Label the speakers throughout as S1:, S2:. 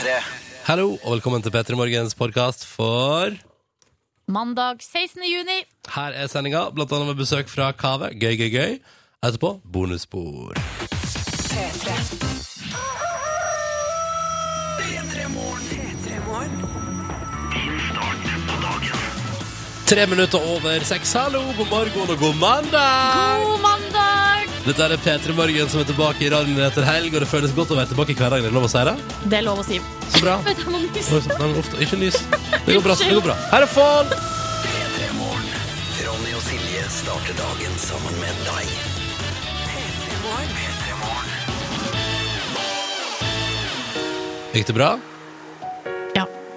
S1: P3.
S2: Hallo, og velkommen til P3 Morgens podkast for
S3: Mandag 16. juni.
S2: Her er sendinga, blant annet med besøk fra Kave. Gøy, gøy, gøy. Etterpå bonusspor. Tre minutter over seks. Hallo, god morgen og god mandag!
S3: God mandag!
S2: Dette er P3 Morgen som er tilbake i radioen etter helg, og det føles godt å være tilbake i hverdagen. Er det lov å si det?
S3: Det er lov å si.
S2: Så bra. Oi, så- Nei, men Ofte, ikke nys. Det går bra. det går bra Her er Fall!
S1: P3 Morgen. Ronny og Silje starter dagen sammen med deg. P3 P3 Morgen.
S2: Gikk det bra?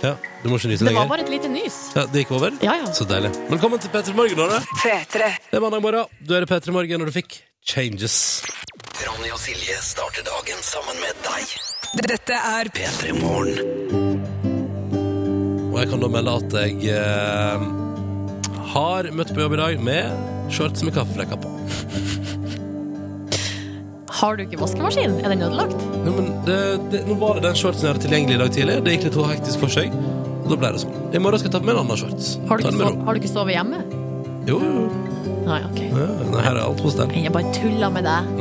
S3: Ja.
S2: Du må ikke nyse
S3: Det var
S2: lenger?
S3: bare et lite nys.
S2: Ja, det gikk over?
S3: Ja, ja.
S2: Så deilig. Velkommen til P3 Morgen, Dåre. Det er mandag morgen. Du er i P3 Morgen, og du fikk Changes.
S1: Ronny og Silje starter dagen sammen med deg. Dette er P3 Morgen.
S2: Og jeg kan da melde at jeg eh, har møtt på jobb i dag med shorts med kaffeflekker på.
S3: Har du ikke vaskemaskin? Er den ødelagt?
S2: Nei, men det, det, nå var det den shortsen jeg hadde tilgjengelig i dag tidlig. Det gikk litt hektisk for seg. Og da ble det sånn. I morgen skal jeg ta på meg en annen shorts.
S3: Har du ikke, har du ikke sovet hjemme?
S2: Jo, jo.
S3: Nei, ok.
S2: Nei, her er alt hos den
S3: Jeg bare tulla med deg.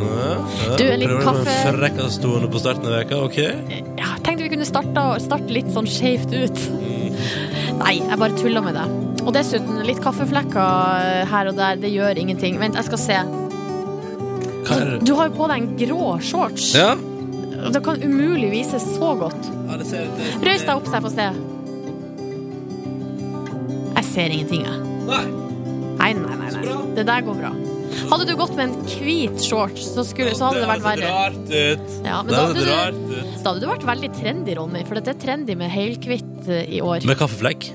S3: Du, en liten kaffe.
S2: Frekkastående på starten av veka, ok?
S3: Ja, tenkte vi kunne starte, starte litt sånn skjevt ut. Nei, jeg bare tulla med deg. Og dessuten, litt kaffeflekker eh, her og der, det gjør ingenting. Vent, jeg skal se.
S2: Er?
S3: Du har jo på deg en grå shorts.
S2: Ja?
S3: Det kan umulig vises så godt.
S2: ja det ser, det,
S3: Røys deg opp så jeg får se. Jeg ser ingenting, jeg.
S2: Nei.
S3: Nei, nei, nei, nei. Det der går bra. Hadde du gått med en hvit shorts, så, skulle, så hadde det vært verre.
S2: rart ut.
S3: Ja, men da
S2: hadde
S3: du, da hadde du vært veldig trendy, Ronny, for det er trendy med helhvitt eh, i år.
S2: Med kaffeflekk?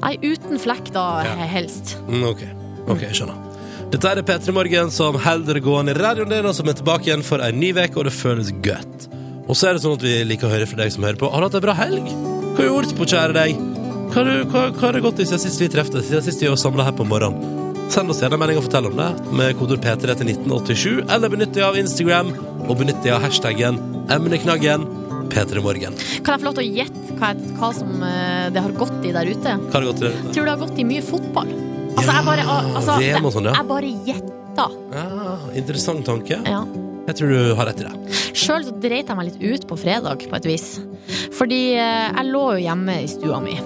S3: Nei, uten flekk da, helst.
S2: Mm, ok, ok, jeg skjønner. Dette er P3 Morgen som holder det gående i radioen din, og som er tilbake igjen for en ny uke, og det føles godt. Og så er det sånn at vi liker å høre fra deg som hører på. Har du hatt en bra helg? Hva har du gjort på, kjære deg? Hva har det gått i siden sist vi treftes, siden sist vi var samla her på morgenen? Send oss gjerne en melding og fortell om det, med kodord P3 til 1987, eller benytt deg av Instagram, og benytt deg av hashtaggen emneknaggen P3morgen.
S3: Kan jeg få lov til å gjette hva, hva som eh, det har gått i der ute?
S2: Hva har det gått i
S3: der ute? tror det har gått i mye fotball. Altså, jeg bare, altså,
S2: det er noe sånn, ja.
S3: jeg bare gjetta.
S2: Ja, interessant tanke.
S3: Ja.
S2: Jeg tror du har rett i det.
S3: Sjøl så dreit jeg meg litt ut på fredag, på et vis. Fordi eh, jeg lå jo hjemme i stua mi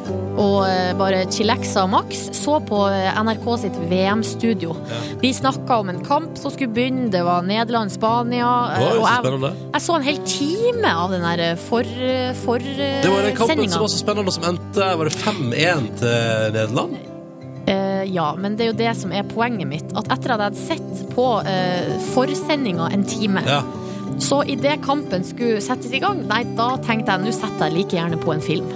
S3: og eh, bare chillaxa maks. Så på eh, NRK sitt VM-studio. De snakka om en kamp som skulle begynne, det var Nederland-Spania.
S2: Oi,
S3: og jeg,
S2: spennende.
S3: jeg så en hel time av den der for, for
S2: Det var den kampen som var så spennende, som endte Var det 5-1 til Nederland?
S3: Eh, ja, men det er jo det som er poenget mitt. At etter at jeg hadde sett på uh, forsendinga en time,
S2: Ja.
S3: så idet kampen skulle settes i gang, nei, da tenkte jeg nå setter jeg like gjerne på en film.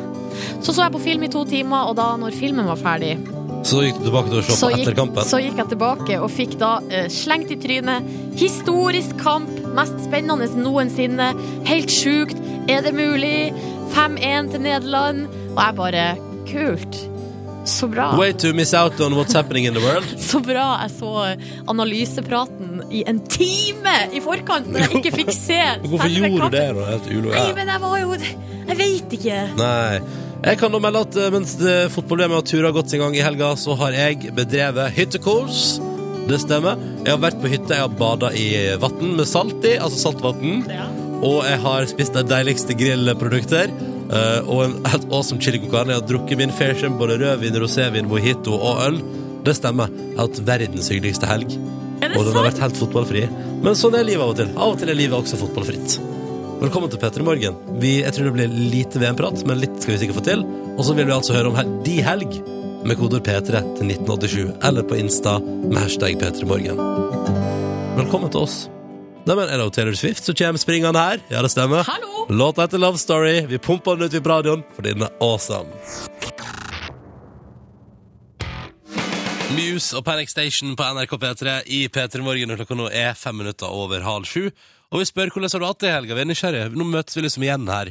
S3: Så så jeg på film i to timer, og da når filmen var ferdig,
S2: Så gikk du tilbake til å se på etter kampen?
S3: så gikk jeg tilbake og fikk da uh, slengt i trynet. Historisk kamp, mest spennende noensinne. Helt sjukt. Er det mulig? 5-1 til Nederland. Og jeg bare Kult. Så bra.
S2: Way to miss out on what's happening in the world.
S3: Så bra jeg så analysepraten i en time i forkant når jeg ikke fikk se
S2: Hvorfor gjorde du det? da? Helt ulo-
S3: Nei, men jeg var jo Jeg veit ikke.
S2: Nei. Jeg kan da melde at eh, mens det- fotball-VM og turer har gått sin gang i helga, så har jeg bedrevet hyttekurs. Det stemmer. Jeg har vært på hytte, jeg har bada i vann med salt i, altså saltvann. Og jeg har spist de deiligste grillprodukter. Eh, og en helt awesome chili con carne. Jeg har drukket min fair share både rødvin, rosévin, mojito og øl. Det stemmer. Jeg har hatt verdens hyggeligste helg.
S3: Det
S2: Og den har vært helt fotballfri. Men sånn er livet av og til. Av og til er livet også fotballfritt. Velkommen til Petter i Morgen. Vi, jeg tror det blir lite VM-prat, men litt skal vi sikkert få til. Og så vil vi altså høre om hel de helg med koder P3 til 1987, eller på Insta med hashtag P3morgen. Velkommen til oss. Neimen, er det Taylor Swift som kommer springende her? Ja, det stemmer.
S3: Hallo!
S2: Låta etter Love Story. Vi pumper den ut på radioen, for den er awesome. Muse og Panic Station på NRK P3 i P3 Morgen, klokka nå er fem minutter over halv sju. Og vi spør hvordan har du hatt det i helga? Vi er nysgjerrige. Nå møtes vi liksom igjen her.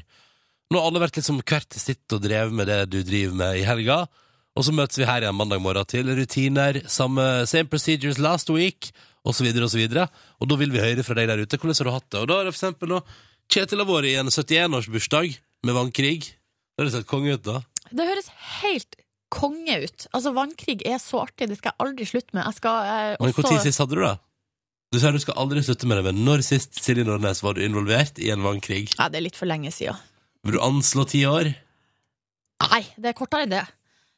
S2: Nå har alle vært liksom hvert til sitt og drevet med det du driver med i helga. Og så møtes vi her igjen mandag morgen til rutiner, samme, same procedures last week, så videre og. Og da vil vi høre fra deg der ute. Hvordan har du hatt det? Og da er det for eksempel nå Kjetil har vært i en 71-årsbursdag med vannkrig. Det høres helt konge ut, da.
S3: Det høres helt konge ut. Altså, vannkrig er så artig. Det skal jeg aldri slutte med. Jeg skal eh,
S2: Men
S3: også
S2: når sist hadde du det? Du sier du skal aldri slutte med det, men når sist Silje Nordnes var du involvert i en vannkrig?
S3: Ja, det er litt for lenge siden.
S2: Vil du anslå ti år?
S3: Nei, det er kortere enn det.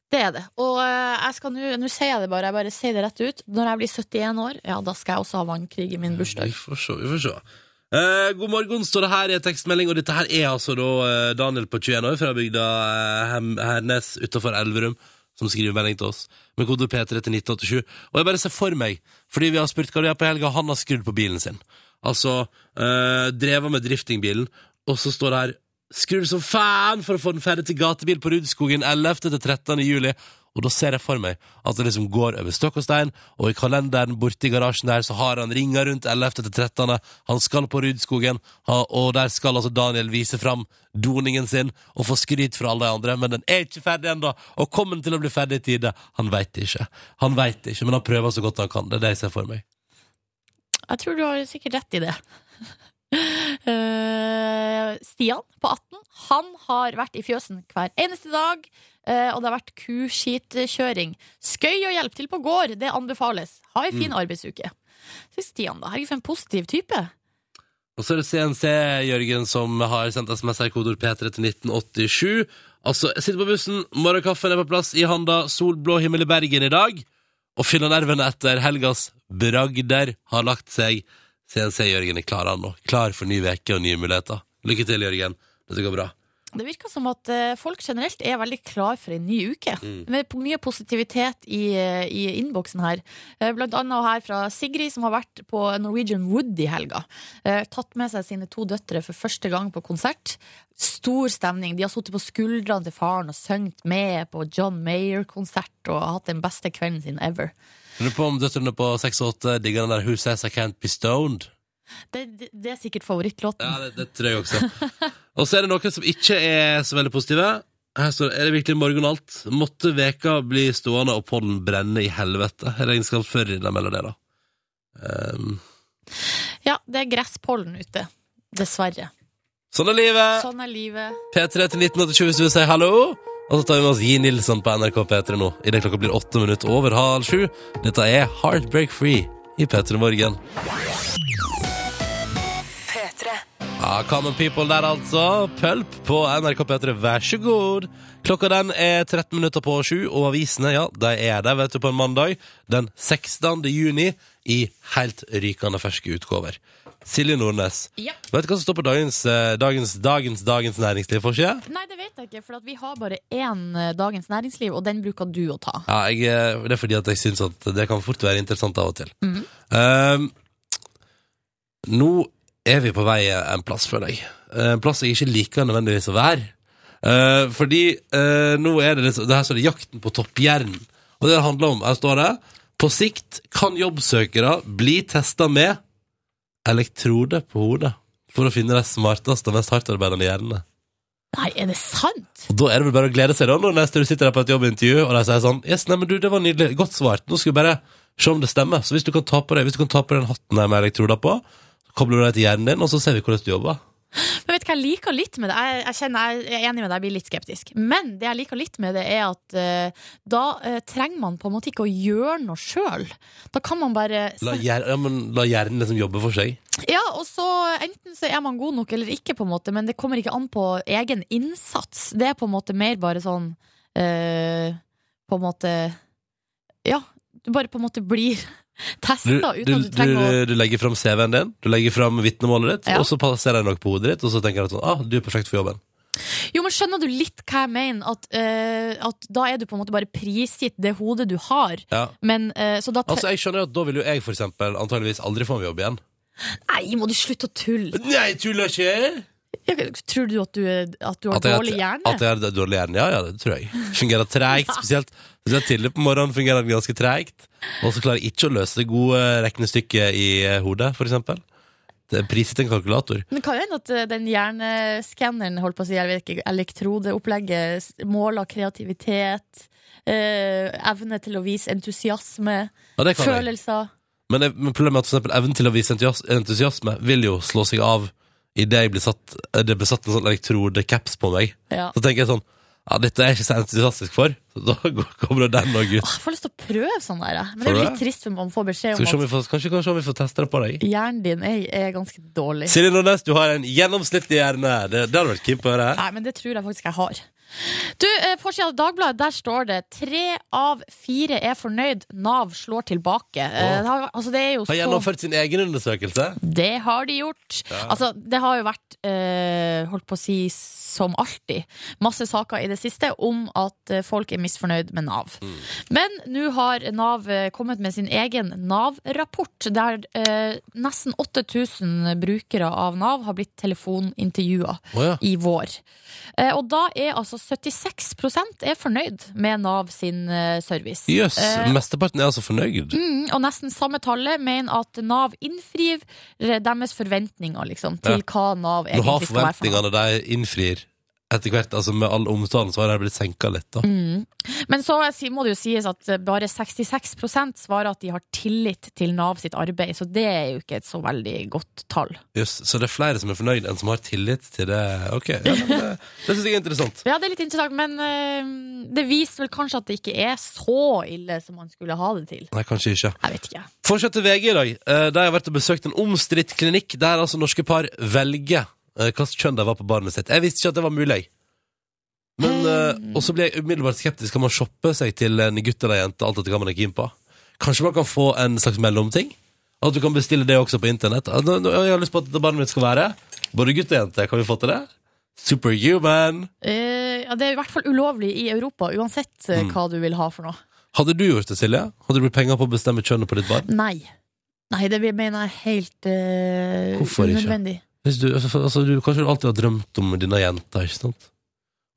S3: Det er det. Og eh, jeg skal nå Nå sier jeg det bare, jeg bare sier det rett ut. Når jeg blir 71 år, ja, da skal jeg også ha vannkrig i min bursdag.
S2: Vi får se, vi får se. Eh, god morgen, står det her i en tekstmelding, og dette her er altså da eh, Daniel på 21 år fra bygda eh, Hernes utenfor Elverum, som skriver melding til oss med kode P3 til 1987. Og jeg bare ser for meg, fordi vi har spurt hva du gjør på helga, han har skrudd på bilen sin. Altså, eh, drevet med driftingbilen, og så står det her Skrudd som faen for å få den ferdig til gatebil på Rudskogen 11. til 13. juli. Og da ser jeg for meg at det liksom går over stokk og stein, og i kalenderen borti garasjen der så har han ringa rundt 11. til 13. Han skal på Rudskogen, og der skal altså Daniel vise fram doningen sin og få skryt fra alle de andre, men den er ikke ferdig ennå, og kommer den til å bli ferdig i tide? Han veit ikke. Han veit ikke, men han prøver så godt han kan. Det er det jeg ser for meg.
S3: Jeg tror du har sikkert rett i det. Eh, Stian på 18 Han har vært i fjøsen hver eneste dag, eh, og det har vært kuskitkjøring. Skøy og hjelp til på gård, det anbefales. Ha ei fin arbeidsuke. Så Stian, da. Herregud, for en positiv type.
S2: Og så er det CNC-Jørgen som har sendt SMS her kodord P3 til 1987. Altså, jeg sitter på bussen, morgenkaffen er på plass i handa, solblå himmel i Bergen i dag, og fyllenervene etter helgas bragder har lagt seg. CNC-Jørgen er klar nå. Klar for ny uke og nye muligheter. Lykke til, Jørgen. Dette går bra.
S3: Det virker som at eh, folk generelt er veldig klar for en ny uke. Med p- mye positivitet i, eh, i innboksen her. Eh, Blant annet her fra Sigrid, som har vært på Norwegian Wood i helga. Tatt med seg sine to døtre for første gang på konsert. Stor stemning. De har sittet på skuldrene til faren og sunget med på John Mayer-konsert og hatt den beste kvelden sin ever.
S2: Lurer på om døtrene på 6 og 8 digger den der Who Says I Can't Be Stoned?
S3: Det, det, det er sikkert favorittlåten.
S2: Ja, det, det tror jeg også. Og så er det noen som ikke er så veldig positive. Her står det, er det virkelig morgen alt? Måtte veka bli stående og pollen brenne i helvete? Regnskapsfører de melder det, da. Um,
S3: Ja, det er gresspollen ute. Dessverre.
S2: sånn er livet!
S3: Sånn er livet.
S2: P3 til 1987 hvis du vil si hallo. Og så tar vi med oss Gi Nilsson på NRK P3 nå, idet klokka blir åtte minutter over halv sju. Dette er Heartbreak Free i P3 Morgen. Ja, Common People der, altså. Pølp på NRK P3, vær så god. Klokka den er 13 minutter på sju, og avisene ja, de er der vet du, på en mandag den 16. juni i helt rykende ferske utgaver. Silje Nordnes,
S3: Ja.
S2: vet du hva som står på dagens, eh, dagens, dagens, dagens næringsliv? for ikke?
S3: Nei, det vet jeg ikke, for vi har bare én eh, Dagens Næringsliv, og den bruker du å ta.
S2: Ja, jeg, eh, det er fordi at jeg syns at det kan fort være interessant av og til. Um, nå er vi på vei en plass, føler jeg. En plass jeg ikke liker nødvendigvis å være. Uh, fordi uh, nå er det liksom Det her står det 'Jakten på toppjern'. Og det det handler om, her står det På sikt kan jobbsøkere bli testa med elektrode på hodet for å finne de smarteste og mest hardtarbeidende hjernene.
S3: Nei, er det sant?
S2: Og da er det vel bare å glede seg da når neste du sitter der på et jobbintervju og de sier sånn Yes, nei, men du, det var nydelig. Godt svart. Nå skal vi bare se om det stemmer. Så hvis du kan ta på deg, hvis du kan ta på den hatten der med elektroder på, så kobler du deg til hjernen din, og så ser vi hvordan du jobber.
S3: Men vet du hva jeg liker litt med det? Jeg, jeg kjenner jeg er enig med deg, jeg blir litt skeptisk. Men det jeg liker litt med det, er at uh, da uh, trenger man på en måte ikke å gjøre noe sjøl. Da kan man bare
S2: La, hjer ja, men, la hjernen liksom jobbe for seg.
S3: Ja, og så enten så er man god nok eller ikke, på en måte, men det kommer ikke an på egen innsats. Det er på en måte mer bare sånn uh, På en måte Ja, du bare på en måte blir testa
S2: du,
S3: uten at du
S2: du,
S3: trenger å
S2: du legger fram CV-en din, du legger fram vitnemålet ditt,
S3: Ja.
S2: og så passerer jeg noe på hodet ditt, og så tenker jeg at sånn, ah, du er perfekt for jobben.
S3: Jo, men skjønner du litt hva jeg mener? At, eh, at da er du på en måte bare prisgitt det hodet du har.
S2: Ja.
S3: Men eh, så da tre-
S2: Altså, jeg skjønner jo at da vil jo jeg for eksempel antageligvis aldri få en jobb igjen.
S3: Nei, må du slutte å tulle!
S2: Nei, tuller ikke!
S3: Tror du at du, at du har
S2: At jeg,
S3: dårlig hjerne?
S2: At jeg har dårlig hjerne, ja, ja, det tror jeg. Fungerer treigt, spesielt, spesielt tidlig på morgenen fungerer det ganske tregt. Og så klarer jeg ikke å løse det gode regnestykket i eh, hodet, er prisgitt en kalkulator.
S3: Men kan jo hende at eh, den hjerneskanneren, holdt på å si, jeg ikke, elektrodeopplegget, måler kreativitet, eh, evne til å vise entusiasme,
S2: Ja, jeg.
S3: følelser.
S2: Men, jeg- men problemet er at for eksempel evnen til å vise entusiasme vil jo slå seg av idet jeg blir satt Det blir satt en sånn elektrodecaps på meg.
S3: Ja.
S2: Så tenker jeg sånn Ja, dette er jeg ikke så entusiastisk for. Så da går- kommer det den og ut.
S3: Åh, Jeg får lyst til å prøve sånn der. jeg. Men det
S2: Får
S3: er
S2: du det?
S3: litt trist for man får beskjed
S2: Skal vi se om
S3: om
S2: vi får, kanskje, kanskje om vi får teste det på deg?
S3: at hjernen din er, er ganske dårlig.
S2: Silje Nordnes, du har en gjennomsnittlig hjerne. Det, det hadde vært keen på å høre.
S3: Nei, men det tror jeg faktisk jeg har. Du, eh, Forsida av Dagbladet, der står det tre av fire er fornøyd. Nav slår tilbake. Eh, det, har, altså, det er jo
S2: Har gjennomført sin egen undersøkelse.
S3: Det har de gjort. Altså, det har jo vært, eh, holdt på å si som alltid, masse saker i det siste om at eh, folk er misfornøyd med Nav. Men nå har Nav eh, kommet med sin egen Nav-rapport, der eh, nesten 8000 brukere av Nav har blitt telefonintervjua
S2: oh, ja.
S3: i vår. Eh, og da er altså 76% er fornøyd med Nav sin eh, service.
S2: Jøss,
S3: Eh,
S2: mesteparten er altså fornøyd.
S3: Mm, og nesten samme tallet mener at Nav innfrir deres forventninger liksom, til hva Nav egentlig skal være for noe.
S2: forventningene de innfrir etter hvert, altså med all omtalen, så har de blitt senka litt, da.
S3: Mm. Men så må det jo sies at bare 66% svarer at de har tillit til Nav sitt arbeid, så det er jo ikke et så veldig godt tall.
S2: Jøss, så det er flere som er fornøyd enn som har tillit til det. Ok, ja, det, det syns jeg er interessant.
S3: Ja, det er litt interessant, men eh, det viser vel kanskje at det ikke er så ille som man skulle ha det til.
S2: Nei, kanskje ikke.
S3: Jeg vet ikke.
S2: Fortsett til VG i dag. Eh, Der har jeg vært og besøkt en omstridt klinikk der altså norske par velger eh, slags kjønn de var på barnet sitt. Jeg visste ikke at det var mulig. Men, eh, og så blir jeg umiddelbart skeptisk. Kan man shoppe seg til en gutt eller jente? Alt etter hva man er keen på? Kanskje man kan få en slags mellomting? At du kan bestille det også på internett? Jeg har lyst på at barnet mitt skal være både gutt og jente. Kan vi få til det? Superhuman.
S3: Eh, ja, det er i hvert fall ulovlig i Europa, uansett eh,
S2: Mm.
S3: hva du vil ha for noe.
S2: Hadde du gjort det, Silje? Hadde du brukt penger på å bestemme kjønnet på ditt barn?
S3: Nei. Nei, det mener jeg er helt uh,
S2: Hvorfor ikke?
S3: unødvendig.
S2: Hvis du, altså, altså, du kanskje du alltid har drømt om dine jenter, ikke sant?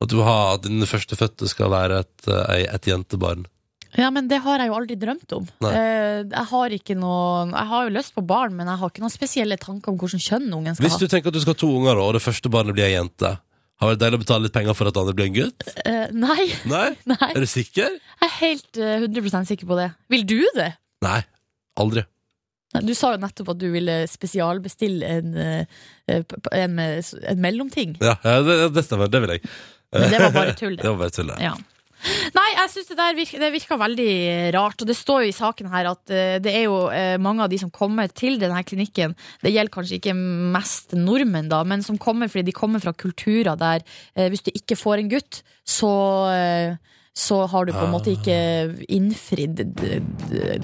S2: At du har, at din førstefødte skal være et, eh, et jentebarn.
S3: Ja, men det har jeg jo aldri drømt om.
S2: Nei.
S3: Eh, jeg har ikke noe Jeg har jo lyst på barn, men jeg har ikke noen spesielle tanker om hvordan kjønn ungen skal ha.
S2: Hvis du tenker at du skal ha to unger, og det første barnet blir ei jente, har det vært deilig å betale litt penger for at det andre blir en gutt?
S3: Eh, nei,
S2: Nei?
S3: nei.
S2: Er du sikker?
S3: Jeg er helt uh, 100% sikker på det. Vil du det?
S2: Nei. Aldri.
S3: Du sa jo nettopp at du ville spesialbestille en, eh, en, en mellomting.
S2: Ja, det, det stemmer. Det vil jeg.
S3: Men det var bare tull,
S2: Det
S3: det.
S2: var bare tull, det.
S3: Ja. Nei, jeg synes det der virker, det virker veldig rart. Og det står jo i saken her at eh, det er jo eh, mange av de som kommer til denne klinikken, det gjelder kanskje ikke mest nordmenn, da, men som kommer fordi de kommer fra kulturer der hvis du ikke får en gutt, så så har du på en måte ikke innfridd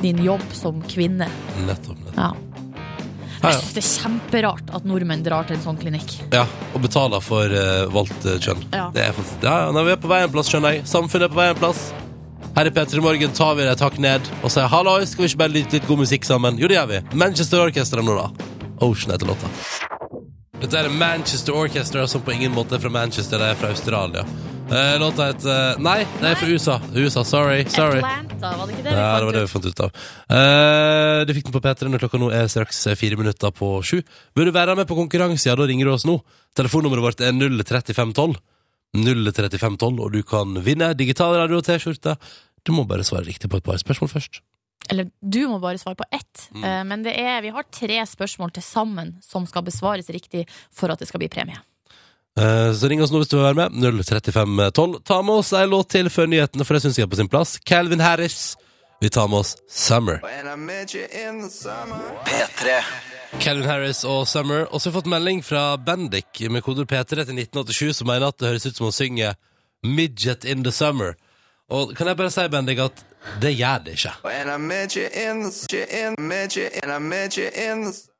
S3: din jobb som kvinne.
S2: Nettopp. nettopp.
S3: Ja. Jeg syns det er kjemperart at nordmenn drar til en sånn klinikk.
S2: ja, og betaler for uh, valgt eh, kjønn.
S3: Ja.
S2: Det er faktisk, ja, ja, vi er på vei en plass, skjønner jeg. Samfunnet er på vei en plass. Her i P3 Morgen tar vi det et hakk ned og sier halloi, skal vi ikke bare lytte litt god musikk sammen? Jo, det gjør vi. Manchester Orchestra nå, da. Ocean heter låta. Dette er Manchester Orchestra, som på ingen måte er fra Manchester, de er fra Australia. Eh, låta heter Nei, det er fra USA. USA, sorry. sorry.
S3: Atlanta, var det ikke det vi
S2: Ja, det var det vi fant ut av. Eh, du fikk den på P3 når klokka nå er straks fire minutter på sju. Vil du være med på konkurranse, ja, da ringer du oss nå. Telefonnummeret vårt er 03512. 03512, og du kan vinne digital radio og T-skjorte. Du må bare svare riktig på et par spørsmål først.
S3: Eller du må bare svare på ett.
S2: Mm.
S3: Eh, Men det er, vi har tre spørsmål til sammen som skal besvares riktig for at det skal bli premie.
S2: Eh, så ring oss nå hvis du vil være med. 03512. Ta med oss ei låt til før nyhetene, for det syns jeg er på sin plass. Calvin Harris. Vi tar med oss Summer.
S1: P3.
S2: Calvin Harris og Summer. Og så har vi fått melding fra Bendik med koder P3 til 1987, som mener at det høres ut som å synge Midget in the Summer. Og kan jeg bare si, Bendik, at det gjør det ikke.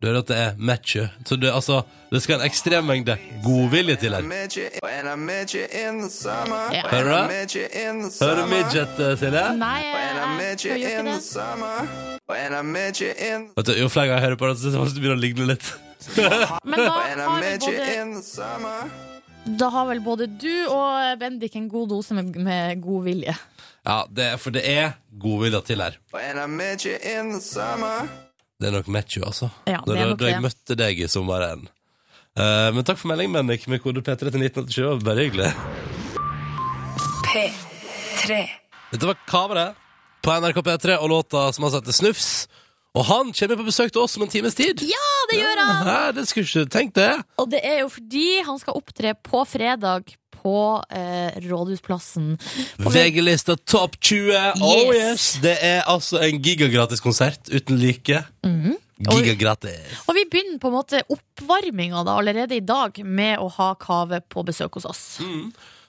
S2: Du hører at det er matche. Så det, altså, det skal en ekstrem mengde godvilje til her. Hører du det? Hører du midget, eh, Silje?
S3: Nei, jeg,
S4: hører
S3: ikke det.
S2: Vet du, Jo flere ganger jeg hører på det, så synes jeg det begynner å ligne litt.
S3: Men da har,
S4: vi
S3: både, da har vel både du og Bendik en god dose med, med god vilje.
S2: Ja, det er, for det er godvilje til her. Det er nok match, altså.
S3: Ja, det
S2: da,
S3: er nok
S2: da jeg
S3: det.
S2: møtte deg i sommeren. Uh, men takk for melding, Bendik, med kode P3 til 1987. Det var bare hyggelig.
S5: P3.
S2: Dette var kameraet på NRK P3 og låta som har til Snufs. Og han kommer på besøk til oss om en times tid.
S3: Ja, det gjør han!
S2: Ja, det skulle ikke tenkt det.
S3: Og det er jo fordi han skal opptre på fredag på eh, Rådhusplassen.
S2: VG-lista Topp 20. Oh
S3: Yes.
S2: yes! Det er altså en gigagratis konsert uten like.
S3: Mhm.
S2: Gigagratis.
S3: Og vi begynner på en måte oppvarminga da, allerede i dag med å ha Kave på besøk hos oss.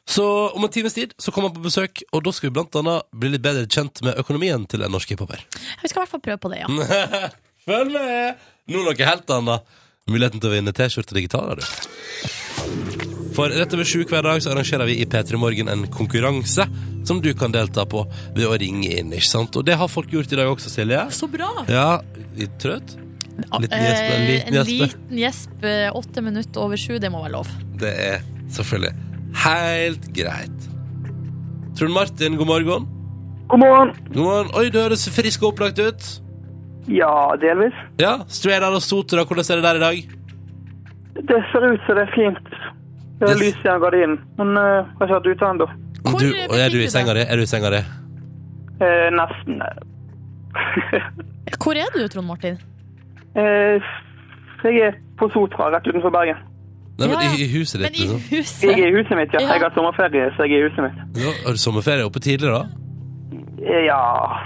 S2: Så om en times tid så kommer han på besøk, og da skal vi blant annet bli litt bedre kjent med økonomien til en norsk hiphoper.
S3: Vi skal i hvert fall prøve på det, ja.
S2: Følg med! Nå noe helt annet. Muligheten til å vinne T-skjorte digital, har du. For rett over sju hver dag så arrangerer vi i P3 Morgen en konkurranse som du kan delta på ved å ringe inn, ikke sant? Og det har folk gjort i dag også, Silje.
S3: Så bra!
S2: Ja, litt trøtt? Liten
S3: Eh,
S2: gjesp, en liten
S3: en
S2: gjesp.
S3: liten gjesp, åtte minutter over sju, det må være lov.
S2: Det er selvfølgelig helt greit. Trond Martin, god morgen.
S5: God morgen.
S2: God morgen. Oi, du høres frisk og opplagt ut.
S5: Ja, delvis.
S2: Ja, Straight og Sotra, hvordan er det der i dag?
S5: Det ser ut som det er fint. Det er lys en gardinen, men uh, jeg har ikke vært ute ennå.
S3: Hvor
S2: Du, og er du i senga di? Er du i senga di?
S5: Eh, nesten.
S3: Hvor er du, Trond Martin?
S5: Eh, jeg er på Sotra, rett utenfor Bergen.
S2: Nei, men
S3: Ja, ja.
S2: i, i huset
S3: Men
S2: ditt,
S3: i
S2: liksom.
S5: Jeg
S3: huset?
S5: er i huset mitt, ja.
S3: Ja.
S5: Jeg har sommerferie, så jeg er i huset mitt.
S2: Ja, har du sommerferie oppe tidlig, da?
S5: Eh, Ja,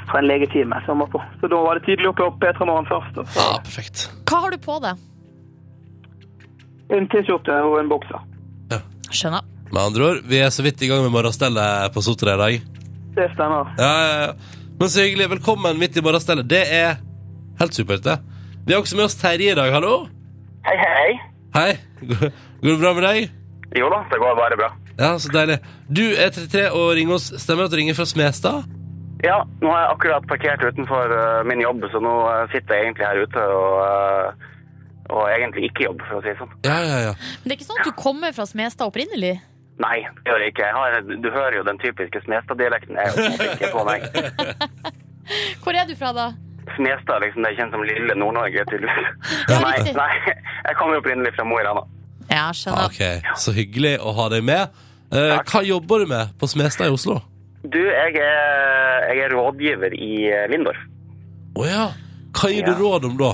S5: fra en legetime som var på. Så da var det tidlig oppe opp Petra Morgen først. Og så
S2: Ja, perfekt.
S3: Hva har du på deg?
S5: en T-skjorte og en bokser.
S3: Skjønner.
S2: Med andre ord, vi er så vidt i gang med morgenstellet på Sotra i dag.
S5: Det stemmer.
S2: Ja, ja, ja. Men så hyggelig. Velkommen midt i morgenstellet. Det er helt supert, det. Vi har også med oss Terje i dag. Hallo.
S6: Hei, hei.
S2: Hei. Går det bra med deg?
S6: Jo da, det går bare bra.
S2: Ja, så deilig. Du er 33 og ringer oss. Stemmer det at du ringer fra Smestad?
S6: Ja, nå har jeg akkurat parkert utenfor eh, min jobb, så nå eh, sitter jeg egentlig her ute og, eh, og egentlig ikke jobb, for å si det sånn.
S2: Ja, ja, ja.
S3: Men det er ikke sånn at du kommer fra Smestad opprinnelig?
S6: Nei, det gjør jeg ikke. Jeg har, du hører jo den typiske Smestad-dialekten. er.
S3: Hvor er du fra, da?
S6: Smestad, liksom, det er kjent som lille Nord-Norge, tydeligvis.
S3: Ja,
S6: nei, nei, jeg kommer opprinnelig fra Mo i Rana.
S3: Ja, skjønner.
S2: Ok, Så hyggelig å ha deg med. Eh, hva jobber du med på Smestad i Oslo?
S6: Du, jeg er, jeg er rådgiver i eh, Lindorf.
S2: Å ja. Hva gir
S6: Ja.
S2: du råd om da?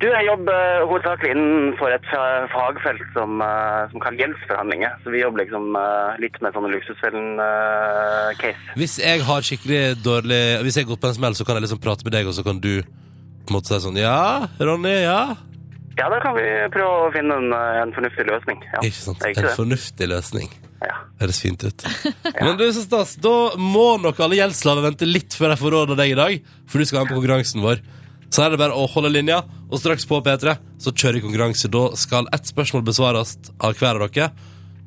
S6: Du, jeg jobber hovedsakelig innenfor et fagfelt som, eh, som kalles gjeldsforhandlinger. Så vi jobber liksom eh, litt med sånne luksusfellen-case.
S2: Hvis jeg har skikkelig dårlig Hvis jeg har gått på en smell, så kan jeg liksom prate med deg, og så kan du på en måte si sånn Ja, Ronny, ja?
S6: ja, da kan vi prøve å finne en, eh, en fornuftig løsning. Ja,
S2: Ikke sant?
S6: er
S2: En
S6: det?
S2: fornuftig løsning.
S6: Ja.
S2: Høres fint ut. Men du, så stas. Da må nok alle gjeldsslaver vente litt før jeg får råd av deg i dag, for du skal være med på konkurransen vår. Så er det bare å holde linja, og straks på P3 så kjører vi konkurranse. Da skal ett spørsmål besvares av hver av dere.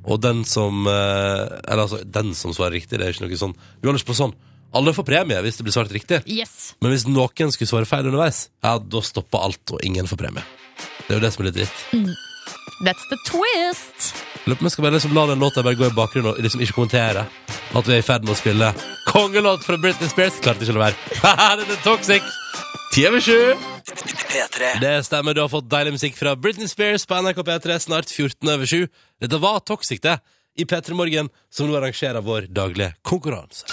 S2: Og den som eh, Eller altså, den som svarer riktig, det er ikke noe sånn Vi holder ikke på sånn. Alle får premie hvis det blir svart riktig.
S3: Yes.
S2: Men hvis noen skulle svare feil underveis, ja, da stopper alt, og ingen får premie. Det er jo det som er litt dritt.
S3: That's the twist.
S2: Lurer på skal bare liksom la den låta bare gå i bakgrunnen og liksom ikke kommentere at vi er i ferd med å spille kongelåt fra Britney Spears. Klarte ikke å la være. Dette er Toxic. Ti over sju. Det stemmer, du har fått deilig musikk fra Britney Spears på NRK P3 snart 14 over 7. Dette var Toxic, det, i P3 Morgen, som nå arrangerer vår daglige konkurranse.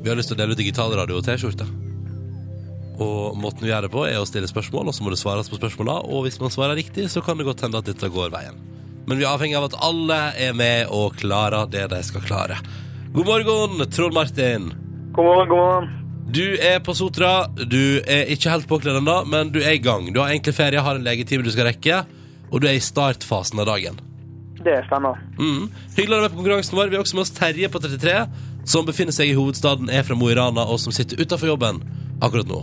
S2: Vi har lyst til å dele ut digitalradio og T-skjorte. Og måten vi gjør det på, er å stille spørsmål, og så må det svares på spørsmåla. Og hvis man svarer riktig, så kan det godt hende at dette går veien. Men vi er avhengig av at alle er med og klarer det de skal klare. God morgen, Trond Martin.
S5: God morgen, god morgen.
S2: Du er på Sotra. Du er ikke helt påkledd ennå, men du er i gang. Du har egentlig ferie, har en legetime du skal rekke, og du er i startfasen av dagen.
S5: Det stemmer.
S2: Mm. Hyggelig å være med på konkurransen vår. Vi har også med oss Terje på 33, som befinner seg i hovedstaden, er fra Mo i Rana, og som sitter utafor jobben akkurat nå.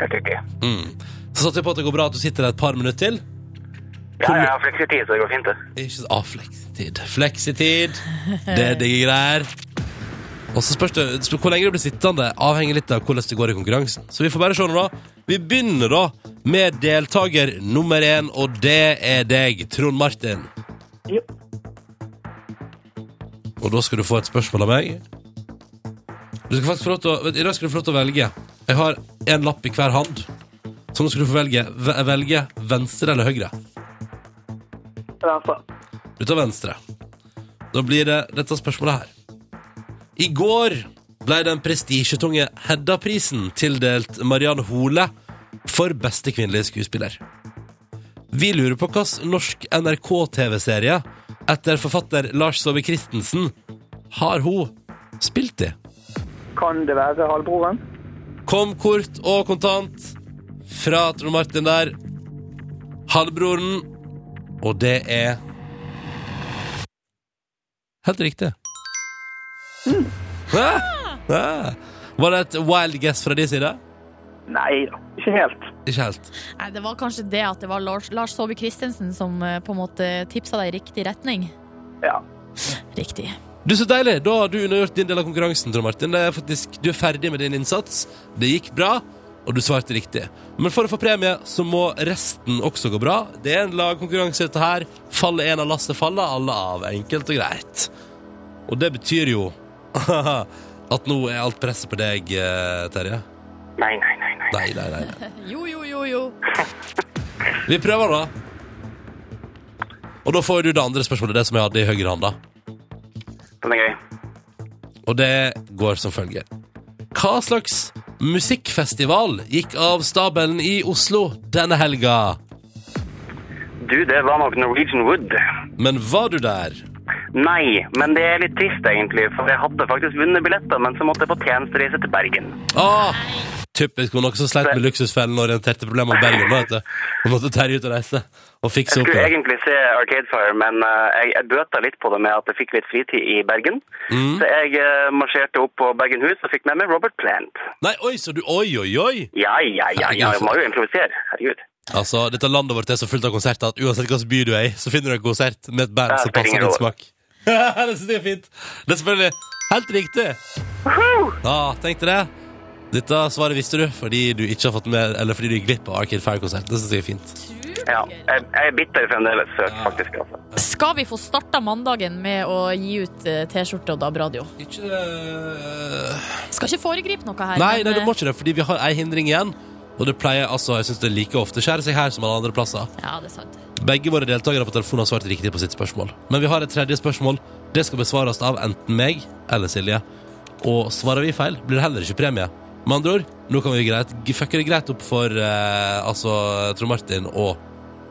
S6: Helt riktig.
S2: Mm. Så satser vi på at det går bra at du sitter der et par minutter til.
S6: Ja, jeg har fleksitid, så det går fint, det.
S2: Ikke så- ah, fleksitid. Fleksitid. Det er digge greier. Og så spørs det hvor lenge du blir sittende, avhenger litt av hvordan det går i konkurransen. Så vi får bare se nå, da. Vi begynner da med deltaker nummer én, og det er deg, Trond Martin.
S5: Jo.
S2: Og da skal du få et spørsmål av meg. Du skal faktisk få lov til å, I dag skal du få lov til å velge. Jeg har en lapp i hver hand. Så nå skal du få velge, velge venstre eller høyre.
S5: Venstre.
S2: Du tar venstre. Da blir det dette spørsmålet her. I går ble den prestisjetunge Hedda-prisen tildelt Mariann Hole for beste kvinnelige skuespiller. Vi lurer på hvilken norsk NRK-TV-serie etter forfatter Lars Saabye Christensen har hun spilt i?
S5: Kan det være halvbroren?
S2: Kom kort og kontant fra Trond Martin der. Halvbroren. Og det er Helt riktig. Hæ? Hæ? Var det et wild guess fra din side?
S5: Nei da, ikke helt.
S2: Ikke helt.
S3: Nei, det var kanskje det at det var Lars, Lars Saabye Christensen som eh, på en måte tipsa deg i riktig retning.
S5: Ja.
S3: Riktig.
S2: Du, Så deilig! Da har du undergjort din del av konkurransen. Trond Martin. Det er faktisk, du er ferdig med din innsats. Det gikk bra, og du svarte riktig. Men for å få premie, så må resten også gå bra. Det er en lagkonkurranse, dette her. Faller en av lasset, faller alle av. Enkelt og greit. Og det betyr jo at nå er alt presset på deg, eh, Terje.
S6: Nei, nei, nei. nei.
S2: Nei, nei, nei. nei.
S3: Jo, jo, jo, jo.
S2: Vi prøver, da. Og da får du det andre spørsmålet, det som jeg hadde i høyre hånd, da.
S6: Den er gøy.
S2: Og det går som følger. Hva slags musikkfestival gikk av stabelen i Oslo denne helga?
S6: Du, det var nok Norwegian Wood.
S2: Men var du der?
S6: Nei, men det er litt trist egentlig, for jeg hadde faktisk vunnet billetter, men så måtte jeg på tjenestereise til Bergen.
S2: Ah, typisk hun også sleit med luksusfellen og orienterte problemer med Bergen. vet du. Hun måtte terje ut og reise og fikse
S6: Jeg skulle
S2: opp,
S6: egentlig se Arcade Fire, men uh, jeg, jeg bøta litt på det med at jeg fikk litt fritid i Bergen.
S2: Mm.
S6: Så jeg uh, marsjerte opp på Bergen hus og fikk med meg Robert Plant.
S2: Nei, oi, så du Oi, oi, oi!
S6: Ja, ja, ja, ja, jeg må jo improvisere. Herregud.
S2: Altså, Dette landet vårt er så fullt av konserter at uansett hvilken by du er i, så finner du en konsert med et band
S6: Ja,
S2: som passer din smak. det synes jeg er fint. Det er selvfølgelig helt riktig. Ja, tenkte det. Dette svaret visste du fordi du ikke har fått med Eller fordi du gikk glipp av Arcade Fire-konsert. Det synes jeg er fint.
S6: Ja, jeg, jeg er bitter fremdeles, søt, faktisk. altså.
S3: Skal vi få starta mandagen med å gi ut eh, T-skjorte og DAB-radio?
S2: Ikke øh,
S3: Skal ikke foregripe noe her.
S2: Nei,
S3: men,
S2: nei, du
S3: eh,
S2: må ikke det, fordi vi har ei hindring igjen. Og det pleier, altså, jeg synes det like ofte skjærer seg her som alle andre plasser.
S3: Ja, det er sant.
S2: Begge våre deltakere på telefonen har svart riktig på sitt spørsmål. Men vi har et tredje spørsmål. Det skal besvares av enten meg eller Silje. Og svarer vi feil, blir det heller ikke premie. Med andre ord, nå kan vi greit, fucke det greit opp for eh, altså, Trond Martin og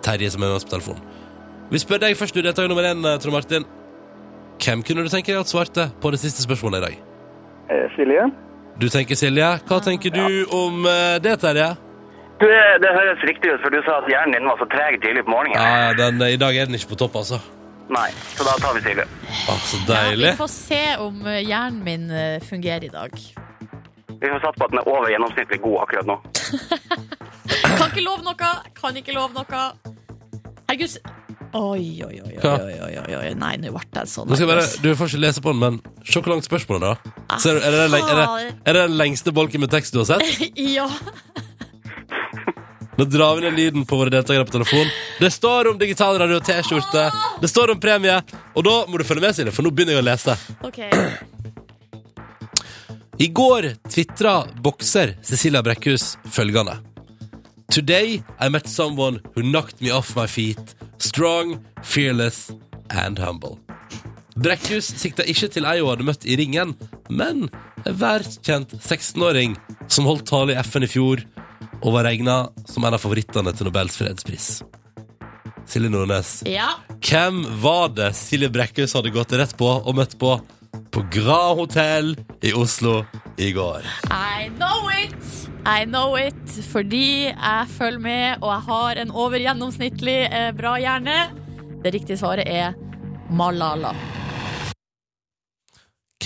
S2: Terje som er med oss på telefonen. Vi spør deg først, du deltaker nummer én, eh, Trond Martin. Hvem kunne du tenke deg at svarte på det siste spørsmålet i dag?
S5: Eh, Silje?
S2: Du tenker Silje. Hva tenker du om eh, det, Terje?
S6: Du, det, det høres riktig ut, for du sa at hjernen din var så treg tidlig på morgenen.
S2: Ja, den, I dag er den ikke på topp, altså.
S6: Nei, så da tar vi Silje.
S2: Ah, så deilig.
S3: Ja, vi får se om eh, hjernen min eh, fungerer i dag.
S6: Vi får satse på at den er over gjennomsnittlig god akkurat nå.
S3: Kan ikke love noe! Kan ikke love noe. Herregud. Oi, oi, oi, oi,
S2: Hva?
S3: oi, oi, oi, oi. Nei, nå ble jeg sånn
S2: Nå skal jeg bare, du får ikke lese på den, men se hvor langt spørsmålet er. da. Ser du, er, det den, leng- er, det, er det den lengste bolken med tekst du har sett?
S3: Ja.
S2: Nå drar vi ned lyden på våre deltakere på telefon. Det står om digital radio og T-skjorte. Det står om premie. Og da må du følge med, Silje, for nå begynner jeg å lese.
S3: OK.
S2: I går tvitra bokser Cecilia Brekkhus følgende. Today I met someone who knocked me off my feet. Strong, fearless and humble. Brekkhus sikta ikke til ei hun hadde møtt i ringen, men en verdkjent 16-åring som holdt tale i FN i fjor, og var regna som en av favorittene til Nobels fredspris. Silje Nordnes,
S3: Ja.
S2: hvem var det Silje Brekkhus hadde gått rett på og møtt på på Grand Hotel i Oslo i går?
S3: I know it! I know it. Fordi jeg følger med, og jeg har en over gjennomsnittlig eh, bra hjerne. Det riktige svaret er Malala.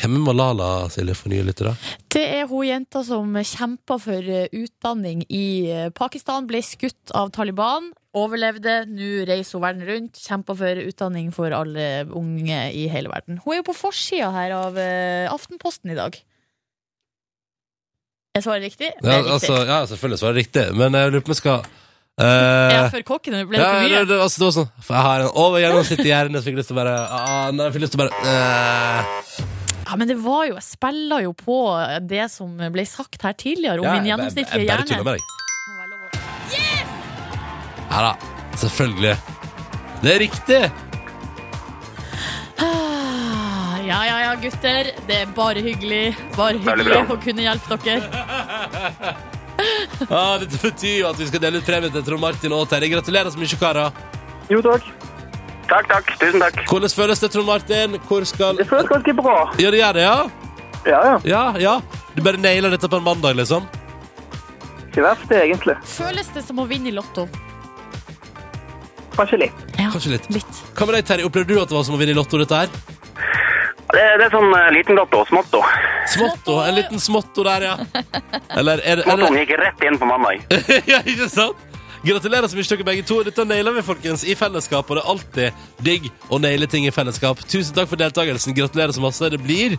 S2: Hvem er Malala, Silje, for nye lyttere?
S3: Det er hun jenta som kjempa for eh, utdanning i eh, Pakistan, ble skutt av Taliban, overlevde, nå reiser hun verden rundt, kjemper for utdanning for alle unge i hele verden. Hun er jo på forsida her av eh, Aftenposten i dag. Jeg svarer riktig?
S2: Ja,
S3: riktig.
S2: altså, ja selvfølgelig svarer jeg riktig, men jeg lurer på om jeg skal Uh,
S3: ja, for kokken ble det
S2: ja,
S3: for mye.
S2: det, altså, det var sånn For jeg har en over gjennomsnittlig hjerne, så fikk jeg lyst til å bare uh, Nei, jeg fikk lyst til å bare eh,
S3: Ja, men det var jo, jeg spiller jo på det som ble sagt her tidligere om
S2: ja,
S3: min gjennomsnittlige
S2: hjerne. jeg bare tuller med deg.
S3: Å-
S2: Ja da, selvfølgelig. Det er riktig!
S3: Ja, ja, ja, ja, gutter. Det er bare hyggelig. Bare hyggelig å kunne hjelpe dere.
S2: Ah, dette betyr jo at vi skal dele ut premie til Trond Martin og Terje. Gratulerer så mye, karer.
S5: Jo takk.
S6: Takk, takk. Tusen takk.
S2: Hvordan føles det, Trond Martin? Hvor skal
S5: Det føles ganske bra.
S2: Ja, det gjør det, ja?
S5: Ja, ja.
S2: Ja, ja. Du bare nailer dette på en mandag, liksom?
S5: Ikke verst det, egentlig.
S3: Føles det som å vinne i Lotto?
S5: Kanskje litt.
S3: Ja,
S2: Kanskje litt.
S3: litt.
S2: Hva med deg, Terje? Opplevde du at det var som å vinne i Lotto, dette her?
S6: Det, det er sånn uh, liten lotto, småtto.
S2: Småtto? En liten småtto der, ja. Eller er det, er
S6: Småttoen
S2: det
S6: gikk rett inn på mandag.
S2: Ja, ikke sant? Gratulerer så mye til dere begge to. Dette nailer vi, folkens, i fellesskap, og det er alltid digg å naile ting i fellesskap. Tusen takk for deltakelsen. Gratulerer så masse. Det blir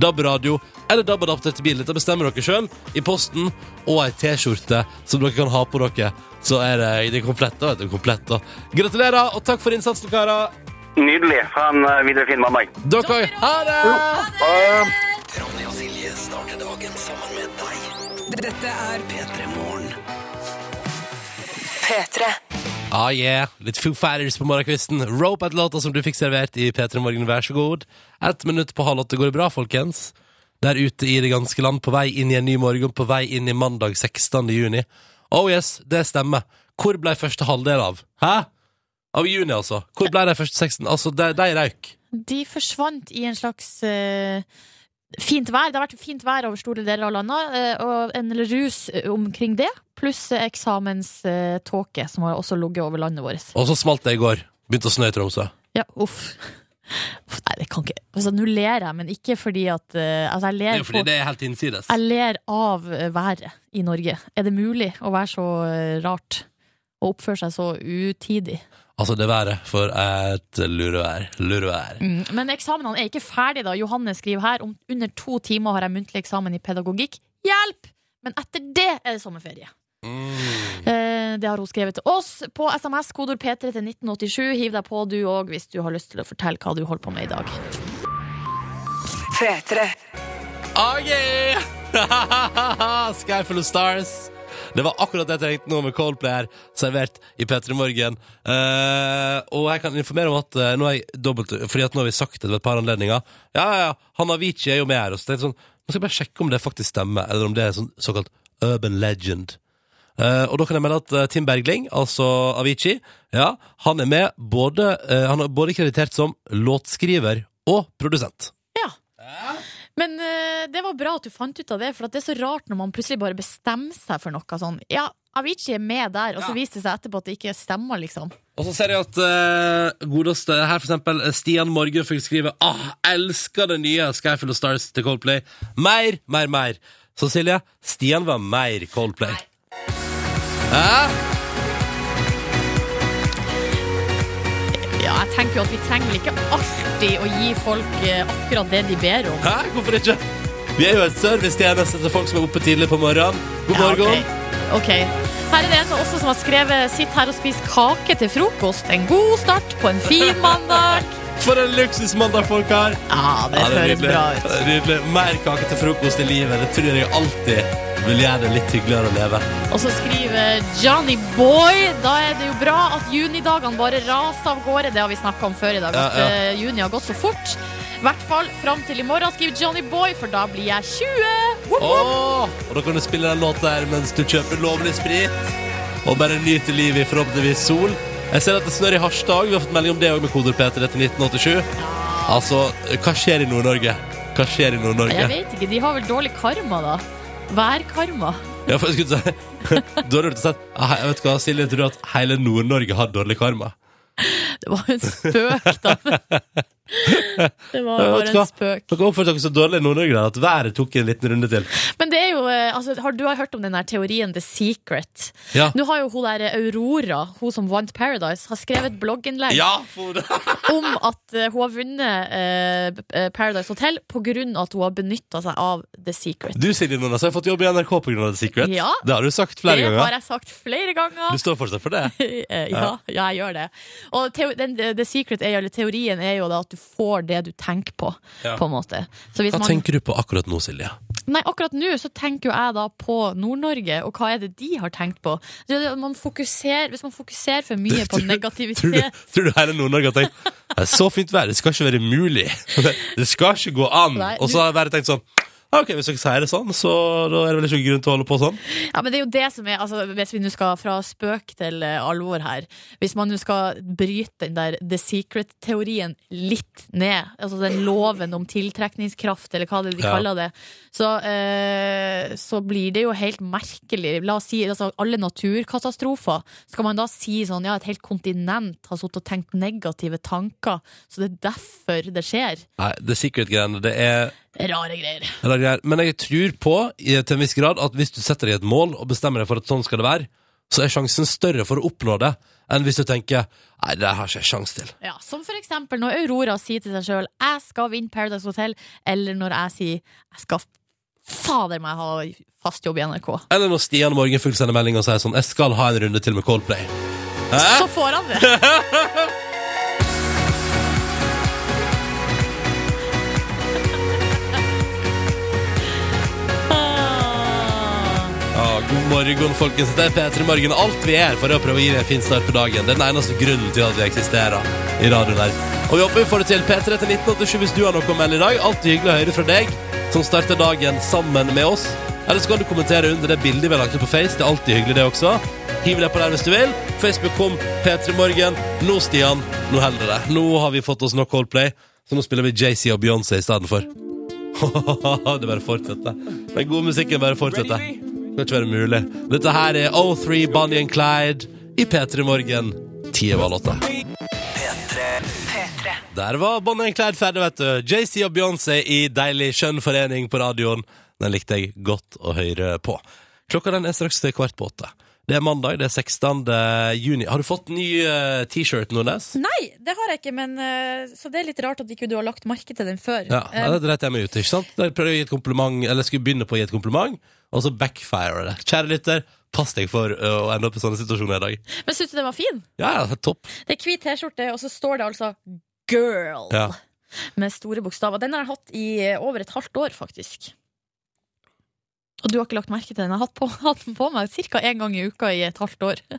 S2: DAB-radio eller DAB-adapter til bil. Dette bestemmer dere sjøl. I posten og ei T-skjorte som dere kan ha på dere. Så er det, det komplette, komplett. da, du, komplett da. Gratulerer, og takk for innsatsen, karer.
S6: Nydelig. Ha en uh, videre fin mandag.
S2: Dere òg. Ha det!
S1: Ronny og Silje starter dagen sammen med deg. Dette er P3 Morgen.
S7: P3.
S2: Ah, yeah. Litt Foo Fighters på morgenkvisten. Rope at låta som du fikk servert i P3 Morgen, vær så god. Ett minutt på halv åtte går det bra, folkens. Der ute i det ganske land, på vei inn i en ny morgen, på vei inn i mandag 16. juni. Oh yes, det stemmer. Hvor ble første halvdel av? Hæ? Av juni, altså. Hvor ble de første 16? Altså, de, de røyk.
S3: De forsvant i en slags uh fint vær. Det har vært fint vær over store deler av landet, eh, og en rus omkring det. Pluss eksamenståke, som har også ligget over landet vårt.
S2: Og så smalt det i går. Begynte å snø i Tromsø.
S3: Ja, uff. Uff, Nei, det kan ikke Altså, nå ler jeg, men ikke fordi at eh, Altså, jeg
S2: Det er jo fordi
S3: på,
S2: det er helt innsides.
S3: jeg ler av været i Norge. Er det mulig å være så eh, rart? Og oppføre seg så utidig?
S2: Altså, det været for et lurevær. Lurevær.
S3: Mm. Men eksamenene er ikke ferdige, da. Johanne skriver her om under to timer har jeg muntlig eksamen i pedagogikk. Hjelp! Men etter det er det sommerferie. Eh, Det har hun skrevet til oss på SMS, kodord P3 til 1987. Hiv deg på du òg hvis du har lyst til å fortelle hva du holder på med i dag.
S7: P3.
S2: Oh yeah! Sky full of stars. Det var akkurat det jeg trengte nå med Coldplay her, servert i P3 Morgen. Uh, og jeg kan informere om at uh, nå er jeg dobbelt Fordi at nå har vi sagt det ved et par anledninger. Ja, ja, ja, han Avicii er jo med her. Og så tenkte jeg sånn, nå skal jeg bare sjekke om det faktisk stemmer, eller om det er sånn såkalt urban legend. Eh, og da kan jeg melde at uh, Tim Bergling, altså Avicii, ja, han er med både uh, Han er både kreditert som låtskriver og produsent.
S3: Ja. Men det var bra at du fant ut av det, for at det er så rart når man plutselig bare bestemmer seg for noe sånn. Ja, Avicii er med der, og så
S2: Ja.
S3: viste det seg etterpå at det ikke stemmer, liksom.
S2: Og så ser jeg at uh, godeste her for eksempel Stian Morgenfugl skriver Ah, elsker det nye Skyfall of Stars til Coldplay Mer, mer, mer Så Silje, Stian var mer Coldplay Hæ?
S3: Ja, jeg tenker jo at vi trenger vel ikke alltid å gi folk eh, akkurat det de ber om.
S2: Hæ? Hvorfor ikke? Vi er jo et servicetjeneste til folk som er oppe tidlig på morgenen God
S3: Ja,
S2: morgen
S3: ok. Ok. Her er det en også som har skrevet 'Sitt her og spis kake til frokost'. En god start på en fin mandag.
S2: For en luksusmandag folk har
S3: Ja, det
S2: Ja, det
S3: høres bra ut.
S2: nydelig Mer kake til frokost i livet Det tror jeg alltid vil gjøre det litt hyggeligere å leve
S3: Og så skriver Johnny Boy Da er det jo bra at junidagene bare raser av gårde. Det har vi snakka om før i dag.
S2: Ja,
S3: At
S2: ja.
S3: eh, juni har gått så fort. I hvert fall fram til i morgen, skriver Johnny Boy, for da blir jeg 20! Whoop, whoop.
S2: Åh, og da kan du spille den låta her mens du kjøper lovlig sprit og bare nyte livet i forhåpentligvis sol. Jeg ser at det snør i Harstad. Vi har fått melding om det òg med koder P3 til 1987. Altså, hva skjer i Nord-Norge? Hva skjer i Nord-Norge?
S3: Jeg vet ikke, de har vel dårlig karma, da. Værkarma.
S2: Ja, for jeg skulle si Da har du sett ah, Jeg vet hva, Silje tror at hele Nord-Norge har dårlig karma.
S3: Det var jo en spøk, da. Det var bare en spøk.
S2: Dere oppførte dere så dårlig i Nord-Norge at været tok en liten runde til.
S3: Men det er jo eh, altså, har, Du har hørt om den der teorien The Secret.
S2: Ja.
S3: Nå har jo hun der Aurora, hun som vant Paradise, har skrevet et blogginnlegg
S2: Ja, for
S3: om at eh, hun har vunnet eh, Paradise Hotel av at hun har benytta seg av The Secret.
S2: Du, Silje Nordnes, har fått jobb i NRK pga. The Secret.
S3: Ja.
S2: Det har du sagt flere
S3: det
S2: ganger.
S3: har jeg sagt flere ganger.
S2: Du står fortsatt for det.
S3: Eh, ja, ja, jeg gjør det. Og den, The Secret er eller teorien er jo da at du får det du tenker på,
S2: Ja.
S3: på en måte.
S2: Hva
S3: man
S2: tenker du på akkurat nå, Silje?
S3: Nei, akkurat nå så tenker jo jeg da på Nord-Norge, og hva er det de har tenkt på? Man fokuserer, hvis man fokuserer for mye på
S2: Tror du,
S3: negativitet
S2: tror du hele Nord-Norge har tenkt Det er så fint vær, det skal ikke være mulig. Det skal ikke gå an. Og så har jeg bare tenkt sånn Ok, hvis dere sier det sånn, så da er det vel ikke grunn til å holde på sånn.
S3: Ja, men det er jo det som er altså, Hvis vi nå skal fra spøk til eh, alvor her Hvis man nå skal bryte den der The Secret-teorien litt ned Altså den loven om tiltrekningskraft, eller hva det de
S2: Ja.
S3: kaller det så, eh, så blir det jo helt merkelig La oss si altså, alle naturkatastrofer Skal man da si sånn Ja, et helt kontinent har sittet og tenkt negative tanker Så det er derfor det skjer
S2: Nei, The Secret-greiene, det er
S3: Rare greier
S2: Rare greier. Men jeg tror på, i, til en viss grad, at hvis du setter deg et mål og bestemmer deg for at sånn skal det være, så er sjansen større for å oppnå det enn hvis du tenker Nei, det har ikke jeg sjans til.
S3: Ja, som for eksempel når Aurora sier til seg sjøl 'jeg skal vinne Paradise Hotel', eller når jeg sier 'jeg skal fader meg ha fast jobb i NRK'.
S2: Eller når Stian Morgenfugl sender melding og sier sånn 'Jeg skal ha en runde til med Coldplay'. Hæ?
S3: Så får han det!
S2: morgen, folkens. Det er P3 Morgen. Alt vi er for å prøve å gi deg en fin start på dagen. Det er den eneste grunnen til at vi eksisterer i radioen her. Og vi håper vi får det til. P3 til 1987 hvis du har noe å melde i dag. Alltid hyggelig å høre fra deg som starter dagen sammen med oss. Eller så kan du kommentere under det bildet vi har lagt ut på Face. Det er alltid hyggelig, det også. Hiv deg på der hvis du vil. Facebook kom P3 Morgen. Nå, Stian, nå holder det. Nå har vi fått oss nok Coldplay, så nå spiller vi JC og Beyoncé i stedet for. det bare fortsetter. Den gode musikken bare fortsetter. Kan ikke være mulig. Dette her er O3 Bonnie and Clyde i P3 Morgen. Ti over åtte. Der var Bonnie and Clyde ferdig, vet du. JC og Beyoncé i deilig skjønn forening på radioen. Den likte jeg godt å høre på. Klokka den er straks til kvart på åtte. Det er mandag, det er 16. juni. Har du fått ny uh, T-shirt, Nordnes?
S3: Nei, det har jeg ikke, men uh, så det er litt rart at ikke du har lagt merke til den før.
S2: Ja, um, det dreit jeg meg ut, ikke sant? Der prøvde jeg å gi et kompliment, eller skulle begynne på å gi et kompliment, og så backfirer det. Kjære lytter, pass deg for å ende opp i sånne situasjoner i dag.
S3: Men syns du den var fin?
S2: Ja, ja, topp.
S3: Det er hvit T-skjorte, og så står det altså 'girl'
S2: Ja.
S3: med store bokstaver. Den har jeg hatt i over et halvt år, faktisk. Og du har ikke lagt merke til den? Jeg har hatt, på, hatt den på meg ca. én gang i uka i et halvt år.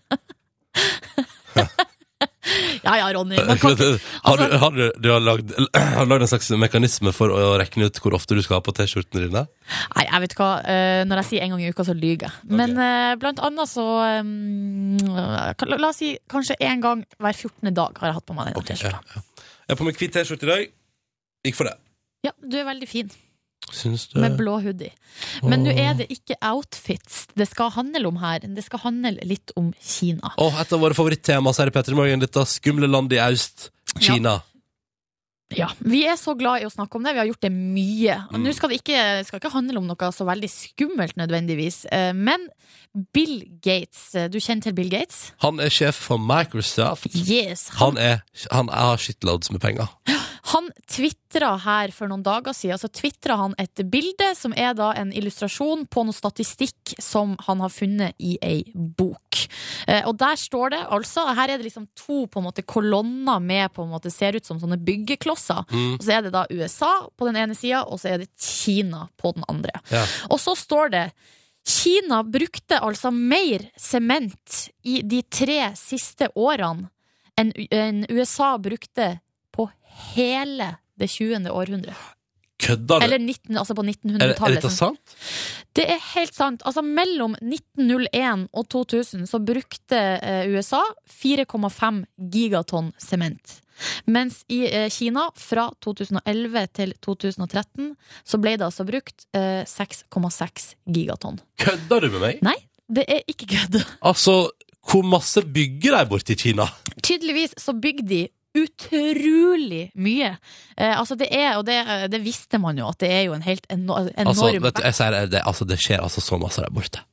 S3: ja ja, Ronny. Man kan ikke
S2: Har du,
S3: altså-
S2: har du, du har lagd, har lagd en slags mekanisme for å regne ut hvor ofte du skal ha på T-skjortene dine?
S3: Nei, jeg vet hva. eh, Når jeg sier en gang i uka, så lyver jeg. Men okay. blant annet så um, La oss si kanskje én gang hver 14. dag har jeg hatt på meg den
S2: okay,
S3: T-skjorta.
S2: ja. Jeg har på meg hvit T-skjorte i dag. Gikk for det.
S3: Ja, du er veldig fin. Med blå hoodie. Men nå er det ikke outfits det skal handle om her. Det skal handle litt om Kina.
S2: Åh, et av våre favorittemaer her i Petter Morgen, dette skumle landet i øst, Kina.
S3: Ja, Vi er så glad i å snakke om det. Vi har gjort det mye. Og
S2: Mm.
S3: Nå skal det ikke, skal ikke handle om noe så veldig skummelt nødvendigvis. Eh, Men Bill Gates, eh, du kjenner til Bill Gates?
S2: Han er sjef for Microsoft.
S3: Yes, han
S2: Han, er, han har shitloads med penger.
S3: Han tvitra her for noen dager siden Så twittra han et bilde som er da en illustrasjon på noe statistikk som han har funnet i ei bok. Eh, og der står det altså Her er det liksom to på en måte kolonner med på en måte ser ut som sånne byggeklosser.
S2: Mm.
S3: Og så er det da USA på den ene sida, og så er det Kina på den andre.
S2: Ja.
S3: Og så står det Kina brukte altså mer sement i de tre siste årene enn USA brukte hele det 20. århundret.
S2: Kødder du?
S3: Eller 19, altså på
S2: Er, er
S3: 1900-tallet.
S2: dette
S3: sånn.
S2: sant?
S3: Det er helt sant. Altså Mellom 1901 og 2000 så brukte eh, USA 4,5 gigatonn sement. Mens i eh, Kina, fra 2011 til 2013, så ble det altså brukt eh, 6,6 gigatonn.
S2: Kødder du med meg?
S3: Nei, det er ikke kødd.
S2: Altså, hvor masse bygger de borte i Kina?
S3: Tydeligvis så bygger de utrolig mye. Eh, altså det er, og det, det visste man jo, at det er jo en helt enorm,
S2: Altså, vet du, jeg sier det, altså, det skjer altså så masse der borte.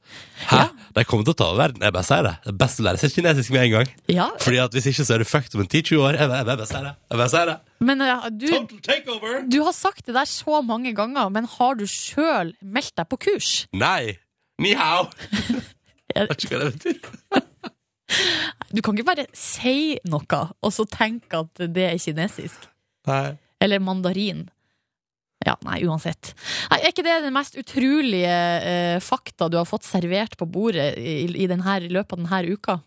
S2: Hæ?
S3: Ja.
S2: De kommer til å ta over verden. Jeg bare sier det. Det er best å lære seg kinesisk med en gang.
S3: Ja,
S2: Fordi at hvis ikke så er du fucked om en 10-20 år. Jeg bare, jeg bare sier det. Jeg bare sier det.
S3: men ja, du,
S2: Total takeover!
S3: du har sagt det der så mange ganger, men har du sjøl meldt deg på kurs?
S2: Nei. Ni hao. Jeg vet ikke hva det betyr.
S3: Du kan ikke bare si noe, og så tenke at det er kinesisk.
S2: Nei.
S3: Eller mandarin. Ja, nei, uansett. Nei, er ikke det den mest utrolige eh, fakta du har fått servert på bordet i, i, denne, i løpet av denne uka?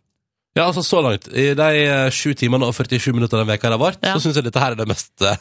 S2: Ja, altså så langt. I de eh, sju timene og 47 minutter den veka det har vært,
S3: Ja.
S2: så syns jeg dette her er det mest eh,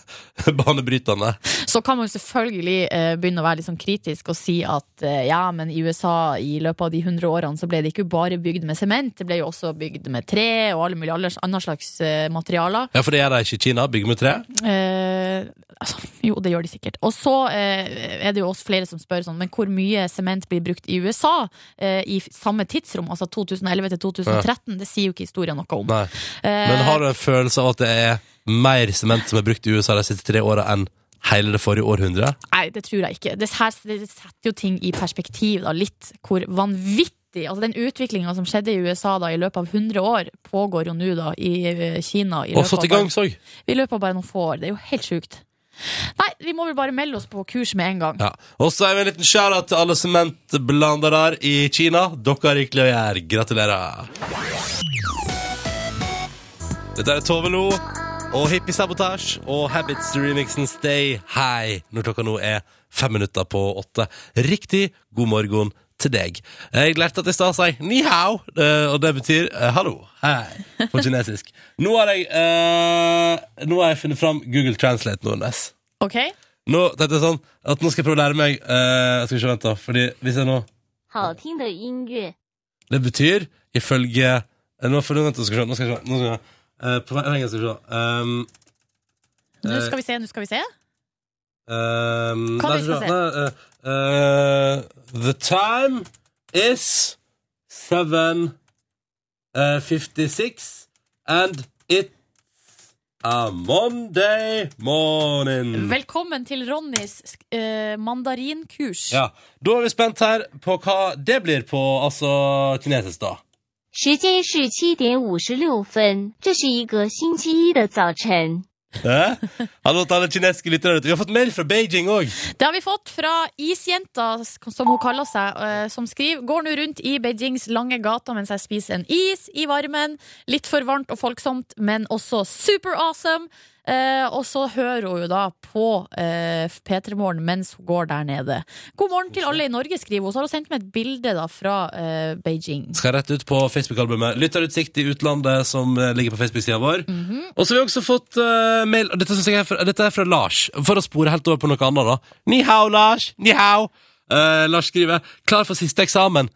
S2: banebrytende.
S3: Så kan man jo selvfølgelig eh, begynne å være litt sånn kritisk og si at eh, ja, men i USA i løpet av de 100 årene så ble det ikke bare bygd med sement, det ble jo også bygd med tre og alle mulige andre slags eh, materialer.
S2: Ja, for det gjør de ikke i Kina. bygge med tre.
S3: Eh, altså, jo, det gjør de sikkert. Og så er det jo også flere som spør sånn, men hvor mye sement blir brukt i USA i samme tidsrom, altså 2011 til 2013? Det sier jo ikke historien noe om.
S2: Nei. Men har du en følelse av at det er mer sement som er brukt i USA de siste tre åra enn hele det forrige århundret?
S3: Nei, det tror jeg ikke. Det, her, det setter jo ting i perspektiv da, litt, hvor vanvittig Altså Den utviklinga som skjedde i USA da i løpet av 100 år, pågår jo nå da i eh, Kina. I
S2: Og satt i gang, så.
S3: I løpet av bare noen få år. Det er jo helt sjukt. Nei, vi må vel bare melde oss på kurs med en gang.
S2: Ja. Og så er vi en liten shout-out til alle sementblandere i Kina. Dere har rikelig å gjøre. Gratulerer. Dette er Tove Lo og Hippie Sabotage og Habits-remixen Stay High når klokka nå er fem minutter på åtte. Riktig god morgen til deg. Jeg lærte at i stad si ni hao, eh, og det betyr eh, hallo, hei, på kinesisk. Nå har jeg, eh, nå har jeg funnet fram Google Translate, Nordnes.
S3: Ok?
S2: Nå tenkte jeg sånn at nå skal jeg prøve å lære meg eh, Skal vi se, vent da Fordi hvis jeg nå
S7: 好听的音乐。
S2: Det betyr ifølge eh, Nå får du vent, nå skal vi se Nå skal vi se, nå skal vi se. Eh, På engelsk skal vi se um,
S3: Nå
S2: Eh,
S3: skal vi se, nå skal vi se.
S2: um,
S3: Hva
S2: nei,
S3: vi skal
S2: nei, eh, eh, The time is Seven eh, 56 And it's A Monday morning
S3: Velkommen til Ronnys eh, mandarinkurs.
S2: Ja, da er vi spent her på hva det blir på Altså kinesisk da
S7: 时间是七点五十六分，这是一个星期一的早晨。
S2: Hallo til alle kinesiske lyttere. Vi har fått mail fra Beijing òg.
S3: Det har vi fått fra Isjenta, som hun kaller seg, eh, som skriver Går nå rundt i Beijings lange gater mens jeg spiser en is i varmen. Litt for varmt og folksomt, men også super awesome. Eh, og så hører hun jo da på eh, P3 Morgen mens hun går der nede. God morgen til alle i Norge, skriver hun. Så har hun sendt meg et bilde da fra eh, Beijing.
S2: Skal rett ut på Facebook-albumet Lytterutsikt i utlandet, som eh, ligger på Facebook-sida vår. Og så har vi også fått eh, mail dette, er fra, dette er fra Lars, for å spore helt over på noe annet. da Ni hao, Lars! Ni hao! Eh, Lars skriver Klar for siste eksamen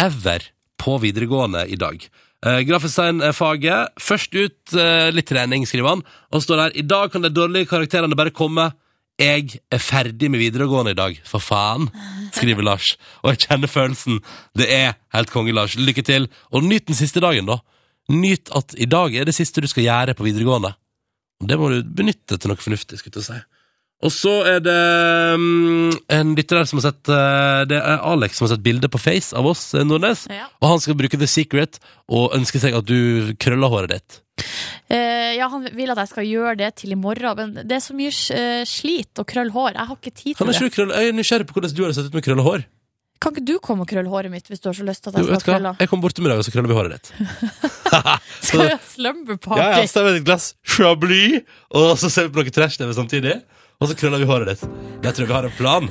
S2: ever på videregående i dag. Uh, Grafisk design-faget. Først ut uh, litt trening, skriver han. Og står der I dag kan de dårlige karakterene bare komme. Jeg er ferdig med videregående i dag, for faen, skriver Lars. Og jeg kjenner følelsen. Det er helt konge, Lars. Lykke til. Og nyt den siste dagen, da. Nyt at i dag er det siste du skal gjøre på videregående. Og det må du benytte til noe fornuftig, skulle jeg si. Og så er det um, en lytter som har sett uh, Det er Alex som har sett bilde på Face av oss, eh, Nordnes.
S3: Ja.
S2: Og han skal bruke The Secret og ønske seg at du krøller håret ditt.
S3: Uh, ja, han vil at jeg skal gjøre det til i morgen, men det er så mye uh, slit å krølle hår. Jeg har ikke tid til det.
S2: krølle, jeg er nysgjerrig på hvordan du hadde sett ut med krølla hår.
S3: Kan ikke du komme og krølle håret mitt hvis du har så lyst til at jeg skal krølle?
S2: Jeg kommer bort til middag, og så krøller vi håret ditt.
S3: Skal vi ha slumber party?
S2: Ja, ja, så tar vi et glass Chablis, og så ser vi på noe trash-TV samtidig. Og så krøller vi håret ditt. Jeg tror vi har en plan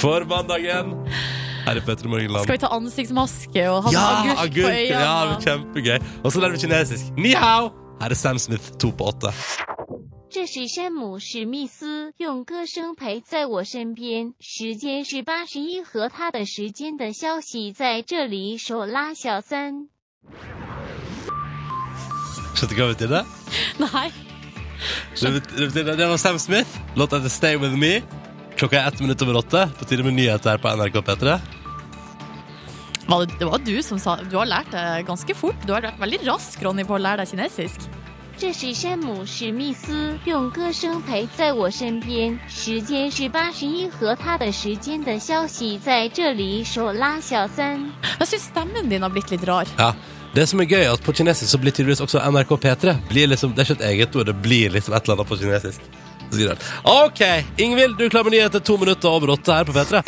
S2: for mandagen. Her i Petter Morgenland.
S3: Skal vi ta ansiktsmaske og ha
S2: Ja,
S3: agurk, på
S2: agurk!
S3: øynene?
S2: Ja, det blir kjempegøy. Og så lærer vi kinesisk. Ni hao! Her er Sam Smith, to på åtte.
S7: 这是山姆史密斯用歌声陪在我身边。时间是八十一和他的时间的消息在这里，手拉小三。
S2: Skjønte du hva det betydde?
S3: Nei.
S2: Det, bet- det, betydde- det var Sam Smith. Låta heter Stay With Me. Klokka er ett minutt over åtte. På tide med nyheter her på NRK P3.
S3: Var det, det var du som sa Du har lært det ganske fort. Du har vært veldig rask, Ronny, på å lære deg kinesisk.
S7: 这是山姆史密斯用歌声陪在我身边。时间是八十一和他的时间的消息在这里，手拉小三。
S3: Jeg syns stemmen din har blitt litt rar.
S2: Ja. Det som er gøy, er at på kinesisk så blir tydeligvis også NRK P3 blir liksom, Det er ikke et eget ord, det blir liksom et eller annet på kinesisk. OK, Ingvild, du klarer klar med nyheter to minutter over åtte her på P3.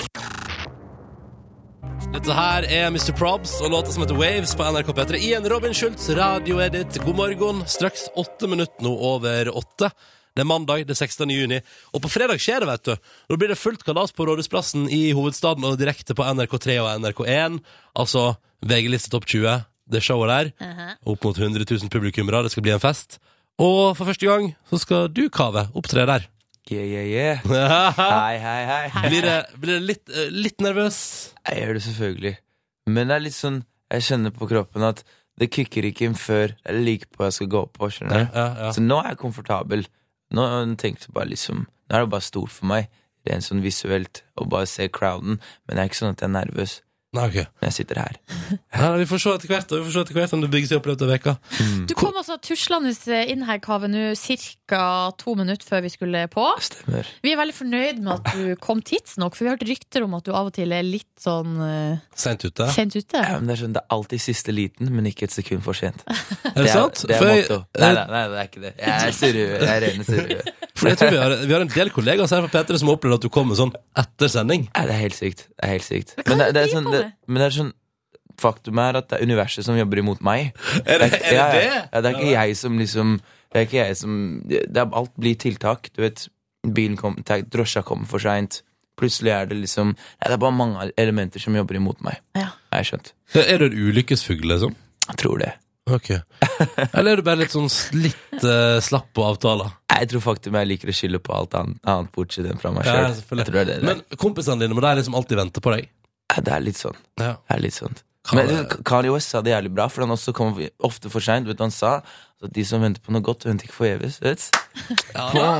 S2: Dette her er Mr. Probs og låta som heter Waves på NRK P3 i en Robin Schultz radioedit. God morgen. Straks åtte minutter nå over åtte. Det er mandag, det er 16. juni, og på fredag skjer det, vet du. Da blir det fullt kalas på Rådhusplassen i hovedstaden og direkte på NRK3 og NRK1. Altså VG-liste topp 20, det showet der. Opp mot 100 000 publikummere, det skal bli en fest. Og for første gang så skal du, Kave, opptre der.
S8: Yeah, yeah, yeah. Hei, hei, hei.
S2: blir det, blir det litt, eh, litt nervøs?
S8: Jeg gjør det selvfølgelig. Men det er litt sånn Jeg kjenner på kroppen at det kicker ikke inn før jeg liker på hva jeg skal gå på. skjønner du?
S2: Ja, ja.
S8: Så nå er jeg komfortabel. Nå tenkte jeg bare liksom Nå er det bare stort for meg, rent sånn visuelt, å bare se crowden. Men det er ikke sånn at jeg er nervøs
S2: Nei, okay.
S8: når jeg sitter her.
S2: Ja, vi får se etter hvert, og vi får se etter hvert om det bygger seg opp i løpet av veka.
S3: Du kom altså tuslende inn her, Kave, nå ca. to minutter før vi skulle på.
S8: Stemmer.
S3: Vi er veldig fornøyd med at du kom tidsnok, for vi har hørt rykter om at du av og til er litt sånn uh,
S2: Seint ute.
S3: sent ute.
S8: Ja, men det er sånn, det er alltid siste liten, men ikke et sekund for sent.
S2: Er det sant?
S8: Det er
S2: For jeg-
S8: Nei, nei, nei, det er ikke det. Jeg er surrue. Jeg er rene surrue.
S2: For jeg tror vi har, vi har en del kollegaer her fra P3 som har opplevd at du kommer sånn etter sending.
S8: Nei, det er helt sykt. Det er helt sykt.
S3: Men
S8: det, det
S3: det
S8: er sånn, det, men det er sånn Faktum er at det er universet som jobber imot meg.
S2: Er det, er det
S8: ja.
S2: det?
S8: Ja, det er ikke jeg som liksom Det er ikke jeg som det er, Alt blir tiltak. Du vet, bilen kom, drosja kommer for seint. Plutselig er det liksom Nei, Det er bare mange elementer som jobber imot meg.
S3: Ja.
S8: Jeg skjønt.
S2: Er du en ulykkesfugl, liksom?
S8: Jeg tror det.
S2: Ok. Eller er du bare litt sånn litt uh, slapp på avtaler?
S8: Jeg tror faktum jeg liker å skylde på alt annet, annet bortsett enn fra meg sjøl.
S2: Ja,
S8: jeg.
S2: Men kompisene dine må de liksom alltid vente på deg?
S8: Ja, det er litt sånn.
S2: Ja.
S8: Det er litt sånn. Men Kanye West sa det jævlig bra, for han også kommer ofte for seint. Han sa at de som venter på noe godt, venter ikke forgjeves. evig?
S2: Ja da,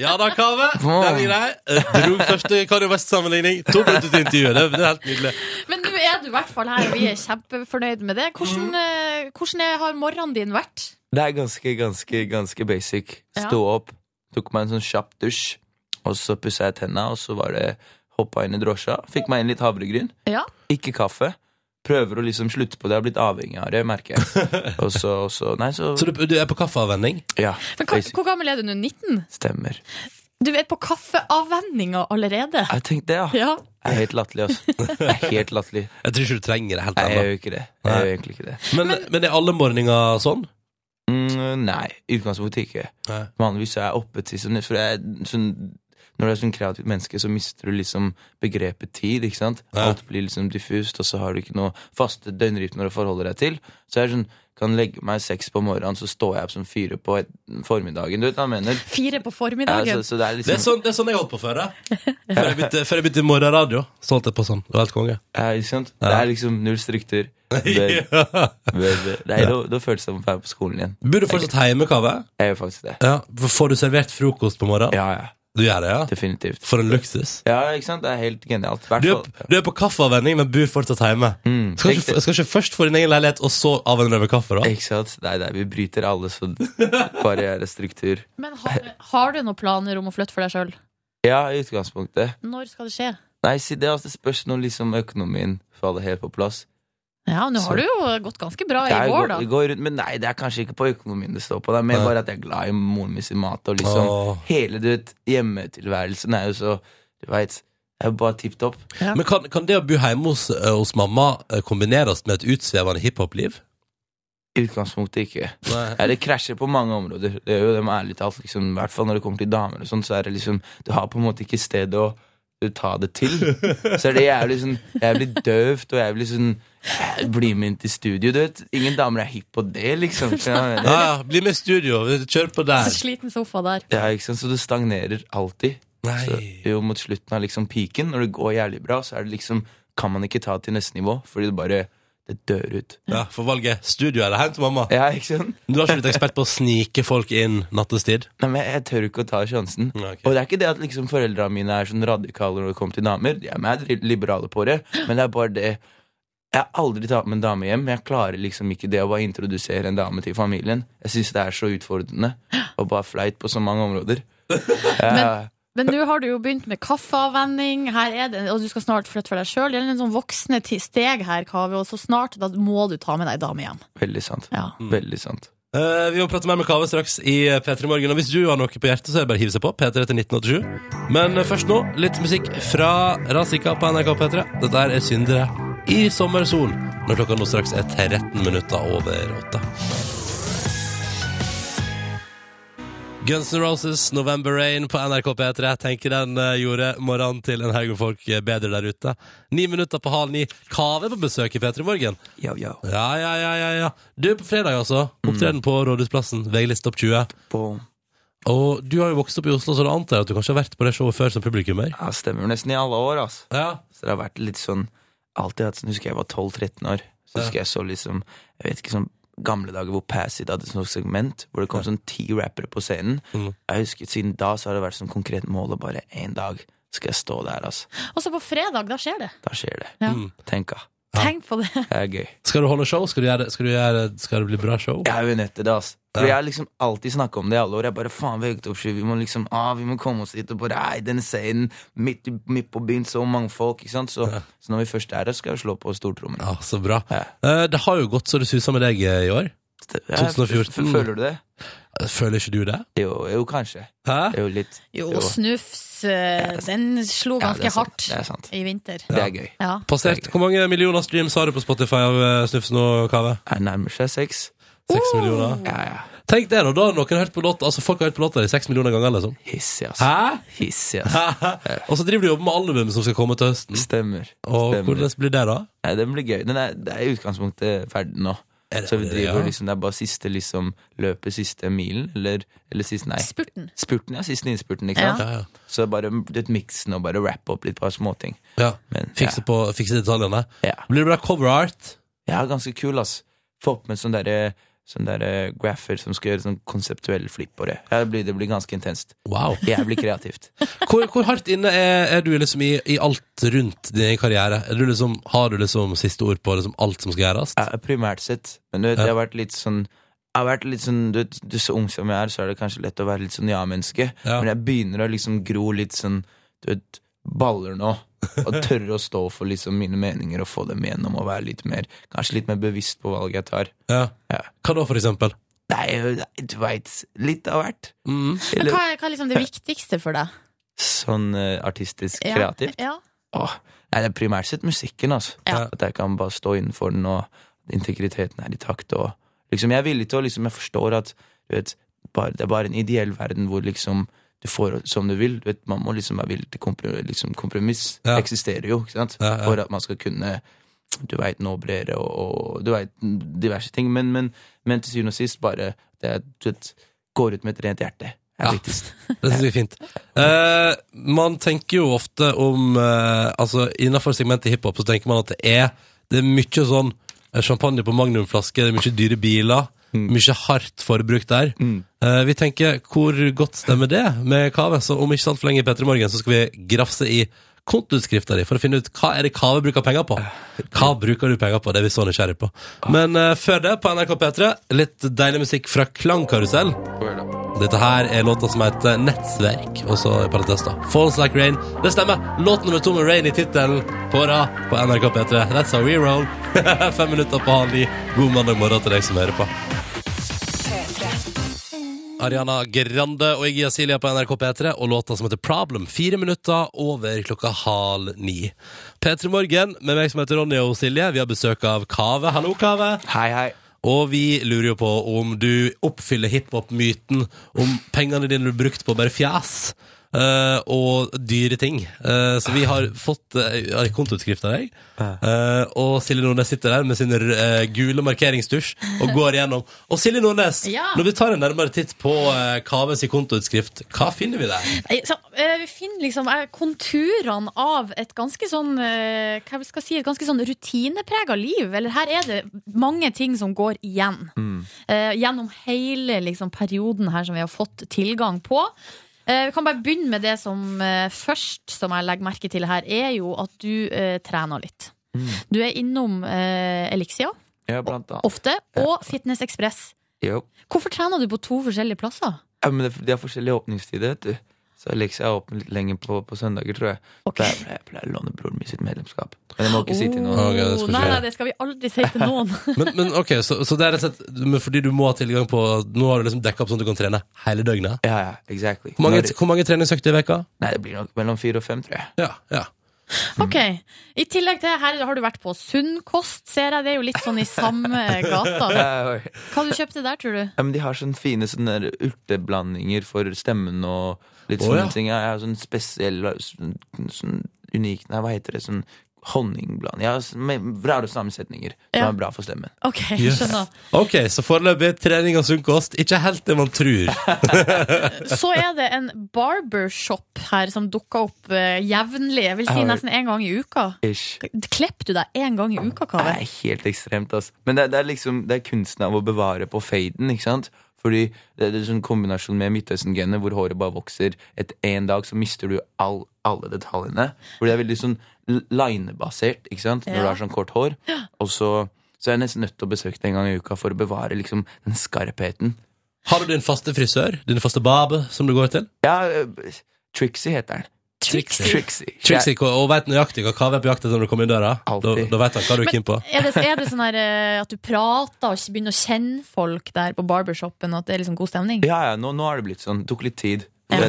S2: ja da Kave. Den grei. Eh, Dro første Kanye West-sammenligning. To minutter til intervjuet. Det, det er helt nydelig.
S3: Men nå er du i hvert fall her, og vi er kjempefornøyd med det. Hvordan, eh, hvordan har morgenen din vært?
S8: Det er ganske, ganske, ganske basic.
S3: Ja.
S8: Stå opp, tok meg en sånn kjapp dusj, og så pussa jeg tenna, og så var det hoppa inn i drosja. Fikk meg inn litt havregryn.
S3: Ja.
S8: Ikke kaffe. Prøver å liksom slutte på det. Jeg har blitt avhengig av det, merker jeg. Og så, og så Nei, så
S2: Så du, du er på kaffeavvenning?
S8: Ja,
S3: Men hva, hvor gammel er du nå? 19?
S8: Stemmer.
S3: Du er på kaffeavvenninga allerede.
S8: Jeg tenkte det, ja.
S3: Ja.
S8: Jeg er helt latterlig, altså. Jeg er helt latterlig.
S2: Jeg tror ikke du trenger det helt
S8: ennå. jeg gjør ikke det. Jeg gjør egentlig ikke det.
S2: Men, men er alle morgener sånn?
S8: Mm, nei, i utgangspunktet ikke.
S2: Nei.
S8: Vanligvis er jeg oppe til sånn, for jeg, sånn Når du er sånn kreativt menneske, så mister du liksom begrepet tid. ikke sant?
S2: Nei.
S8: Alt blir liksom diffust, og så har du ikke noe faste døgnrytmer å forholde deg til. Så jeg er sånn, kan legge meg seks på morgenen, så står jeg opp som fire på et, formiddagen. Du vet hva jeg mener?
S3: Fire på
S8: Ja,
S3: formiddagen.
S8: så, så det er
S2: Det er,
S8: liksom
S2: sånn, det er sånn jeg holdt på før. da. Før jeg begynte, før jeg begynte i morgenradio, så holdt jeg på sånn. Det var helt konge.
S8: ja, ikke sant?
S2: Ja.
S8: Det er liksom null struktur. Nei, da, da føles det som å være på skolen igjen.
S2: Burde du fortsatt hjemme, Kave?
S8: Jeg gjør faktisk det.
S2: Ja. Får du servert frokost på morgenen?
S8: Ja, ja.
S2: Du gjør det, ja?
S8: Definitivt.
S2: For en luksus.
S8: Ja, ikke sant? Det er helt genialt. Hvert
S2: Du er,
S8: fall-
S2: du er på kaffeavvenning, men bor fortsatt hjemme.
S8: Mm,
S2: Skal
S8: riktig.
S2: ikke, skal ikke først få din egen leilighet, og så avvenne deg med kaffe? da?
S8: Ikke sant? Nei, nei, vi bryter alle sånn barrierestruktur.
S3: Men har, har du noen planer om å flytte for deg sjøl?
S8: Ja, i utgangspunktet.
S3: Når skal det skje?
S8: Nei, si det altså, det spørs når liksom økonomien faller helt på plass.
S3: Ja, nå har du jo gått ganske bra i vår,
S8: går,
S3: da.
S8: går rundt, men nei, det er kanskje ikke på økonomien det står på. Det er mer
S2: Nei.
S8: bare at jeg er glad i moren min sin mat. Og liksom
S2: Åh.
S8: hele du vet, hjemmetilværelsen er jo så Du veit, det er jo bare tipp topp.
S3: Ja.
S2: Men kan, kan det å bo hjemme hos, eh, hos mamma eh, kombineres med et utsvevende hiphop-liv?
S8: I utgangspunktet ikke.
S2: Nei.
S8: Ja, det krasjer på mange områder. Det er jo det med ærlig talt, liksom, I hvert fall når det kommer til damer og sånn, så er det liksom Du har på en måte ikke sted å å ta det til. Så er det jævlig sånn Jævlig døvt og jeg blir sånn eh, Bli med inn til studio, du vet. Ingen damer er hipp på det, liksom. Du jeg
S2: Ja, ja, bli med i studio. Kjør på der.
S3: Så sliten sofa der.
S8: Ja, ikke sant? Så du stagnerer alltid. Så,
S2: Nei.
S8: jo, mot slutten av liksom piken, når det går jævlig bra, så er det liksom kan man ikke ta til neste nivå, fordi det bare dør ut.
S2: Ja, For valget studio eller hjem til mamma.
S8: Ja, ikke sant?
S2: Du har ikke blitt ekspert på å snike folk inn nattestid?
S8: Nei, men jeg, tør ikke å ta sjansen.
S2: Ja, okay.
S8: Og det er ikke det at liksom foreldrene mine er sånn radikale når det kommer til damer. De er liberale på det, men det er bare det Jeg har aldri tatt med en dame hjem. Jeg klarer liksom ikke det å bare introdusere en dame til familien. Jeg syns det er så utfordrende og bare flaut på så mange områder. Ja,
S3: Men nå har du jo begynt med kaffeavvenning, her er det, og du skal snart flytte for deg sjøl. Det er en sånn voksne steg her, Kave, og så snart da må du ta med deg dame hjem.
S8: veldig sant.
S3: Ja.
S8: Veldig sant.
S2: Uh, vi må prate mer med Kave straks i P3 Morgen. Og hvis du har noe på hjertet, så er det bare å hive seg på. P3 til 1987. Men eh, først nå, litt musikk fra Razika på NRK P3. Dette her er Syndere i sommersol, når klokka nå straks er 13 minutter over 8. Guns N' Roses, November Rain på NRK P3. Jeg tenker den eh, gjorde morgenen til en haug med folk eh, bedre der ute. Ni minutter på halv ni. Kave på besøk i P3 Morgen.
S8: Yo, yo.
S2: Ja, ja, ja, ja, ja. Du, på fredag altså. Opptreden på Rådhusplassen. VG-liste topp 20.
S8: Boom.
S2: Og du har jo vokst opp i Oslo, så da antar jeg at du kanskje har vært på det showet før som publikummer?
S8: Ja, stemmer nesten i alle år, altså.
S2: Ja.
S8: Så det har vært litt sånn Alltid hatt sånn Husker jeg var 12-13 år. Så husker jeg så liksom Jeg vet ikke sånn gamle dager hvor Passit hadde et sånt segment hvor det kom sånn ti rappere på scenen.
S2: Mm.
S8: Jeg husker Siden da så har det vært sånn konkret mål å bare én dag skal jeg stå der, altså.
S3: Og så på fredag, da skjer det.
S8: Da skjer det.
S3: Ja.
S2: Mm.
S8: Tenk, da.
S3: Tenk på det.
S8: Det er gøy.
S2: Skal du holde show? Skal, du gjøre, skal, du gjøre, skal det bli bra show?
S8: Jeg er jo nødt til det, altså. For
S2: Ja.
S8: jeg har liksom alltid snakka om det i alle år. Jeg bare faen, VG-toppsky, vi må liksom ah, vi må komme oss dit og bare Ei, den scenen midt, midt på byen, så mange folk, ikke sant. Så, så når vi først er der, skal vi slå på stortrommen.
S2: Ja, så bra.
S8: Ja.
S2: Eh, Det har jo gått så det suser med deg eh, i år.
S8: Ja,
S2: 2014.
S8: f- f- Føler du det?
S2: Føler ikke du det?
S8: Jo, jo kanskje.
S2: Hæ?
S8: Jo, litt.
S3: Jo, Snufs, den slo ganske
S8: er
S3: hardt
S8: Det er sant.
S3: i vinter.
S8: Det er gøy.
S3: Ja.
S2: Passert. Hvor mange millioner streams har du på Spotify av Snufsen og nå, Kave?
S8: Jeg nærmer seg seks.
S2: Seks millioner?
S8: Ja, ja.
S2: Tenk det, nå, da har noen hørt på låta Altså, folk har hørt på låta i seks millioner ganger, liksom.
S8: Hissig, ass.
S2: Hæ?
S8: Hissig, ass.
S2: og så driver du og jobber med albumet som skal komme til høsten.
S8: Stemmer.
S2: Og
S8: Stemmer.
S2: hvordan blir det, da?
S8: Nei, den blir gøy. Den er, det er i utgangspunktet ferdig nå.
S2: Er det-
S8: Så vi driver
S2: ja.
S8: liksom, Det er bare siste liksom løpet, siste milen, eller, eller siste Nei.
S3: Spurten.
S8: Spurten, ja. Siste innspurten, ikke
S3: Ja.
S8: sant?
S2: Ja, ja.
S8: Så bare litt miksen og bare rappe opp litt par småting.
S2: ja.
S8: Men
S2: Fikse, på, fikse detaljene.
S8: ja.
S2: Blir det bra cover art?
S8: ja, ganske kul, ass. Få opp med sånn derre Sånn der graffer som skal gjøre sånn konseptuell flipp på det. Det, blir, det blir ganske intenst.
S2: Wow.
S8: Jævlig kreativt.
S2: Hvor, hvor hardt inne er, er du liksom i, i alt rundt din karriere? Er du liksom, har du liksom siste ord på liksom alt som skal gjøres?
S8: Ja, primært sett. Men du vet,
S2: Ja.
S8: jeg har vært litt sånn jeg har vært litt sånn, du vet, du Så ung som jeg er, så er det kanskje lett å være litt sånn ja-menneske.
S2: Ja.
S8: Men jeg begynner å liksom gro litt sånn du vet, baller nå. Og tørre å stå for liksom mine meninger og få dem gjennom Og være litt mer, kanskje litt mer bevisst på valget jeg tar.
S2: Ja.
S8: Ja.
S2: Hva da, for eksempel?
S8: Nei, du veit, litt av hvert.
S2: Mm.
S3: Men
S8: Eller
S3: hva, er- hva er liksom det viktigste for deg?
S8: sånn eh, artistisk
S3: Ja.
S8: kreativt.
S3: Ja.
S8: Åh, nei, det er primært sett musikken, altså.
S3: Ja.
S8: At jeg kan bare stå innenfor den, og integriteten er i takt. Og liksom, jeg er villig til å liksom, Jeg forstår at du vet, bare, det er bare en ideell verden hvor liksom du får som du vil. Du vet, man må liksom være villig til kompromiss. liksom, kompromiss.
S2: Ja.
S8: eksisterer jo, ikke sant?
S2: Ja, ja.
S8: For at man skal kunne du veit, nå bredere og, og du veit diverse ting. Men, men, men til syvende og sist bare det er, du vet, går ut med et rent hjerte. er
S2: Ja.
S8: viktigst.
S2: Det synes jeg er fint. Eh, man tenker jo ofte om eh, Altså, innenfor segmentet hiphop så tenker man at det er Det er mye sånn eh, champagne på magnumflaske, det er mye dyre biler. Mye hardt forbruk der.
S8: Mm.
S2: Eh, vi tenker, hvor godt stemmer det med Kave? Så om ikke sant for lenge i Morgen, så skal vi grafse i kontoutskrifta di for å finne ut hva er det Kave bruker penger på. Hva bruker du penger på? Det er vi så nysgjerrige på. Men eh, før det, på NRK P3, litt deilig musikk fra Klangkarusell. Dette her er låta som heter Nettverk, og så i parentes da Falls Like Rain. Det stemmer. Låt nummer to med Rain i tittelen på rad på NRK P3. That's how we roll. Fem minutter på halv ni. God mandag morgen til deg som hører på. Ariana Grande og Iggy Asilia på NRK P3 og låta som heter Problem. Fire minutter over klokka halv ni. P3 Morgen med meg som heter Ronny og Silje. Vi har besøk av Kave. Hallo, Kave.
S8: Hei, hei.
S2: Og vi lurer jo på om du oppfyller hiphop-myten om pengene dine du brukte på bare fjas eh, og dyre ting. Uh, så vi har fått uh, kontoutskrift av deg. Uh, og Silje Nordnes sitter der med sin gule markeringstusj og går igjennom. Og Silje Nordnes,
S3: Ja.
S2: når vi tar en nærmere titt på uh, Kaves kontoutskrift, hva finner vi der?
S3: Så, vi finner liksom konturene av et ganske sånn Hva vi skal si, et ganske sånn rutineprega liv. Eller her er det mange ting som går igjen. Eh, gjennom hele liksom, perioden her som vi har fått tilgang på. Eh, vi kan bare begynne med det som eh, først som jeg legger merke til her, er jo at du eh, trener litt. Du er innom eh, Elixia
S8: Ja,
S3: ofte, og Fitness Ekspress.
S8: Jo.
S3: Hvorfor trener du på to forskjellige plasser?
S8: Ja, men det, er forskjellige åpningstider, vet du. Så Alexia er åpen litt lenger på, på søndager, tror jeg.
S3: Ok.
S8: Pleier, pleier, pleier å låne broren min sitt medlemskap. Men jeg må ikke si til noen.
S2: Okay, det
S3: nei, nei, det skal vi aldri si til noen.
S2: Men, men ok, så, så det er rett og slett men fordi du må ha tilgang på Nå har du liksom dekka opp sånn at du kan trene hele døgnet.
S8: Ja, ja, exactly.
S2: Hvor mange, hvor mange treningsøkter i veka?
S8: Nei, det blir nok mellom fire og fem, tror jeg.
S2: Ja, ja.
S3: Ok. I tillegg til her har du vært på Sunnkost, ser jeg. Det er jo litt sånn i samme gata.
S8: Hva
S3: Hva du kjøpte der, tror du?
S8: men de har sånne fine sånne urteblandinger for stemmen og litt
S2: sånne
S8: sånne
S2: ja.
S8: ting. Jeg har sånn spesiell, sånn, sånn unik Nei, hva heter det? Sånn honningbland. Ja, rare sammensetninger som
S3: Ja.
S8: er bra for stemmen.
S3: Ok,
S2: Yes. Ok, så foreløpig trening og sunn kost. Ikke helt det man tror.
S3: Så er det en barbershop her som dukker opp uh, jevnlig. Jeg vil si nesten én gang i uka.
S8: Ish.
S3: Klipper du deg én gang i uka,
S8: Det
S3: Kaveh?
S8: er helt ekstremt, altså. Men det, det er liksom Det er kunsten av å bevare på faden, ikke sant? Fordi det er en sånn kombinasjon med Midtøsten-genet, hvor håret bare vokser. Etter én dag så mister du all, alle detaljene. Hvor det er veldig sånn linebasert, ikke sant? Når
S3: Ja.
S8: du har sånn kort hår. Og så, så er jeg nesten nødt til å besøke det en gang i uka for å bevare liksom den skarpheten.
S2: Har du din faste frisør? Din faste babe som du går til?
S8: Ja, øh, Trixie heter den.
S3: Trixie.
S8: Trixie.
S2: Trixie, og vet nøyaktig hva Kaveh er på jakt etter når du kommer inn døra? Da, da vet han hva du er keen på.
S3: Er det, er det sånn her eh, at du prater og begynner å kjenne folk der på barbershopen, og at det er liksom god stemning?
S8: Ja, ja, nå, nå har det blitt sånn. Det tok litt tid Ja.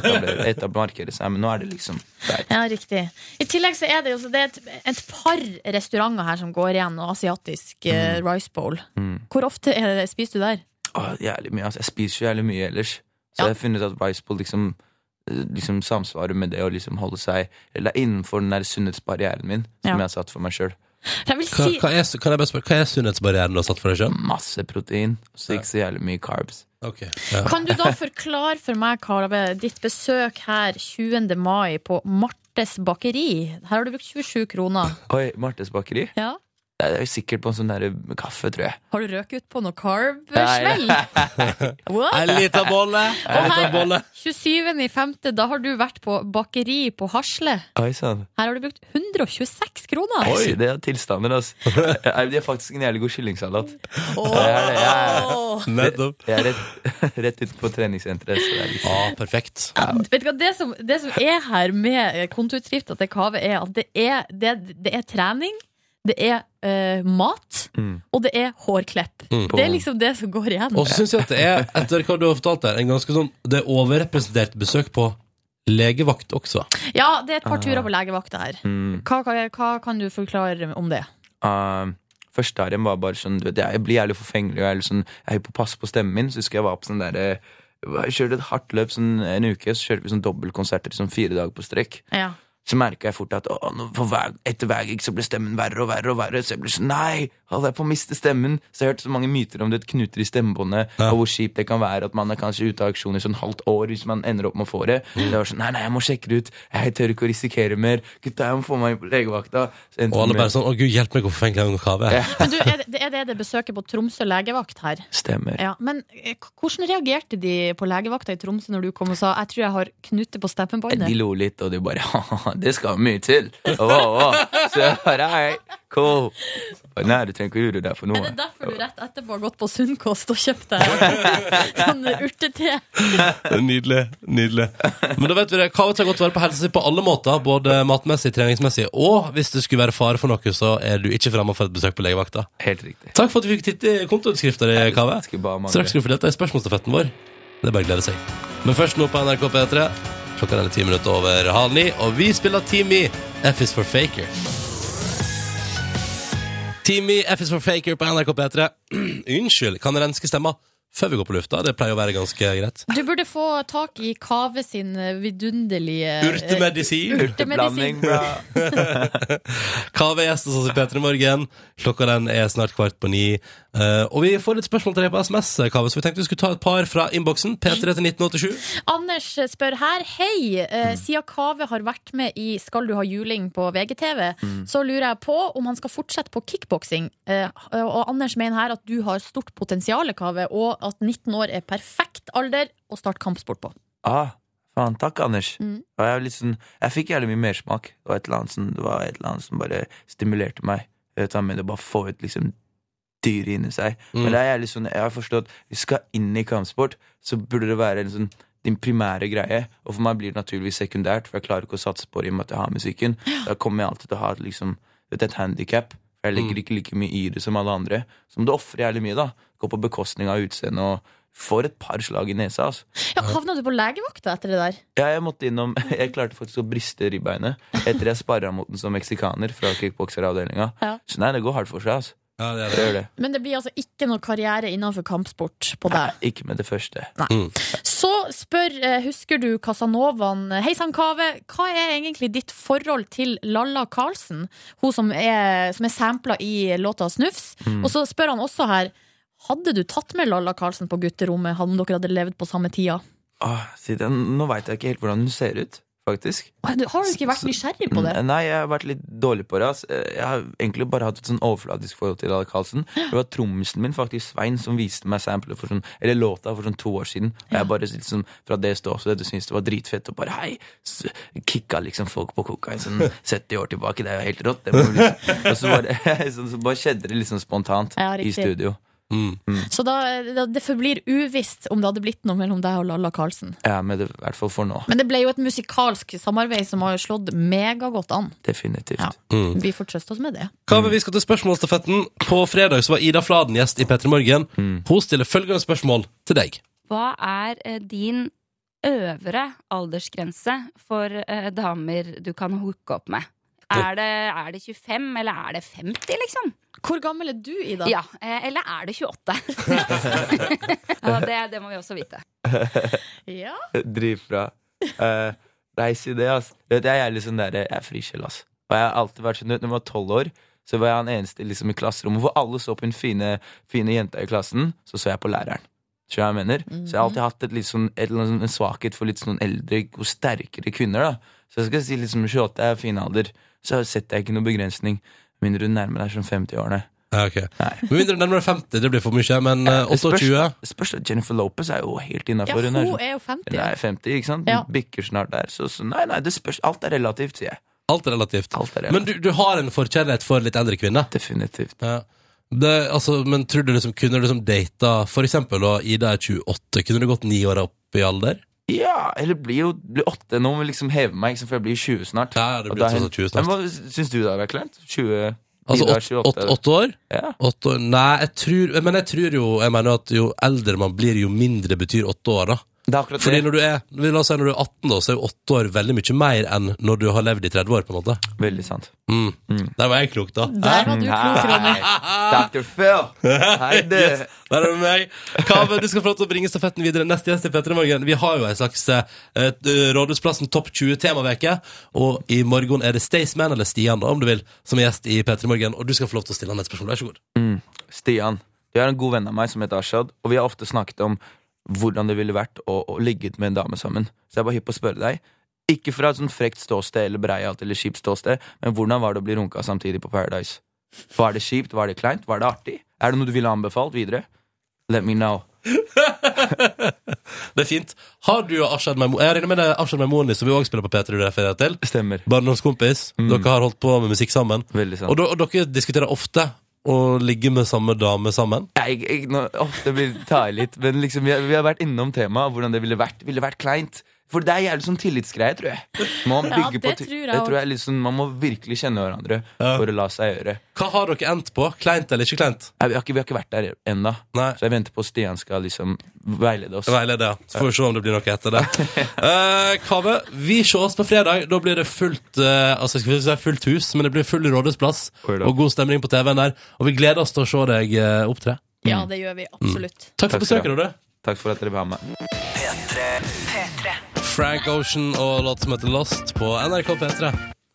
S8: etablere, seg, men nå er det liksom der.
S3: Ja, riktig. I tillegg så er det jo det er et, et par restauranter her som går igjen, og asiatisk eh, rice bowl.
S8: Mm.
S3: Hvor ofte er det, spiser du der?
S8: Åh, jævlig mye, altså. Jeg spiser jo jævlig mye ellers. Så
S3: Ja.
S8: jeg har funnet ut at rice bowl liksom, liksom samsvarer med det å liksom holde seg Eller er innenfor den der sunnhetsbarrieren min, som
S3: Ja.
S8: jeg har satt for meg sjøl.
S3: Si...
S2: Hva, hva, er, hva er sunnhetsbarrieren du har satt for deg sjøl?
S8: Masse protein, og så ikke så jævlig mye carbs.
S2: Okay. Ja.
S3: Kan du da forklare for meg, Kave, ditt besøk her 20. mai på Martes bakeri? Her har du brukt 27 kroner.
S8: Oi, Martes bakeri?
S3: Ja.
S8: Det er sikkert på en sånn der kaffe, tror jeg.
S3: Har du røket ut på noe carb-smell?
S2: En liten bolle! Bolle.
S3: 27.5., da har du vært på bakeri på Hasle.
S8: Oi.
S3: Her har du brukt 126 kroner.
S8: Oi, det er tilstander, altså. Det er faktisk en jævlig god kyllingsalat. Er jeg er-
S2: Nettopp.
S8: Jeg er rett, rett ute på treningssenteret. Så det er liksom
S2: Ja, perfekt.
S3: Vet du hva, det som, det som er her med kontoutskrift til Kave, er at det er, det, det er trening, det er eh, mat,
S8: Mm.
S3: og det er hårklepp.
S2: Mm.
S3: Det er liksom det som går igjen.
S2: Og så syns jeg at det er, etter hva du har fortalt der, en ganske sånn Det er overrepresentert besøk på legevakt også.
S3: Ja, det er et par turer på legevakta her.
S8: mm.
S3: Hva, hva, hva kan du forklare om det?
S8: Uh, første arien var bare sånn du vet, Jeg blir jævlig forfengelig. Og jeg er, litt sånn, jeg er på pass på stemmen min. Så husker jeg var på sånn der, eh, Jeg kjørte et hardt løp sånn en uke, så kjørte vi sånn dobbeltkonserter sånn fire dager på strekk.
S3: Ja.
S8: Så merka jeg fort at å, hver, etter hver gig så ble stemmen verre og verre. og verre Så jeg ble sånn, nei, holder jeg på å miste stemmen? Så jeg har hørt så mange myter om det knuter i stemmebåndet,
S2: Ja.
S8: og hvor kjipt det kan være at man er kanskje ute av aksjon i sånn halvt år hvis man ender opp med å få det.
S2: Mm.
S8: Det var sånn, nei, nei, jeg må sjekke det ut. Jeg tør ikke å risikere mer. Gutta, jeg må få meg inn på legevakta.
S2: Og alle bare sånn 'Å, gud, hjelp meg, hvor forfengelig en Kave?'
S8: Ja.
S3: Men du, er det, er det det besøket på Tromsø legevakt her?
S8: Stemmer.
S3: Ja, men eh, hvordan reagerte de på legevakta i Tromsø når du kom og sa 'jeg tror jeg har knute på
S8: De lo litt, og de bare «Haha, Det skal mye til. Oh, oh. Så jeg bare Hei, cool. Nei, du trenger ikke å gjøre det for noe.
S3: Er det derfor du rett etterpå har gått på Sunnkost og kjøpt deg sånn urtete?
S2: Nydelig. nydelig Men da vet vi det. Kave tar godt vare på helsa si på alle måter, både matmessig, treningsmessig, og hvis det skulle være fare for noe, så er du ikke fremme for et besøk på legevakta.
S8: Helt riktig.
S2: Takk for at vi fikk titte i kontoutskrifta di, Kave.
S8: Skal bare.
S2: Straks skal du få delta i spørsmålsstafetten vår. Det er bare å glede seg. Men først nå på NRK P3. Klokka er ti minutter over halv ni, og vi spiller Team E, F is for Faker. Team F is for Faker på NRK P3. Unnskyld, kan renske stemma før vi går på lufta? Det pleier å være ganske greit.
S3: Du burde få tak i Kave sin eh, vidunderlige eh,
S2: Urtemedisin.
S8: bra.
S2: Kave er gjest hos oss i P3 Morgen. Klokka den er snart kvart på ni. Eh, og vi får litt spørsmål til deg på SMS, Kave, så vi tenkte vi skulle ta et par fra innboksen. P3 til 1987.
S3: Anders spør her Hei, eh, siden Kave har vært med i Skal du ha juling på VGTV Så lurer jeg på om han skal fortsette på kickboksing eh, Og Anders mener her at du har stort potensial, Kave Og at 19 år er perfekt alder Å starte kampsport på
S8: Ah, faen, takk, Anders.
S3: Mm.
S8: Og jeg, sånn, jeg fikk jævlig mye mersmak. Det var et eller annet som, det var et eller annet som bare stimulerte meg. Hva, med å bare få ut liksom dyret inni seg.
S2: Mm.
S8: Men det er jævlig sånn, jeg har forstått hvis du skal inn i kampsport, så burde det være en sånn din primære greie. Og for meg blir det naturligvis sekundært, for jeg klarer ikke å satse på det i og med at jeg har musikken. Da kommer jeg alltid til å ha liksom, vet, et handikap. For jeg legger ikke like mye i det som alle andre. Som det du ofre jævlig mye, da. Går på bekostning av utseende og får et par slag i nesa. Altså.
S3: Ja, Havna du på legevakta etter det der?
S8: Ja, jeg måtte innom Jeg klarte faktisk å briste ribbeinet etter jeg sparra mot den som meksikaner fra kickbokseravdelinga.
S3: Ja.
S8: Så nei, det går hardt for seg. Altså.
S2: Ja, det er
S8: Det
S2: det.
S8: det.
S3: Men det blir altså ikke noe karriere innenfor kampsport på deg.
S8: Nei, Ikke med det første.
S3: Så spør, eh, husker du Casanovaen Hei sann, Kave. Hva er egentlig ditt forhold til Lalla Karlsen? Hun som er, som er sampla i låta Snufs. Og så spør han også her Hadde du tatt med Lalla Karlsen på gutterommet om dere hadde levd på samme tida?
S8: Åh, siden, nå veit jeg ikke helt hvordan hun ser ut, faktisk.
S3: Har du ikke vært nysgjerrig på det?
S8: Mm, Nei, jeg har vært litt dårlig på det. ass. Jeg har egentlig bare hatt et sånn overfladisk forhold til Dale Karlsen. Det var trommisen min, faktisk Svein, som viste meg samplet for sånn, eller låta for sånn to år siden. Og jeg bare liksom, fra det ståstedet syntes det var dritfett og bare hei, kicka liksom folk på kokain sånn 70 år tilbake. Det er jo helt rått. Det liksom. Og så bare, så, bare skjedde det liksom spontant
S3: Ja,
S8: i studio.
S3: Så da, da, det forblir uvisst om det hadde blitt noe mellom deg og Lalla Karlsen.
S8: Ja, men det, i hvert fall for nå.
S3: Men det ble jo et musikalsk samarbeid som har slått megagodt an.
S8: Definitivt.
S3: Ja. Vi får trøste oss med det.
S2: Kave, vi skal til spørsmålsstafetten. På fredag så var Ida Fladen gjest i P3 Morgen. Hun stiller følgende spørsmål til deg.
S9: Hva er eh, din øvre aldersgrense for eh, damer du kan hooke opp med? Er det, er det 25, eller er det 50, liksom?
S3: Hvor gammel er du, Ida?
S9: Ja, eh, Eller er det 28? ja, det, det må vi også vite.
S3: Ja.
S8: Dritbra. Uh, Reis i det, altså. Jeg er litt sånn der, jeg er frikjell, altså. Og jeg har alltid vært sånn, Når jeg var tolv år, så var jeg den eneste liksom, i klasserommet hvor alle så på den fine, fine jenta i klassen. Så så jeg på læreren. Så jeg mener? Så jeg har alltid hatt et, litt sånn, et, eller annet sånn- en svakhet for litt sånn eldre og sterkere kvinner. da Så jeg skal si liksom 28 er fin alder. Så setter jeg ikke noen begrensning. Mindre du nærmer deg sånn 50-årene.
S2: Ja, ok.
S8: Nei.
S2: Med mindre nærmere 50, det blir for mye, men eh,
S8: spørs-
S2: 28
S8: spørs Jennifer Lopez er jo helt
S3: ja,
S8: hun,
S3: hun
S8: sånn-
S3: er jo 50.
S8: Hun er 50, ikke sant?
S3: Ja.
S8: Bikker snart der. Så, så nei, nei, det spørs. Alt er relativt, sier jeg.
S2: Alt er relativt.
S8: Alt er relativt.
S2: Men du, du har en forkjærlighet for litt eldre kvinner?
S8: Definitivt.
S2: Ja. Det, altså, men tror du liksom, kunne du liksom data For eksempel da Ida er 28, kunne du gått ni år opp i alder?
S8: Ja, eller blir jo blir åtte nå, men liksom heve meg, for jeg blir 20 snart.
S2: Ja, det blir sånn 20 snart.
S8: Men hva syns du det vært kleint? 20
S2: Altså
S8: Ida
S2: åtte, åtte,
S8: 28.
S2: åtte år?
S8: Ja.
S2: 8 år? Nei, jeg tror Men jeg tror jo Jeg mener at jo eldre man blir, jo mindre betyr åtte år, da.
S8: Det er akkurat
S2: Fordi
S8: det.
S2: når du er La oss si når du er 18, da, så er jo åtte år veldig mye mer enn når du har levd i 30 år, på en måte.
S8: Veldig sant.
S2: Mm. Der var jeg klok, da.
S3: Der var du klok, Ronny.
S8: Dr. Phil! Hei, du!
S2: Yes, der er det meg. Kave, du skal få lov til å bringe stafetten videre. Neste gjest i Petter Morgen. Vi har jo en slags eh, Rådhusplassen Topp 20-temaveke. Og i morgen er det Staysman, eller Stian, da, om du vil, som er gjest i Petter Morgen. Og du skal få lov til å stille han et spørsmål. Vær så god.
S8: Mm. Stian, du er en god venn av meg som heter Ashad, og vi har ofte snakket om hvordan det ville vært å, å ligge med en dame sammen. Så jeg er bare hypp på å spørre deg. Ikke fra et sånn frekt ståsted eller breialt eller kjipt ståsted, men hvordan var det å bli runka samtidig på Paradise? Var det kjipt? Var det kleint? Var det artig? Er det noe du ville anbefalt videre? Let me know.
S2: Det er fint. Har du og Ashad Maimoni Jeg regner med det er Ashad Maimouni, som vi også spiller på P3, du refererer til.
S8: Stemmer.
S2: Barndomskompis. Dere har holdt på med musikk sammen.
S8: Sant.
S2: Og, og dere diskuterer ofte å ligge med samme dame sammen.
S8: Jeg, jeg, nå, blir det ta litt, men liksom, vi, har, vi har vært innom temaet hvordan det ville vært. Ville vært kleint. For det er jævlig sånn tillitsgreie, tror jeg. Man,
S3: Ja, det
S8: på, ti-
S3: tror jeg
S8: det tror jeg liksom, man må virkelig kjenne hverandre
S2: Ja.
S8: for å la seg gjøre.
S2: Hva har dere endt på? Kleint eller ikke kleint?
S8: Nei, vi, har ikke, vi har ikke vært der ennå, så jeg venter på at Stian skal liksom veilede oss.
S2: Veilede, ja. Så får vi se om det blir noe etter det. uh, Kave, vi sees på fredag. Da blir det fullt uh, altså skal vi si fullt hus, men det blir full rådhusplass og god stemning på TV-en der. Og vi gleder oss til å se deg uh, opptre.
S3: Ja, det gjør vi absolutt.
S2: Takk for besøket,
S8: du.
S2: Rode.
S8: Takk for at dere var med.
S2: Frank Ocean og låt som heter Lost på NRK P3.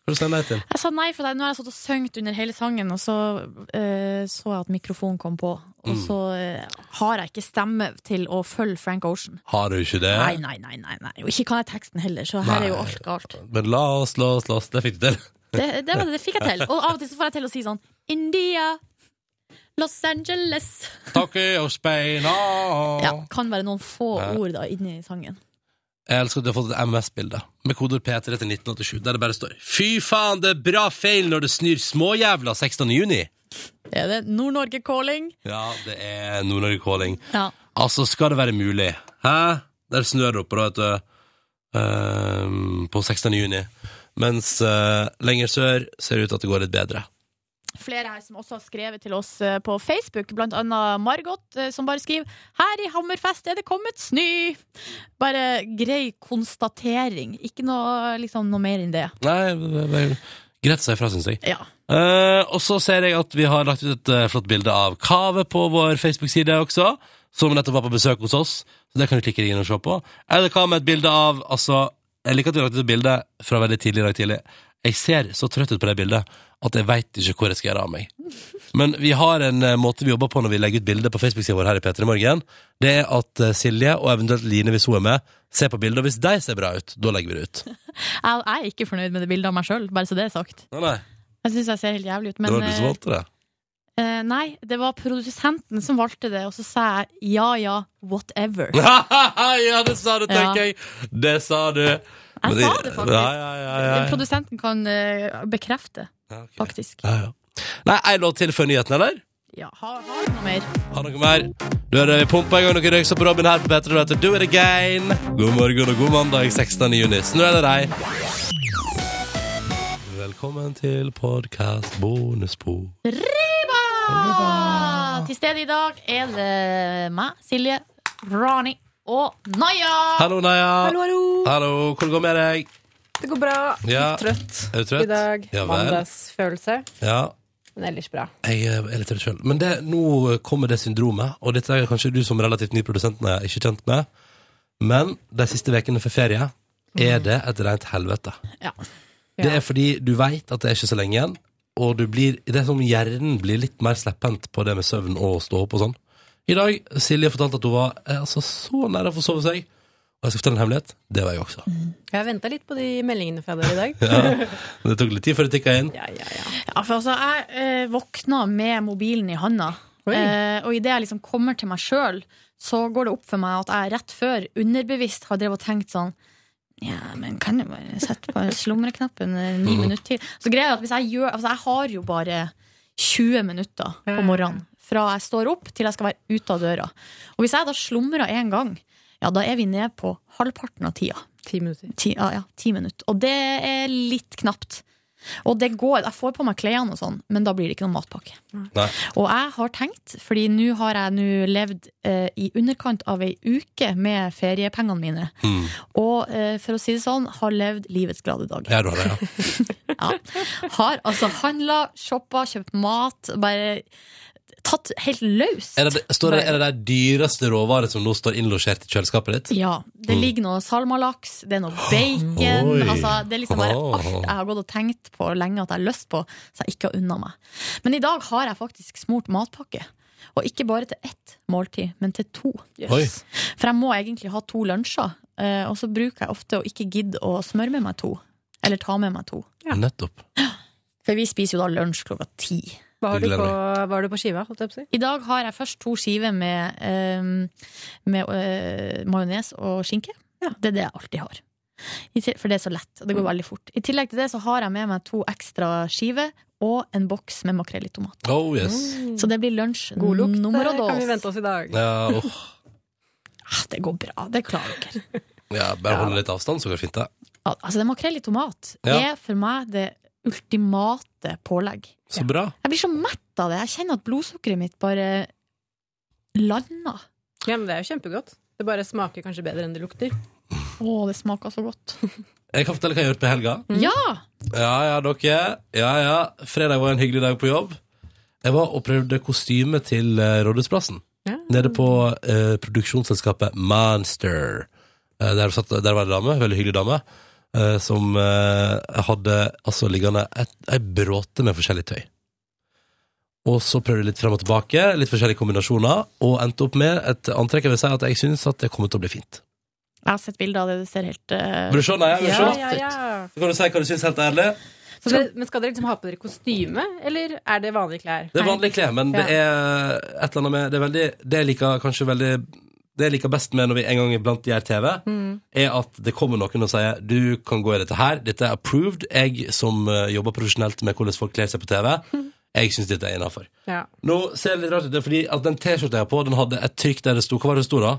S2: Hva nei til?
S3: Jeg sa nei, for nå har jeg stått og sunget under hele sangen, og så uh, så jeg at mikrofonen kom på. Og
S2: Mm.
S3: så uh, har jeg ikke stemme til å følge Frank Ocean.
S2: Har du ikke det?
S3: Nei, nei, nei. nei, nei. Og ikke kan jeg teksten heller, så her er jo alt galt.
S2: Men la oss, la oss, la oss. Det fikk du til.
S3: Det, det, var det, det fikk jeg til. Og av og til så får jeg til å si sånn India, Los Angeles
S2: Tokyo, Spain oh.
S3: Ja, Kan være noen få
S2: Ja.
S3: ord da inni sangen.
S2: Jeg elsker at du har fått et MS-bilde med kodeord P3 til 1987, der det bare står Fy faen, det er bra feil når det snur småjævla 16. juni.
S3: Er det Nord-Norge calling?
S2: Ja, det er Nord-Norge calling.
S3: Ja.
S2: Altså, skal det være mulig? Hæ? Der snør det oppe, da, vet du. Uh, på 16. juni. Mens uh, lenger sør ser det ut til at det går litt bedre.
S3: Flere her som også har skrevet til oss eh, på Facebook, blant annet Margot, eh, som bare skriver Her i Hammerfest er det kommet snø! Bare grei konstatering. Ikke noe, liksom, noe mer enn det.
S2: Nei, det er greit å si ifra, syns jeg.
S3: Ja.
S2: Uh, og så ser jeg at vi har lagt ut et flott bilde av Kave på vår Facebook-side også, som nettopp var på besøk hos oss. Så det kan du klikke deg inn og se på. Eller hva med et bilde av Altså, jeg liker at vi har lagt ut et bilde fra veldig tidlig i dag tidlig. Jeg ser så trøtt ut på det bildet at jeg veit ikke hvor jeg skal gjøre av meg. Men vi har en eh, måte vi jobber på når vi legger ut bilde på Facebook-sida vår her i P3 Morgen. Det er at eh, Silje og eventuelt Line, hvis hun er med, ser på bildet, og hvis de ser bra ut, da legger vi det ut.
S3: Jeg, jeg er ikke fornøyd med det bildet av meg sjøl, bare så det er sagt.
S2: Nei, nei,
S3: Jeg syns jeg ser helt jævlig ut.
S2: det var du som valgte det.
S3: eh, nei, det var produsenten som valgte det, og så sa jeg ja ja, whatever.
S2: ja, det sa du, tenker jeg. Det sa du.
S3: Jeg sa det faktisk.
S2: Ja, ja, ja, ja.
S3: Produsenten kan eh, bekrefte,
S2: Ja, ok.
S3: faktisk.
S2: Ja, ja. Nei, ei låt til før nyheten, eller?
S3: Ja, har, har du noe mer?
S2: Har noe mer? Du hører vi pumper i gang noen røyksopp på Robin her på Petter og heter Do It Again. God morgen og god mandag 16. juni. Snø eller deg? Velkommen til podkast bonusspor.
S3: Riba! Til stede i dag er det meg, Silje, Rani og Naya.
S2: Hallo, Naja.
S10: Hallo, hallo.
S2: Hallo, Hvordan går det med deg?
S10: Det går bra.
S2: Ja.
S10: Litt trøtt
S2: Er du trøtt?
S10: i dag.
S2: Ja vel.
S10: Mandagsfølelse.
S2: Ja,
S10: Men ellers bra.
S2: jeg er litt trøtt sjøl. Men det, nå kommer det syndromet, og dette er kanskje du som relativt ny produsent er ikke kjent med. Men de siste ukene før ferie er det et rent helvete.
S3: Ja.
S2: Det er fordi du veit at det er ikke så lenge igjen, og du blir, det er som hjernen blir litt mer slepphendt på det med søvn og stå opp og sånn. I dag Silje fortalte at hun var eh, altså, så nær å få sove seg. Og jeg skal fortelle en hemmelighet. Det var jeg også.
S10: Jeg har venta litt på de meldingene fra dere i dag.
S2: Ja. Det tok litt tid før det tikka inn.
S10: Ja, ja, ja.
S3: Ja, for altså, jeg eh, våkna med mobilen i handa. Eh, og idet jeg liksom kommer til meg sjøl, så går det opp for meg at jeg rett før underbevisst har drevet og tenkt sånn ja, men kan jeg bare sette på slumreknappen ni
S2: mm.
S3: minutter til? Så greier er at hvis jeg gjør Altså, jeg har jo bare 20 minutter på morgenen fra jeg står opp til jeg skal være ute av døra. Og hvis jeg da slumrer én gang, ja, da er vi nede på halvparten av tida.
S10: Ti minutter.
S3: Ti, ja, ja, ti minutter. Og det er litt knapt. Og det går, Jeg får på meg klærne, og sånn, men da blir det ikke noen matpakke.
S2: Nei.
S3: Og jeg har tenkt, fordi nå har jeg nå levd eh, i underkant av ei uke med feriepengene mine,
S2: Mm.
S3: og eh, for å si det sånn, har levd livets glade dag.
S2: Ja, du har det, ja.
S3: Ja. Har altså handla, shoppa, kjøpt mat, bare tatt helt løs.
S2: Er det, står det, er det de dyreste råvarer som nå står innlosjert i kjøleskapet ditt?
S3: Ja. Det
S2: Mm.
S3: ligger noe salmalaks, det er noe bacon. Altså, det er liksom bare alt jeg har gått og tenkt på lenge at jeg har lyst på, så jeg ikke har unna meg. Men i dag har jeg faktisk smurt matpakke. Og ikke bare til ett måltid, men til to.
S2: Yes.
S3: For jeg må egentlig ha to lunsjer, eh, og så bruker jeg ofte å ikke gidde å smøre med meg to. Eller ta med meg to.
S2: Nettopp.
S3: For vi spiser jo da lunsj klokka ti.
S10: Hva har, du på, hva har du på skiva? Holdt jeg på å si?
S3: I dag har jeg først to skiver med, eh, med eh, majones og skinke. Det er det jeg alltid har. For det er så lett, og det går veldig fort. I tillegg til det så har jeg med meg to ekstra skiver og en boks med makrell i tomat.
S2: Oh yes.
S3: Så det blir lunsj
S10: God lukt
S3: nummer
S10: det kan vi vente oss i dag.
S2: Ja, oh.
S3: Ah, Det går bra, det klarer dere.
S2: ja, bare holde litt avstand, så går det fint, det.
S3: Altså, det makrell i tomat
S2: Ja.
S3: er for meg det ultimate pålegg.
S2: Så bra.
S3: Jeg blir så mett av det. Jeg kjenner at blodsukkeret mitt bare lander.
S10: Ja, men det er jo kjempegodt. Det bare smaker kanskje bedre enn det lukter.
S3: Å, det smaker så godt.
S2: Jeg kan fortelle hva jeg har gjort på helga.
S3: Ja!
S2: Ja, ja, dere. Ja, ja. Fredag var en hyggelig dag på jobb. Jeg var og prøvde kostyme til eh, Rådhusplassen.
S10: Ja.
S2: Nede på eh, produksjonsselskapet Monster. Eh, der, satt, der var det en dame, veldig hyggelig dame, som eh, hadde altså liggende ei bråte med forskjellig tøy. Og så prøvde jeg litt frem og tilbake, litt forskjellige kombinasjoner, og endte opp med et antrekk jeg vil si at jeg syns at det kommer til å bli fint.
S3: Jeg har sett bilder av det. Det ser helt uh,
S2: Vil du se, nei, vil du
S10: Ja,
S2: se?
S10: ja, ja.
S2: Så kan du si hva du syns helt ærlig.
S10: Så dere, men skal dere liksom ha på dere kostyme, eller er det vanlige klær?
S2: Det er vanlige klær, men det er et eller annet med Det er veldig Det jeg liker kanskje veldig Det jeg liker best med når vi en gang iblant gjør TV, er at det kommer noen og sier du kan gå i dette her, dette er approved. Jeg som eh, jobber profesjonelt med hvordan folk kler seg på TV, jeg syns dette er innafor.
S10: Ja.
S2: Nå ser det litt rart ut, det fordi at den T-skjorta jeg har på, den hadde et trykk der det sto Hva var det sto da?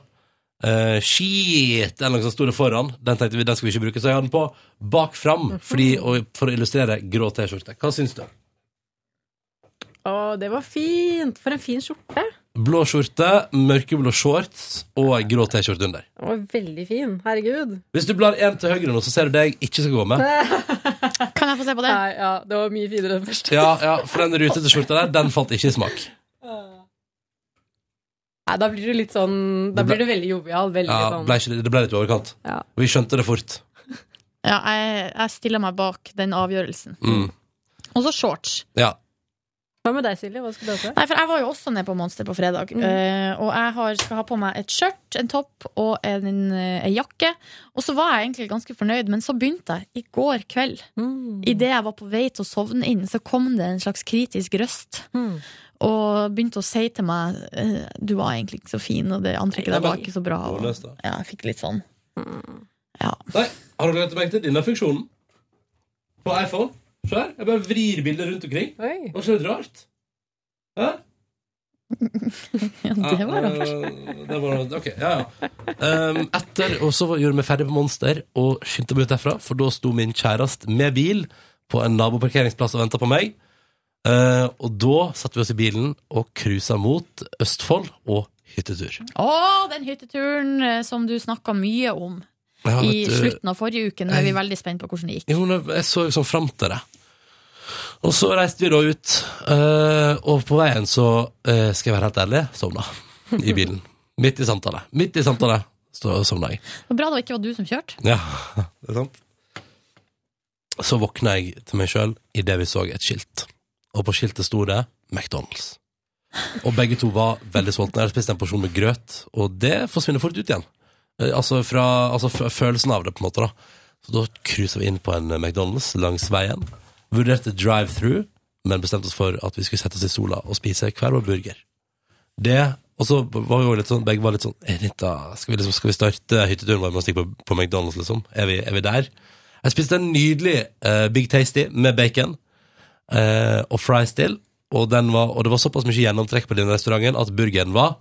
S2: Uh, shit, eller noe som sto det foran. Den tenkte vi, den skal vi ikke bruke, så jeg hadde den på bak fram fordi, for å illustrere grå T-skjorte. Hva syns du?
S10: Å, det var fint! For en fin skjorte.
S2: Blå skjorte, mørkeblå shorts og ei grå T-skjorte under.
S10: Den var veldig fin. Herregud.
S2: Hvis du blar én til høyre nå, så ser du det jeg ikke skal gå med.
S3: Kan jeg få se på det?
S10: Nei, ja, det var mye finere enn først.
S2: Ja, ja, For den rutete skjorta der, den falt ikke i smak.
S10: Nei, da blir det litt sånn Da blir det veldig jovial. Veldig
S2: Ja,
S10: sånn
S2: ble ikke, det ble litt i overkant.
S10: Ja.
S2: Vi skjønte det fort.
S3: Ja, jeg, jeg stiller meg bak den avgjørelsen.
S2: Mm.
S3: Og så shorts.
S2: Ja.
S10: Hva med deg, Silje? Hva skal du ha på?
S3: Nei, for jeg var jo også nede på Monster på fredag. eh, og jeg har, skal ha på meg et skjørt, en topp og en, en, en jakke. Og så var jeg egentlig ganske fornøyd, men så begynte jeg i går kveld.
S10: Mm.
S3: Idet jeg var på vei til å sovne inn, så kom det en slags kritisk røst.
S10: Mm.
S3: Og begynte å si til meg eh, Du var egentlig ikke så fin, og det antrekket der var ikke så bra. Og, ja, jeg fikk litt sånn. Ja.
S2: Nei, har du lagt merke til denne funksjonen? På iPhone? Se her. Jeg bare vrir bildet rundt omkring.
S10: Oi.
S2: Var ikke det rart? Hæ?
S3: ja, det var rart.
S2: Eh, det var, ok, ja, ja. Um, etter, og så gjorde vi ferdig på Monster og skyndte meg ut derfra, for da sto min kjæreste med bil på en naboparkeringsplass og venta på meg. Eh, og da satte vi oss i bilen og cruisa mot Østfold og hyttetur.
S3: Å, den hytteturen eh, som du snakka mye om
S2: Ja,
S3: i
S2: du-
S3: slutten av forrige uke. Nå er vi veldig spent på hvordan det gikk.
S2: Jo, jeg så liksom fram til det. Og så reiste vi da ut, eh, og på veien så, eh, skal jeg være helt ærlig, sovna i bilen. Midt i samtale. Midt i samtale sovna jeg.
S3: Det var bra det ikke var du som kjørte.
S2: Ja, det er sant. Så våkna jeg til meg sjøl idet vi så et skilt. Og på skiltet sto det McDonald's. Og begge to var veldig sultne. Jeg hadde spist en porsjon med grøt, og det forsvinner fort ut igjen. Eh, Altså, fra, altså følelsen av det, på en måte. da Så da cruiser vi inn på en McDonald's langs veien. Vurderte drive-through, men bestemte oss for at vi skulle sette oss i sola og spise hver vår burger. Det, og så var vi jo litt sånn, begge var litt sånn er dette, skal, vi liksom, skal vi starte hytteturen vår med å stikke på, på McDonald's, liksom? Er vi, er vi der? Jeg spiste en nydelig uh, Big Tasty med bacon uh, og fries til, og, den var, og det var såpass mye gjennomtrekk på den restauranten at burgeren var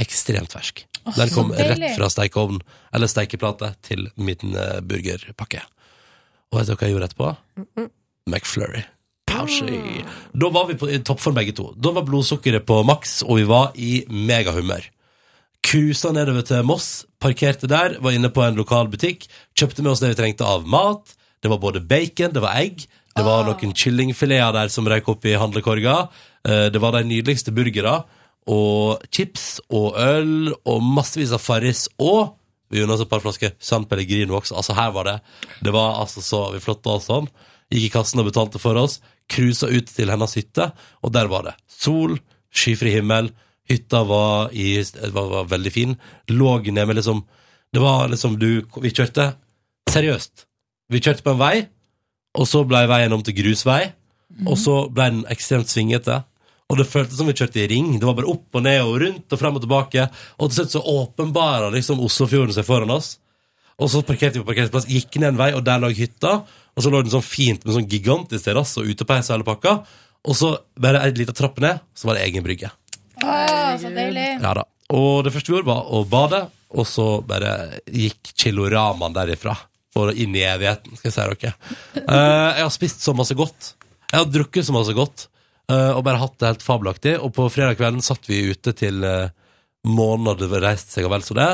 S2: ekstremt fersk. Den kom rett fra stekeovn, eller stekeplate, til min eh, burgerpakke. Og vet du hva jeg gjorde etterpå? McFlurry. Pouchy. Da var vi på, i toppform begge to. Da var blodsukkeret på maks, og vi var i megahumør. Cruisa nedover til Moss, parkerte der, var inne på en lokal butikk, kjøpte med oss det vi trengte av mat. Det var både bacon, det var egg, det var noen kyllingfileter der som røyk opp i handlekorga. Eh, Det var de nydeligste burgere, og chips og øl, og massevis av Farris, og vi unna oss et par flasker San Pellegrino også. Altså, her var det. Det var altså så Vi flotta oss sånn. Gikk i kassen og betalte for oss. Cruisa ut til hennes hytte, og der var det sol, skyfri himmel. Hytta var, i, var, var veldig fin. Lå ned med liksom Det var liksom du Vi kjørte seriøst. Vi kjørte på en vei, og så ble veien om til grusvei. Og så ble den ekstremt svingete. Og det føltes som vi kjørte i ring. Det var bare opp og ned og rundt og frem og tilbake. Og til slutt så åpenbara liksom Oslofjorden seg foran oss. Og så parkerte vi på parkeringsplass, gikk ned en vei, og der lå hytta. Og så lå den sånn fint med sånn gigantisk terrasse og utepeis og hele pakka. Og så bare ei lita trapp ned, så var det egen brygge.
S3: Å, så deilig.
S2: Ja da. Og det første vi gjorde, var å bade, og så bare gikk chiloramaen derifra. For inn i evigheten, skal jeg si dere. Eh, jeg har spist så masse godt. Jeg har drukket så masse godt, eh, og bare hatt det helt fabelaktig. Og på fredag kvelden satt vi ute til uh, månen hadde reist seg og vel så det.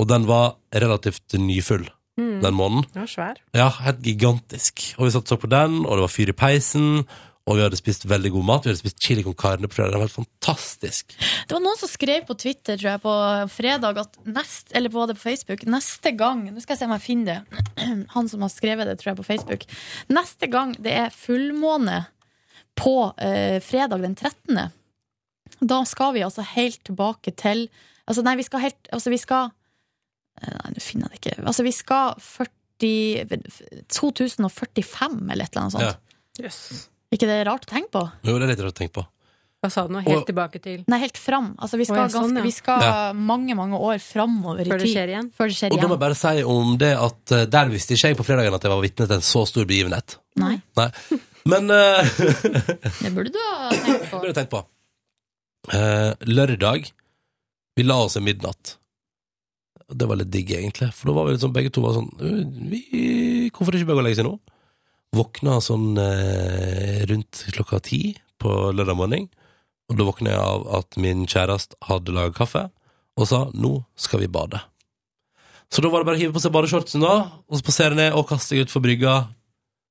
S2: Og den var relativt nyfull,
S10: Mm.
S2: den månen.
S10: Den var svær.
S2: Ja, helt gigantisk. Og vi satt og så på den, og det var fyr i peisen. Og vi hadde spist veldig god mat. Vi hadde spist chili con carne på. Det var helt fantastisk.
S3: Det var noen som skrev på Twitter tror jeg, på fredag, at nest, eller både på Facebook, neste gang Nå skal jeg se om jeg finner det. Han som har skrevet det, tror jeg, på Facebook. Neste gang det er fullmåne på eh, fredag den 13., da skal vi altså helt tilbake til Altså, nei, vi skal helt Altså, vi skal Nei, nå finner jeg det ikke. Altså, vi skal 40 2045, eller et eller annet sånt.
S10: Jøss.
S3: ikke det rart å tenke på?
S2: Jo, det er litt rart å tenke på.
S10: Hva sa du nå? Helt
S2: Og-
S10: tilbake til
S3: Nei, helt fram. Altså, vi skal,
S10: ganske, sånn, ja.
S3: vi skal
S2: Ja.
S3: mange, mange år framover i tid.
S10: Før det skjer igjen?
S3: Før det skjer igjen.
S2: Og da må jeg bare si om det at eh, der visste ikke jeg på fredagen at jeg var vitne til en så stor begivenhet.
S3: Nei,
S2: Nei. Men uh,
S3: det burde du ha tenkt
S2: det
S3: på.
S2: burde jeg tenkt på. Uh, lørdag Vi la oss i midnatt. Det var litt digg, egentlig. For da var vi liksom begge to var sånn «Øh, vi, Hvorfor ikke bare gå og legge seg nå? Våkna sånn eh, rundt klokka ti på lørdag morgen. Og da våkna jeg av at min kjæreste hadde laga kaffe og sa 'nå skal vi bade'. Så da var det bare å hive på seg badeshortsen da, og spasere ned og kaste seg utfor brygga.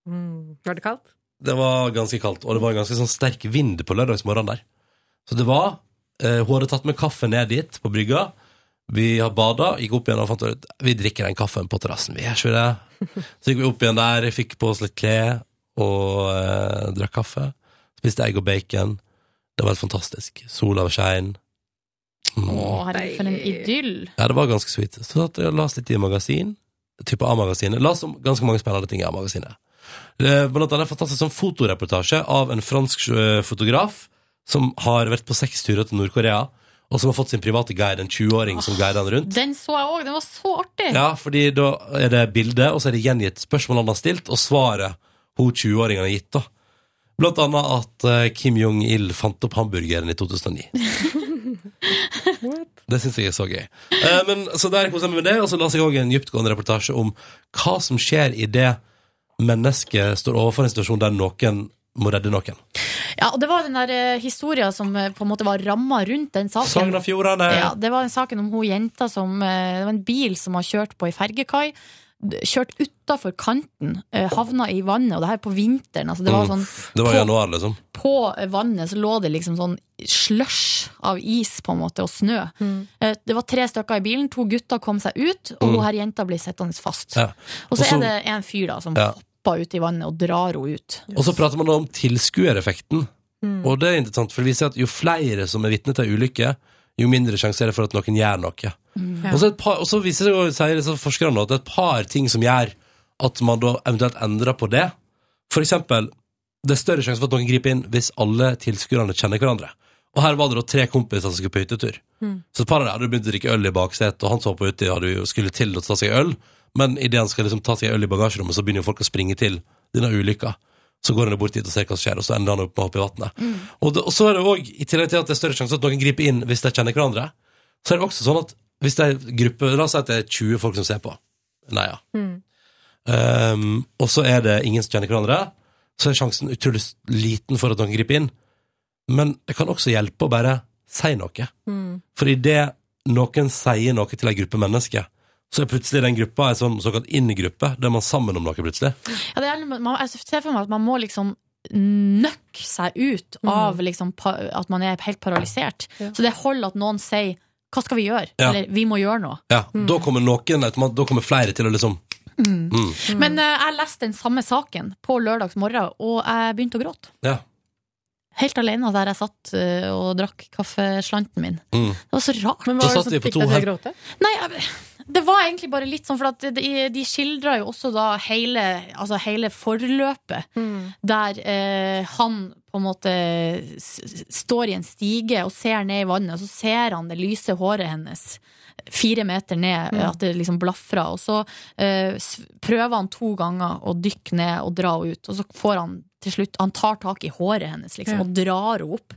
S10: Mm. Var det kaldt?
S2: Det var ganske kaldt, og det var en ganske sånn sterk vind på lørdagsmorgenen der. Så det var eh, Hun hadde tatt med kaffe ned dit på brygga. Vi har bada, gikk opp igjen og fant ut vi drikker den kaffen på terrassen. Vi er ikke det. Så gikk vi opp igjen der, fikk på oss litt klær og eh, drakk kaffe. Spiste egg og bacon. Det var helt fantastisk. Sola skein. Mm.
S3: Å, herregud, for en idyll.
S2: Ja, det var ganske sweet. Så satt jeg og las litt i magasin. Type A-magasinet. Las om ganske mange spennende ting i A-magasinet. Det Blant annet en fantastisk sånn fotoreportasje av en fransk eh, fotograf som har vært på seks turer til Nord-Korea, og som har fått sin private guide, en 20-åring som guider han rundt.
S3: Den så jeg òg, den var så artig!
S2: Ja, fordi da er det bilde, og så er det gjengitt spørsmål han har stilt, og svaret hun 20-åringen har gitt. da. Blant annet at eh, Kim Jong-il fant opp hamburgeren i 2009. Det syns jeg er så gøy. Eh, men, så der koser jeg meg med det, og så las jeg òg en dyptgående reportasje om hva som skjer i det mennesket står overfor en situasjon der noen må redde noen.
S3: Ja, og det var den der eh, historien som eh, på en måte var ramma rundt den saken.
S2: Sogn og Fjordane.
S3: Ja, det var den saken om hun jenta som eh, Det var en bil som har kjørt på ei fergekai. d- Kjørt utafor kanten, eh, havna i vannet, og det her på vinteren. Altså det var
S2: Mm.
S3: sånn
S2: Det var i januar, liksom.
S3: På vannet så lå det liksom sånn slush av is på en måte, og snø. Eh, Det var tre stykker i bilen, to gutter kom seg ut, og
S2: Mm.
S3: hun her jenta ble sittende fast.
S2: Ja.
S3: Og så
S2: Og så-
S3: er det en fyr da som
S2: Ja.
S3: Hopper ut i vannet og drar henne ut.
S2: Og så prater man om tilskuereffekten.
S3: Mm.
S2: Og det er interessant, for det viser at jo flere som er vitne til en ulykke, jo mindre sjanse er det for at noen gjør noe.
S3: Mm.
S2: Og, så par, og så viser det jo, sier forskerne at det er et par ting som gjør at man da eventuelt endrer på det. For eksempel, det er større sjanse for at noen griper inn hvis alle tilskuerne kjenner hverandre. Og her var det da tre kompiser som skulle på hyttetur.
S11: Mm.
S2: Så et par av dem hadde begynt å drikke øl i baksetet, og han så på uti hadde jo skulle til å ta seg øl, men idet han skal liksom ta seg øl i bagasjerommet, så begynner jo folk å springe til denne ulykka. Så går han bort dit og ser hva som skjer, og så ender han opp med å hoppe i vannet. Og, og så er det òg, i tillegg til at det er større sjanse at noen griper inn hvis de kjenner hverandre, så er det også sånn at hvis det er gruppe La oss si at det er 20 folk som ser på. Nei, ja. Um, og så er det ingen som kjenner hverandre, så er sjansen utrolig liten for at noen griper inn. Men det kan også hjelpe å bare si noe.
S10: Mm.
S2: For idet noen sier noe til en gruppe mennesker, så er plutselig den gruppa en sånn såkalt inn-gruppe, der man sammen om noe plutselig.
S3: Ja, det er, man, jeg ser for meg at man må liksom nøkke seg ut
S2: Mm.
S3: av liksom, pa, at man er helt paralysert. Så det holder at noen sier 'hva skal vi gjøre?'
S2: Ja.
S3: eller 'vi må gjøre noe'.
S2: Ja, Da kommer noen, da kommer flere til å liksom
S3: Mm.
S2: Mm.
S3: Men uh, jeg leste den samme saken på lørdags morgen, og jeg begynte å gråte.
S2: Ja.
S3: Helt alene der jeg satt uh, og drakk kaffeslanten min.
S2: Mm.
S3: Det var så rart.
S2: Men hva var det som fikk deg til å gråte?
S3: Nei, jeg, det var egentlig bare litt sånn, for at de, de skildra jo også da hele, altså hele forløpet. Der eh, han på en måte står i en stige og ser ned i vannet, og så ser han det lyse håret hennes fire meter ned,
S11: Mm.
S3: at det liksom blafrer. Og så eh, prøver han to ganger å dykke ned og dra henne ut, og så får han til slutt Han tar tak i håret hennes liksom,
S11: Ja.
S3: og drar henne opp.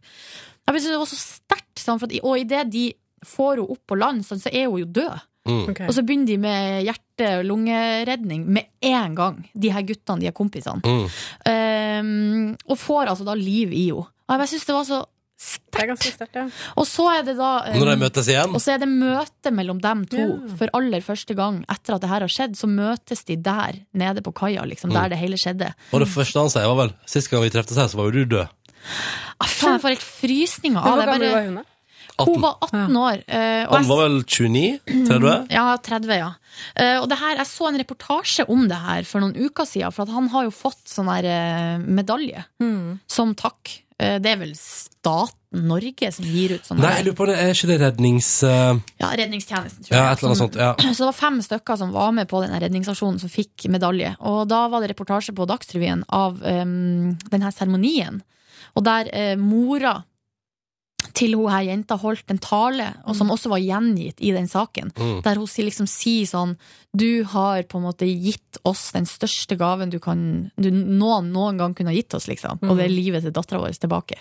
S3: Jeg synes det var så sterkt, sånn, og idet de får henne opp på land, sånn, så er hun jo død.
S11: Mm. Ok.
S3: Og så begynner de med hjerte- og lungeredning med en gang, de her guttene, de her kompisene.
S2: Mm.
S3: Um, og får altså da liv i henne. Og jeg syns det var så
S10: er sterkt, ja.
S3: Og så er det da um,
S2: Når de møtes igjen?
S3: Og så er det møte mellom dem to.
S10: Yeah.
S3: For aller første gang etter at det her har skjedd, så møtes de der nede på kaia, liksom,
S2: Mm.
S3: der det hele skjedde.
S2: Og det første han sier, var vel Sist gang vi treftes her, så var jo du død.
S3: Ah, faen, jeg får helt frysninger av
S10: hvor
S3: det.
S10: gammel
S3: Bare-
S10: var hun da?
S3: Hun var 18 år. eh, og
S2: Han var vel 29? 30?
S3: Ja, 30, ja. Eh, og det her, jeg så en reportasje om det her for noen uker siden, for at han har jo fått sånn her medalje medalje som takk. Eh, det er vel staten Norge som gir ut sånn
S2: Nei, jeg lurer på det. Er ikke det rednings... Uh...
S3: Ja, redningstjenesten, tror
S2: Ja, et eller annet
S3: Som-
S2: sånt, ja.
S3: Så det var fem stykker som var med på denne redningsaksjonen, som fikk medalje. Og da var det reportasje på Dagsrevyen av um, denne seremonien. Og der eh, mora til hun her jenta holdt en tale, og som også var gjengitt i den saken.
S11: Mm.
S3: Der hun liksom sier sånn Du har på en måte gitt oss den største gaven du kan du noen noen gang kunne ha gitt oss, liksom. Og det er livet til dattera vår tilbake.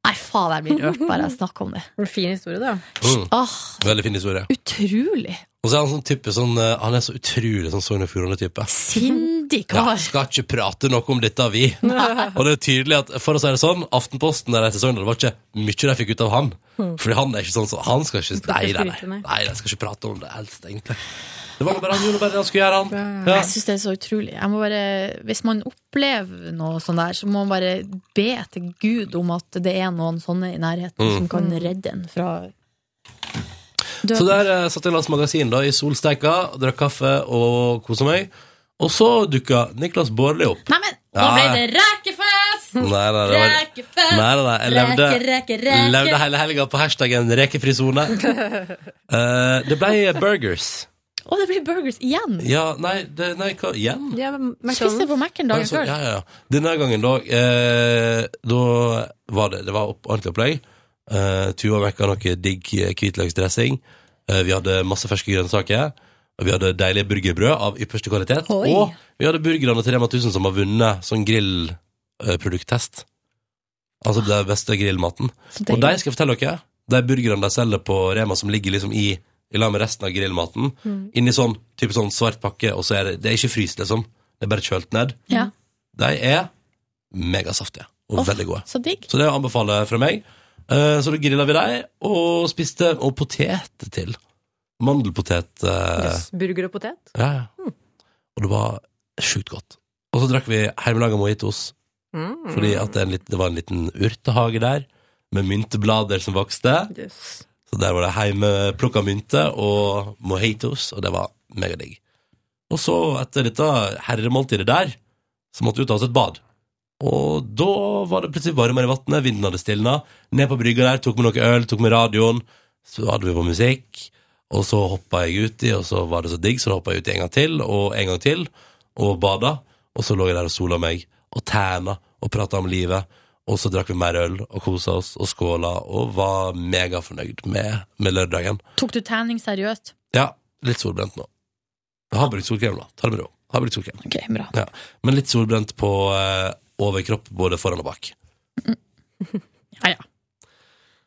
S3: Nei, faen, jeg blir rørt bare jeg snakker om det.
S10: En fin historie, da.
S2: Mm.
S3: Åh,
S2: Veldig fin historie.
S3: utrolig.
S2: Og så er han sånn type sånn eh, Han er så utrolig sånn Sogn og Fjordane-type.
S3: ryddig
S2: Ja,
S3: kar.
S2: skal ikke prate noe om dette, vi. Og det er tydelig at, for å si det sånn, Aftenposten der etter Sogndal, det var ikke mye de fikk ut av han. Fordi han er ikke sånn så, Han skal ikke Nei, nei,
S10: skryte,
S2: nei.
S10: nei.
S2: nei, de skal ikke prate om det helst, egentlig. Det var bare han gjorde bare det han skulle gjøre, han. Ja.
S3: Jeg syns det er så utrolig. Jeg må bare, hvis man opplever noe sånn der, så må man bare be til Gud om at det er noen sånne i nærheten
S2: Mm.
S3: som kan redde en fra.
S2: Så der eh, satt jeg i leste magasin da, i solsteika, drakk kaffe og kosa meg. Og så dukka Niklas Baarli opp.
S3: Nei, men nå
S2: Ja.
S3: ble det rekefest!
S2: Nei, nei, det var,
S3: Rekefest!
S2: nei, nei, nei, jeg levde,
S3: Reke, reke, reke.
S2: levde hele helga på hashtaggen rekefri sone. Eh, det ble burgers.
S3: Å, det blir burgers igjen!
S2: Ja, nei, det, nei hva, igjen?
S10: Ja, men
S3: Spiste
S10: McDonald's.
S3: på Mac-en dagen
S2: Altså,
S3: før.
S2: ja, ja, ja. Denne gangen, da, eh, da var det, det var opp, ordentlig opplegg. Uh, Tuva mekka noe digg eh, hvitløksdressing. Uh, vi hadde masse ferske grønnsaker. Og vi hadde deilige burgerbrød av ypperste kvalitet.
S3: Oi.
S2: Og vi hadde burgerne til Rema 1000 som har vunnet sånn grillprodukttest. altså den beste grillmaten. Og de skal jeg fortelle dere, de burgerne de selger på Rema som ligger liksom i i lag med resten av grillmaten,
S3: Mm.
S2: inni sånn, type sånn svart pakke, og så er det, det er ikke fryst, liksom. Det er bare kjølt ned.
S3: Ja.
S2: De er megasaftige og
S3: oh,
S2: veldig gode.
S3: Så.
S2: Så det anbefaler fra meg. Eh, Så da grilla vi dem, og spiste og potet til. Mandelpotet. eh,
S10: Yes. Burger og potet.
S2: ja, ja. Og det var sjukt godt. Og så drakk vi hjemmelaga mojitos,
S10: Mm.
S2: fordi at det, litt, det var en liten urtehage der, med mynteblader som vokste.
S10: Yes.
S2: Så der var det hjemmeplukka mynte og mojitos, og det var megadigg. Og så, etter dette herremåltidet der, så måtte vi ta oss et bad. Og da var det plutselig varmere i vannet, vinden hadde stilna. Ned på brygga der, tok med noe øl, tok med radioen. Så hadde vi på musikk, og så hoppa jeg uti, og så var det så digg, så da hoppa jeg uti en gang til, og en gang til, og bada. Og så lå jeg der og sola meg, og tæna, og prata om livet. Og så drakk vi mer øl, og kosa oss, og skåla, og var megafornøyd med, med lørdagen.
S3: Tok du tanning seriøst?
S2: Ja, litt solbrent nå. Jeg har brukt solkrem, da. Ta det med ro. Har brukt solkrem.
S3: Okay, bra.
S2: Ja. Men litt solbrent på eh, overkropp, både foran og bak.
S3: Ja, ja.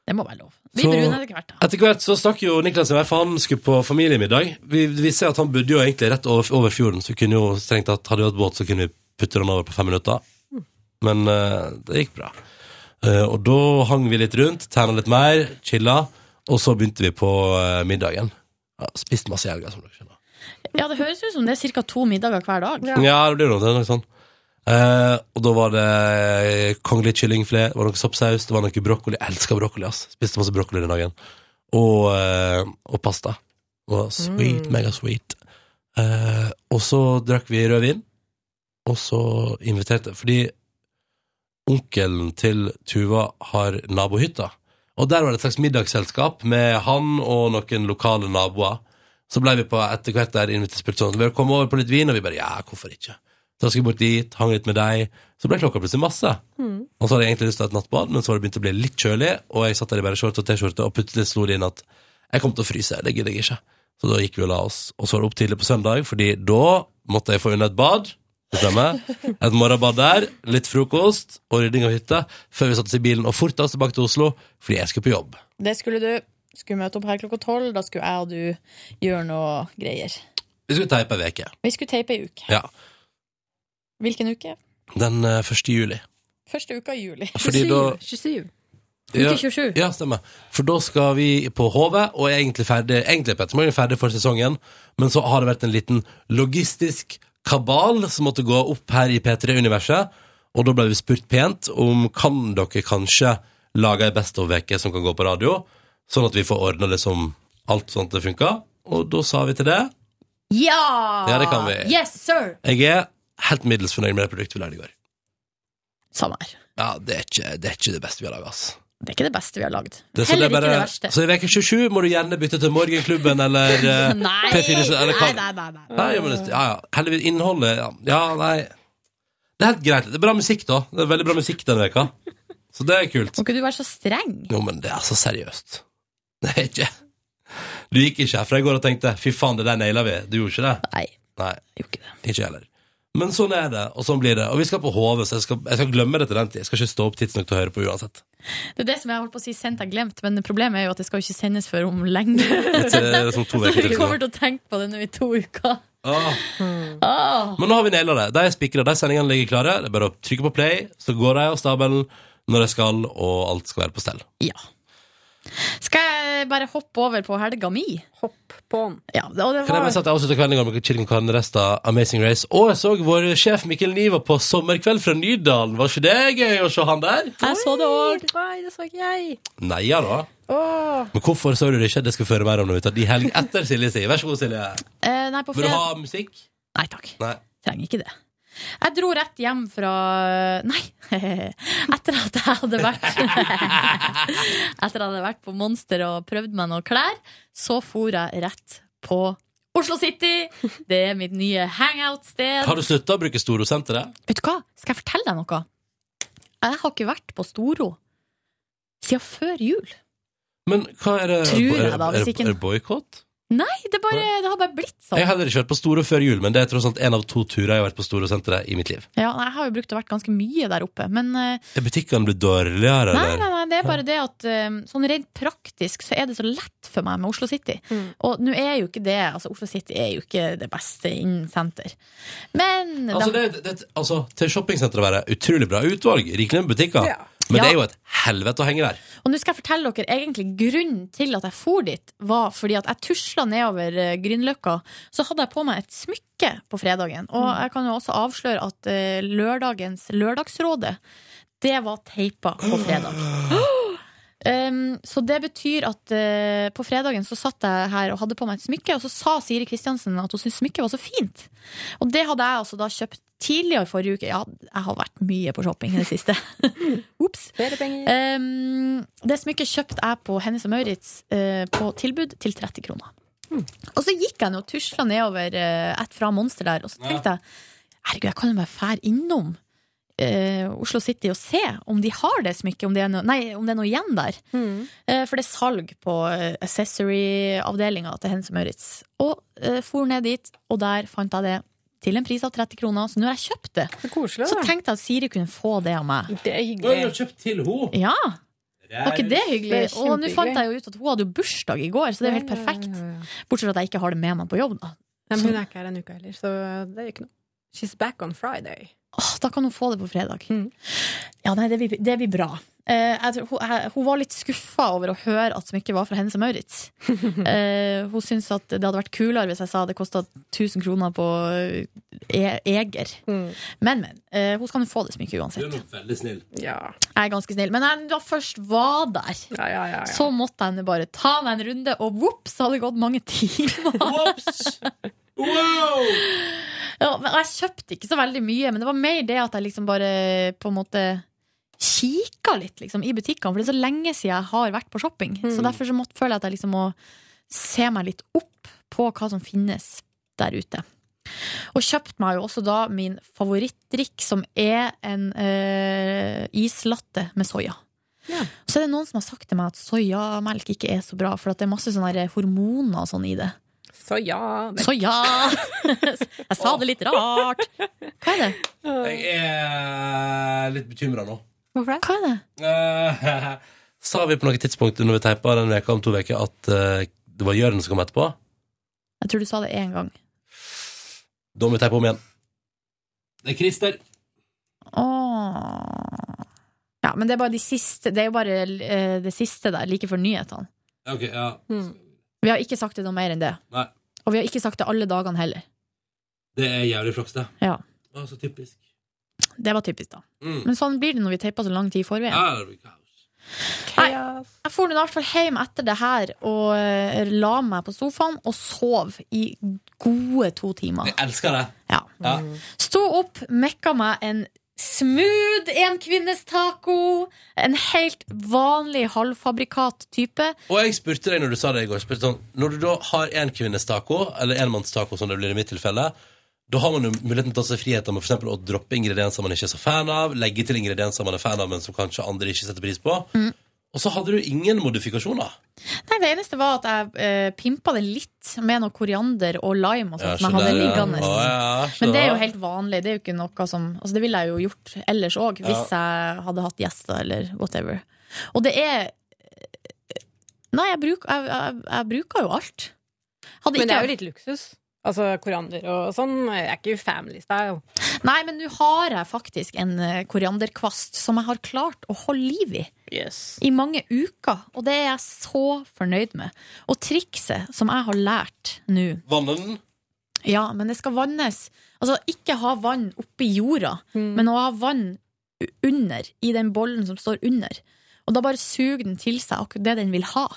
S3: Det må være lov. Vi
S2: Så-
S3: etter hvert, da.
S2: Etter hvert så stakk jo Niklas i vei, for han skulle på familiemiddag. Vi, vi ser at han bodde jo egentlig rett over, over fjorden, så kunne jo strengt tatt, hadde vi hatt båt, så kunne vi putte den over på fem minutter. Men uh, det gikk bra. Uh, og da hang vi litt rundt, tegna litt mer, chilla, og så begynte vi på uh, middagen. Ja, spist masse i helga, som dere skjønner.
S3: Ja, det høres ut som det er ca. to middager hver dag.
S2: Ja, det blir noe, det er noe sånn. Eh, og da var det kongelig kyllingfilet, var noe soppsaus, det var noe brokkoli. Jeg elsker brokkoli, ass. Spiste masse brokkoli den dagen. Og, eh, og pasta. Og sweet,
S10: Mm.
S2: mega sweet. Eh, og så drakk vi rødvin, og så inviterte Fordi onkelen til Tuva har nabohytta. Og der var det et slags middagsselskap med han og noen lokale naboer. Så ble vi på etter hvert der invitert spurt sånn Vil dere komme over på litt vin? Og vi bare ja, hvorfor ikke? Så skulle bort dit, hang litt med deg. Så ble klokka plutselig masse.
S10: Mm.
S2: Og så hadde jeg egentlig lyst til å ha et nattbad, men så var det begynt å bli litt kjølig, og jeg satt der i bare shorts og T-skjorte, og plutselig slo det inn at jeg kom til å fryse. Det gidder jeg ikke. Så da gikk vi og la oss. Og så var det opp tidlig på søndag, fordi da måtte jeg få unna et bad. Stemmer. Et morgenbad der, litt frokost og rydding av hytta før vi satte oss i bilen og forta oss tilbake til Oslo fordi jeg skulle på jobb.
S3: Det skulle du. Skulle møte opp her klokka tolv. Da skulle jeg og du gjøre noe greier.
S2: Vi skulle teipe ei uke.
S3: Vi skulle teipe ei uke.
S2: Ja.
S3: Hvilken uke?
S2: Den eh, 1. juli.
S3: Første uka i juli.
S2: Fordi da
S10: 27.
S3: Uke 27.
S2: Ja, stemmer. For da skal vi på HV, og er egentlig ferdig Egentlig Petter Morgen er ferdig for sesongen, men så har det vært en liten logistisk kabal som måtte gå opp her i P3-universet, og da ble vi spurt pent om kan dere kanskje lage ei Best of-uke som kan gå på radio, sånn at vi får ordna liksom alt sånn at det funker. Og da sa vi til det.
S3: Ja!
S2: Ja, det kan vi.
S3: Yes, sir!
S2: Jeg er helt middels fornøyd med det produktet vi lagde i går.
S3: Samme her.
S2: Ja, det er ikke det, er ikke det beste vi har laga, altså.
S3: Det er ikke det beste vi har lagd. Heller
S2: er bare,
S3: ikke det verste.
S2: Så i veke 27 må du gjerne bytte til Morgenklubben eller eh,
S3: Nei,
S2: P4, eller
S3: nei, nei, nei, nei.
S2: Nei, men, ja, ja. Heldigvis innholdet ja. ja, nei Det er helt greit. Det er bra musikk, da. Det er veldig bra musikk denne veka Så det er kult.
S3: Må ikke du være så streng?
S2: Jo, men det er så seriøst. Det er ikke Du gikk ikke herfra i går og tenkte 'fy faen, det der naila vi'. Du gjorde ikke det?
S3: Nei.
S2: Nei,
S3: Gjorde ikke det.
S2: ikke heller. Men sånn er det, og sånn blir det. Og vi skal på HV, så jeg skal, jeg skal glemme det til den tid. Jeg skal ikke stå opp tidsnok til å høre på uansett.
S3: Det er det som jeg holdt på å si sendt er glemt, men problemet er jo at det skal jo ikke sendes før om lenge.
S2: Det er sånn to
S3: Så vi kommer til å tenke på det nå i to uker.
S2: Åh.
S3: Ah.
S2: Men nå har vi naila det. De er spikra, de sendingene ligger klare. Det er bare å trykke på play, så går de av stabelen når de skal, og alt skal være på stell.
S3: Ja. Skal jeg bare hoppe over på helga mi?
S10: Hopp på den.
S3: Ja, og det
S2: Kan jeg
S3: var...
S2: bare si at jeg avslutter kvelden i gang med Chilling Con Resta Amazing Race. Og jeg så vår sjef Mikkel Niva på Sommerkveld fra Nydalen. Var ikke det gøy å se han der?
S3: Jeg så det òg.
S10: Nei, det så ikke jeg.
S2: Nei ja da.
S10: Åh.
S2: Men hvorfor så du det ikke? Det skal vi høre mer om når vi tar de helg etter Silje sier. Vær så god, Silje.
S3: Eh, nei, på
S2: Vil du ha musikk?
S3: Nei takk.
S2: Nei.
S3: Trenger ikke det. Jeg dro rett hjem fra Nei! Etter at jeg hadde vært Etter at jeg hadde vært på Monster og prøvd meg noen klær, så for jeg rett på Oslo City. Det er mitt nye hangout-sted.
S2: Har du slutta å bruke Storo-senteret?
S3: Vet du hva? Skal jeg fortelle deg noe? Jeg har ikke vært på Storo siden før jul.
S2: Men hva er det?
S3: Tror jeg da, hvis ikke-
S2: er det boikott?
S3: Nei, det, bare, det har bare blitt sånn.
S2: Jeg har heller ikke vært på Storo før jul, men det er tross alt en av to turer jeg har vært på Storosenteret i mitt liv.
S3: Ja, jeg har jo brukt å vært ganske mye der oppe, men eh,
S2: Er butikkene blitt dårligere,
S3: Nei,
S2: eller?
S3: nei, nei, det er bare det at eh, sånn rent praktisk så er det så lett for meg med Oslo City.
S10: Mm.
S3: Og nå er jo ikke det altså Oslo City er jo ikke det beste innen senter. Men
S2: Altså,
S3: da-
S2: det, det, altså, til shoppingsenteret være utrolig bra utvalg, rikelig med butikker.
S10: Ja.
S2: Men det er jo et helvete å henge der.
S3: Og nå skal jeg fortelle dere egentlig grunnen til at jeg for dit, var fordi at jeg tusla nedover eh, Grünerløkka. Så hadde jeg på meg et smykke på fredagen. Og jeg kan jo også avsløre at eh, lørdagens Lørdagsrådet, det var teipa på fredag. Um, så det betyr at uh, på fredagen så satt jeg her og hadde på meg et smykke, og så sa Siri Kristiansen at hun syntes smykket var så fint. Og det hadde jeg altså da kjøpt tidligere forrige uke. Ja, jeg har vært mye på shopping i det siste. Ops. Um, det smykket kjøpte jeg på Hennes og Maurits uh, på tilbud til 30 kroner. Og så gikk jeg nå og tusla nedover uh, ett fra Monster der, og så tenkte jeg herregud, jeg kan jo bare fære innom eh, Oslo City og se om de har det smykket, om de er nei, om det er noe igjen der.
S10: Mm.
S3: Eh, for det er salg på eh, accessory-avdelinga til Hennes og Maurits. Og eh, for ned dit, og der fant jeg det til en pris av 30 kroner. Så nå har jeg kjøpt det.
S10: Så koselig,
S3: Så tenkte jeg at Siri kunne få det av meg.
S10: Det er hyggelig.
S2: du kjøpt til henne.
S3: Ja, var ikke det hyggelig?
S10: Det
S3: og nå fant jeg jo ut at hun hadde jo bursdag i går, så det er jo helt perfekt. Bortsett fra at jeg ikke har det med meg på jobb, da.
S10: Men hun er ikke her en uke heller, så det gjør ikke noe. She's back on Friday.
S3: Åh, da kan hun få det på fredag.
S10: Mm.
S3: Ja, nei, det blir, det blir bra. Eh, jeg tror, hun, jeg, hun var litt skuffa over å høre at smykket var fra Hennes og Maurits. Eh, hun syntes at det hadde vært kulere hvis jeg sa det kosta 1000 kroner på e Eger.
S10: Mm.
S3: Men, men. eh, hun skal nå få det smykket
S2: Du er nok veldig snill.
S10: Ja.
S3: Jeg er ganske snill. Men jeg da først var der,
S10: Ja, ja, ja, ja.
S3: så måtte jeg bare ta meg en runde, og vops, hadde det gått mange timer.
S2: Wow!
S3: Ja, men jeg kjøpte ikke så veldig mye, men det var mer det at jeg liksom bare på en måte kikka litt liksom, i butikkene, for det er så lenge siden jeg har vært på shopping. Så
S10: Mm.
S3: derfor så måtte, føler jeg at jeg liksom må se meg litt opp på hva som finnes der ute. Og kjøpte meg jo også da min favorittdrikk, som er en øh, islatte med soya.
S10: Ja.
S3: Så er det noen som har sagt til meg at soyamelk ikke er så bra, for det er masse sånne hormoner og sånn i det.
S10: Så ja. Men.
S3: Så ja! Jeg sa det litt rart. Hva er det?
S2: Jeg er litt bekymra nå.
S10: Hvorfor det?
S3: Hva er det?
S2: Eh, sa vi på noe tidspunkt når vi teipa den veka om to uker at eh, det var Jørn som kom etterpå?
S3: Jeg tror du sa det én gang.
S2: Da må vi teipe om igjen. Det er Christer.
S3: Åh. Ja, men det er bare de siste Det er jo bare uh, det siste der, like før nyhetene.
S2: Ok, ja.
S10: Mm.
S3: Vi har ikke sagt det noe mer enn det.
S2: Nei.
S3: Og vi har ikke sagt det alle dagene heller.
S2: Det er jævlig flaks, det.
S3: Ja.
S2: Å, så typisk.
S3: Det var typisk, da.
S2: Mm.
S3: Men sånn blir det når vi teiper så lang tid i forveien.
S2: Ja, det blir kaos.
S10: Chaos.
S3: Jeg for i hvert fall hjem etter det her og eh, la meg på sofaen og sov i gode to timer.
S2: Jeg elsker det.
S3: Ja.
S2: Ja.
S3: Sto opp, mekka meg en smooth enkvinnestaco. En helt vanlig halvfabrikat-type.
S2: Og jeg spurte deg når du sa det i går sånn, Når du da har en kvinnes taco, eller enmannstaco som det blir i mitt tilfelle, da har man jo muligheten til å ta seg friheten med for å droppe ingredienser man ikke er så fan av, legge til ingredienser man er fan av, men som kanskje andre ikke setter pris på. Og så hadde du ingen modifikasjoner.
S3: Nei, Det eneste var at jeg eh, pimpa det litt med noe koriander og lime og
S2: Ja,
S3: sånt som men hadde
S2: ja. Å, ja,
S3: Men det er jo helt vanlig. Det er jo ikke noe som Altså, det ville jeg jo gjort ellers òg, hvis jeg hadde hatt gjester eller whatever. Og det er Nei, jeg, bruk, jeg, jeg, jeg bruker jo alt. Hadde
S10: Men det er jo litt luksus. Altså koriander og sånn. Jeg er ikke family style.
S3: Nei, men nå har jeg faktisk en eh, korianderkvast som jeg har klart å holde liv i. I mange uker, og det er jeg så fornøyd med. Og trikset som jeg har lært nå
S2: Vanne den?
S3: Ja, men det skal vannes. Altså, ikke ha vann oppi jorda, men å ha vann under, i den bollen som står under. Og da bare suger den til seg akkurat det den vil ha.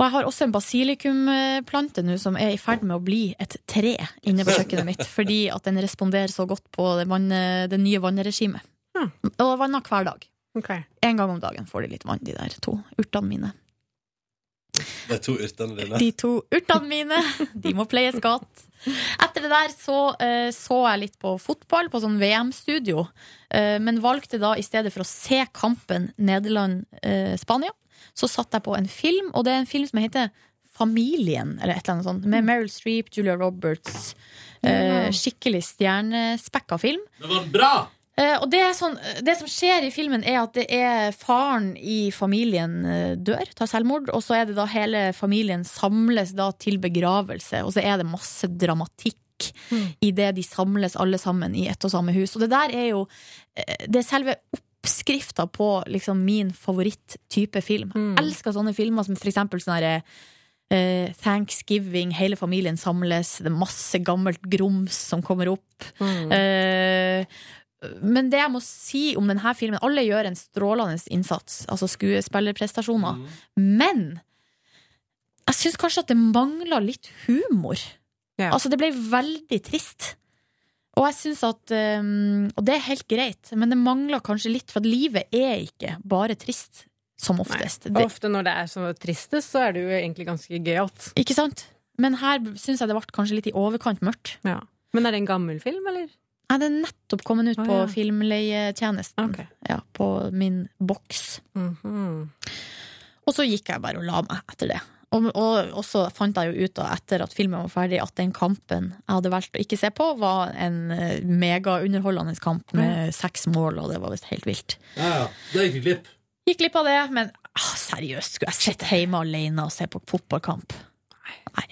S3: Og jeg har også en basilikumplante nå som er i ferd med å bli et tre inne på kjøkkenet mitt, fordi at den responderer så godt på det, vann, det nye vannregimet. Og vanner hver dag. En gang om dagen får de litt vann, de der to urtene mine.
S2: De to urtene dine.
S3: De to urtene mine, de må pleies godt. Etter det der så eh, så jeg litt på fotball, på sånn VM-studio, eh, men valgte da i stedet for å se kampen Nederland-Spania, så satt jeg på en film, og det er en film som heter Familien, eller et eller annet sånt, med Meryl Streep, Julia Roberts. Eh, skikkelig stjernespekka film.
S2: Det var bra!
S3: Eh, og det, er sånn, det som skjer i filmen, er at det er faren i familien eh, dør, tar selvmord, og så er det da hele familien samles da til begravelse, og så er det masse dramatikk i det de samles alle sammen i ett og samme hus. Og det der er jo eh, Det er selve oppskrifta på liksom min favoritttype film. Jeg elsker sånne filmer som for eksempel sånn herre eh, Thanksgiving, hele familien samles, det er masse gammelt grums som kommer opp. Eh, men det jeg må si om denne filmen Alle gjør en strålende innsats, altså skuespillerprestasjoner. Men jeg syns kanskje at det mangla litt humor. Altså, det ble veldig trist. Og jeg synes at um, Og det er helt greit, men det mangler kanskje litt, for at livet er ikke bare trist, som oftest.
S10: Og ofte når det er så tristest, så er det jo egentlig ganske gøyalt.
S3: ikke sant? Men her syns jeg det ble kanskje litt i overkant mørkt.
S10: Men er det en gammel film, eller?
S3: Nei, det er nettopp kommet ut
S10: Å,
S3: på
S10: ja.
S3: filmleietjenesten. Ja, på min boks.
S10: Mhm.
S3: Og så gikk jeg bare og la meg etter det. Og, og, og så fant jeg jo ut da, etter at filmen var ferdig, at den kampen jeg hadde valgt å ikke se på, var en eh, megaunderholdende kamp med seks mål, og det var visst helt vilt.
S2: Ja, ja. Det gikk vi glipp.
S3: Gikk glipp av det, men ah, seriøst, skulle jeg sitte hjemme alene og se på fotballkamp? Nei.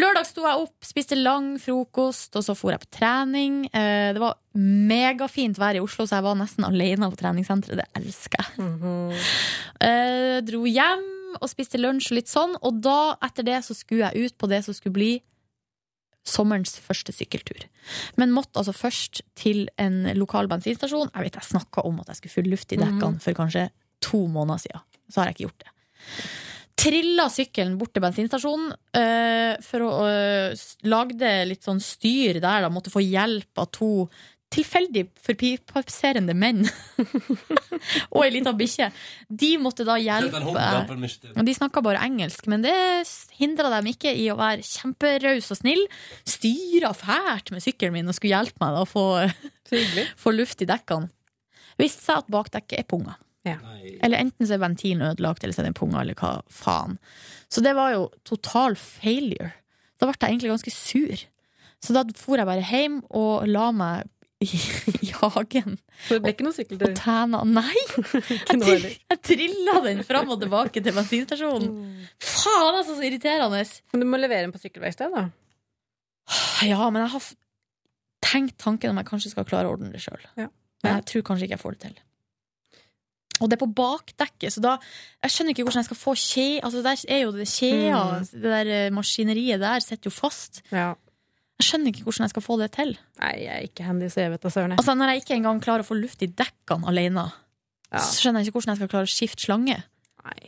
S3: Lørdag sto jeg opp, spiste lang frokost, og så for jeg på trening. Eh, Det var megafint vær i Oslo, så jeg var nesten alene på treningssenteret. Det elsker jeg. Eh, Dro hjem og spiste lunsj og litt sånn, og da, etter det, så skulle jeg ut på det som skulle bli sommerens første sykkeltur. Men måtte altså først til en lokal bensinstasjon. Jeg vet jeg snakka om at jeg skulle fylle luft i dekkene for kanskje to måneder siden. Så har jeg ikke gjort det. Trilla sykkelen bort til bensinstasjonen Øh, for å øh, lagde litt sånn styr der, da. Måtte få hjelp av to tilfeldig forbipasserende menn. og ei lita bikkje. De måtte da hjelpe og De snakka bare engelsk, men det hindra dem ikke i å være kjemperaus og snill. Styra fælt med sykkelen min og skulle hjelpe meg da å få, få luft i dekkene. Viste seg at bakdekket er punga. Eller enten så er ventilen ødelagt, eller så er den punga, eller hva faen. Så det var jo total failure. Da ble jeg egentlig ganske sur. Så da for jeg bare hjem og la meg i, hagen.
S10: Så det ble ikke noe sykkeltur?
S3: Og tæna. Nei! Jeg, jeg trilla den fram og tilbake til bensinstasjonen. Faen, altså, så irriterende!
S10: Men du må levere den på sykkelverksted, da.
S3: Ja, men jeg har tenkt tanken om jeg kanskje skal klare å ordne det sjøl.
S10: Ja.
S3: Men jeg tror kanskje ikke jeg får det til. Og det er på bakdekket, så da Jeg skjønner ikke hvordan jeg skal få kje... Altså, der er jo det kjea,
S10: Mm.
S3: det der eh, maskineriet der sitter jo fast. Jeg skjønner ikke hvordan jeg skal få det til.
S10: Nei, jeg er ikke handy, så jeg vet da søren.
S3: Altså, når jeg ikke engang klarer å få luft i dekkene alene, så skjønner jeg ikke hvordan jeg skal klare å skifte slange. Nei.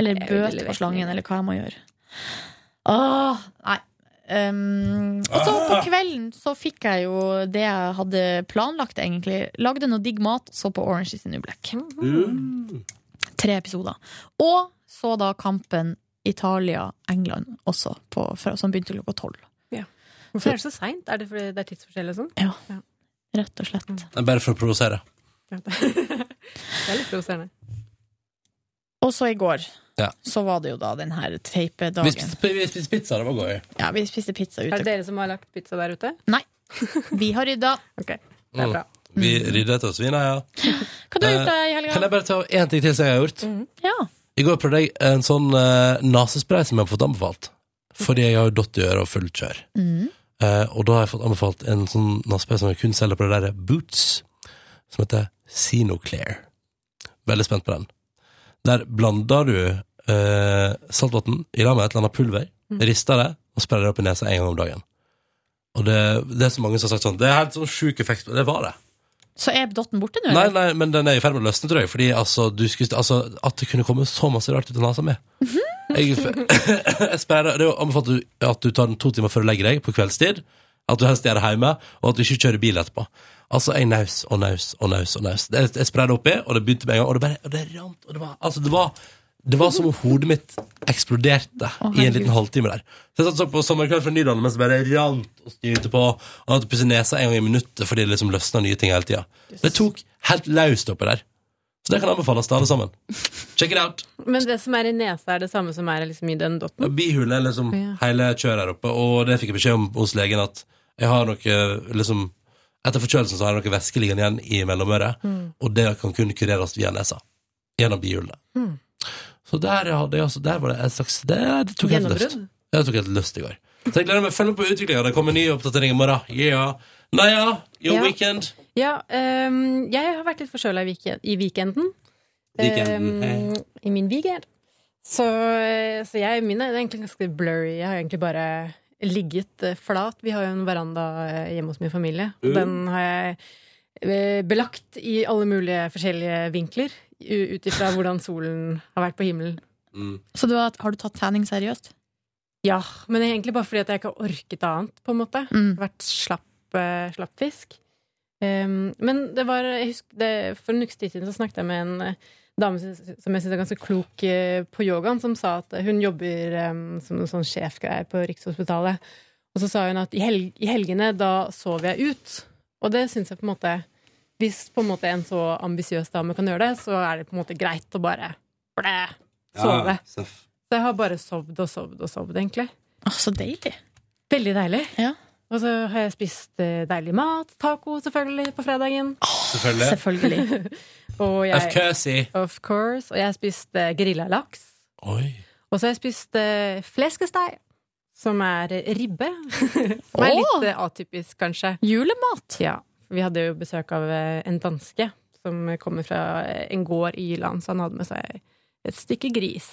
S10: Eller er
S3: bøte på slangen, eller hva jeg må gjøre. Åh, nei. Um, og så på kvelden så fikk jeg jo det jeg hadde planlagt, egentlig. Lagde noe digg mat, så på Orange is the New Black. Tre episoder. Og så da kampen Italia-England også, på, som begynte klokka tolv.
S10: Hvorfor er det så seint? Er det fordi det er tidsforskjell og sånn?
S3: Ja. Rett og slett.
S2: Det er bare for å provosere.
S10: Det er litt provoserende.
S3: Og så i går
S2: Ja.
S3: så var det jo da den her
S2: Vi spiste, vi spiste pizza, det var gøy.
S3: Ja, vi spiste pizza
S10: Er det dere som har lagt pizza der ute?
S3: Nei. Vi har rydda.
S10: Ok,
S2: Mm. Vi rydda etter oss vina, ja.
S3: Hva du gjort da i helga?
S2: Kan jeg bare ta én ting til som jeg har gjort?
S3: Ja.
S2: I går prøvde jeg en sånn uh, nesespray som jeg har fått anbefalt. fordi jeg har jo datt i øret og fullt kjør.
S3: Mm.
S2: Eh, og da har jeg fått anbefalt en sånn nattspray som jeg kun selger på det der Boots, som heter Sinoclear. Veldig spent på den. Der blander du eh, saltvann i lag med et eller annet pulver, rister det og sprayer det opp i nesa en gang om dagen. Og det, det er så mange som har sagt sånn Det er helt sånn sjuk effekt. Det var det.
S3: Så er dotten borte nå?
S2: Nei, nei, men den er i ferd med å løsne, tror jeg. Fordi altså, du skulle, altså, at det kunne komme så masse rart ut av nesa mi. Jeg, jeg sprer, det er jo anbefalt at du- at du tar den to timer før du legger deg på kveldstid. At du helst gjør det hjemme, og at du ikke kjører bil etterpå. Altså, jeg naus og naus og naus og naus. Det- Jeg sprer det oppi, og det begynte med en gang, og det bare og det rant. Og det var, altså, det var, det var som om hodet mitt eksploderte i en liten halvtime der. Så jeg satt på Sommerkveld fra Nydalen mens det bare rant og styrte på, og hadde pusset nesa en gang i minuttet fordi det liksom løsna nye ting hele tida. Det tok helt løst oppi der. Så det kan anbefales til alle sammen. Check it out!
S10: Men det som er i nesa, er det samme som er liksom i den dotten?
S2: Ja, bihulen er liksom
S10: Ja.
S2: hele kjøret her oppe, og det fikk jeg beskjed om hos legen at jeg har noe liksom Etter forkjølelsen så har jeg noe væske liggende igjen i mellomøret,
S10: Mm.
S2: og det kan kun kureres via nesa. Gjennom bihulene.
S10: Mm.
S2: Så der, hadde jeg, altså, der var det en slags Det, det tok helt
S10: løst.
S2: Det tok helt løst i går. Så jeg gleder meg. Følg med på utviklinga. Det kommer ny oppdatering i morgen. Yeah. Naja, your
S10: Ja.
S2: weekend.
S10: Ja, um, jeg har vært litt forkjøla i, weekend, i weekenden.
S2: Weekenden,
S10: Ehm, I min weekend. Så, eh, så jeg, min er egentlig ganske blurry. Jeg har egentlig bare ligget eh, flat. Vi har jo en veranda eh, hjemme hos min familie.
S2: Mm.
S10: Den har jeg belagt i alle mulige forskjellige vinkler. Ut ifra hvordan solen har vært på himmelen.
S2: Mm.
S3: Så du har, har du tatt tanning seriøst?
S10: Ja, men det er egentlig bare fordi at jeg ikke har orket annet, på en måte.
S3: Mm.
S10: Vært slapp, uh, slapp fisk. Um, men det var jeg husker, det, For en ukes tid siden så snakket jeg med en uh, dame som som jeg syns er ganske klok uh, på yogaen, som sa at hun jobber um, som en sånn sjefgreier på Rikshospitalet. Og så sa hun at i, helg, i helgene, da sover jeg ut. Og det syns jeg på en måte Hvis på en måte en så ambisiøs dame kan gjøre det, så er det på en måte greit å bare blæ, sove.
S2: Ja.
S10: Så jeg har bare sovd og sovd og sovd, egentlig.
S3: Å, så deilig.
S10: Veldig deilig.
S3: Ja.
S10: Og så har jeg spist eh, deilig mat. Taco, selvfølgelig, på fredagen.
S2: Selvfølgelig.
S3: Selvfølgelig.
S10: og jeg,
S2: Of course.
S10: Of course. Og jeg har spist uh, grillalaks.
S2: Oi.
S10: Og så har jeg spist uh, fleskesteg, som er eh, ribbe. som er litt eh, atypisk, kanskje.
S3: Julemat.
S10: Ja. Vi hadde jo besøk av eh, en danske som kommer fra en gård i Jylland, så han hadde med seg et stykke gris.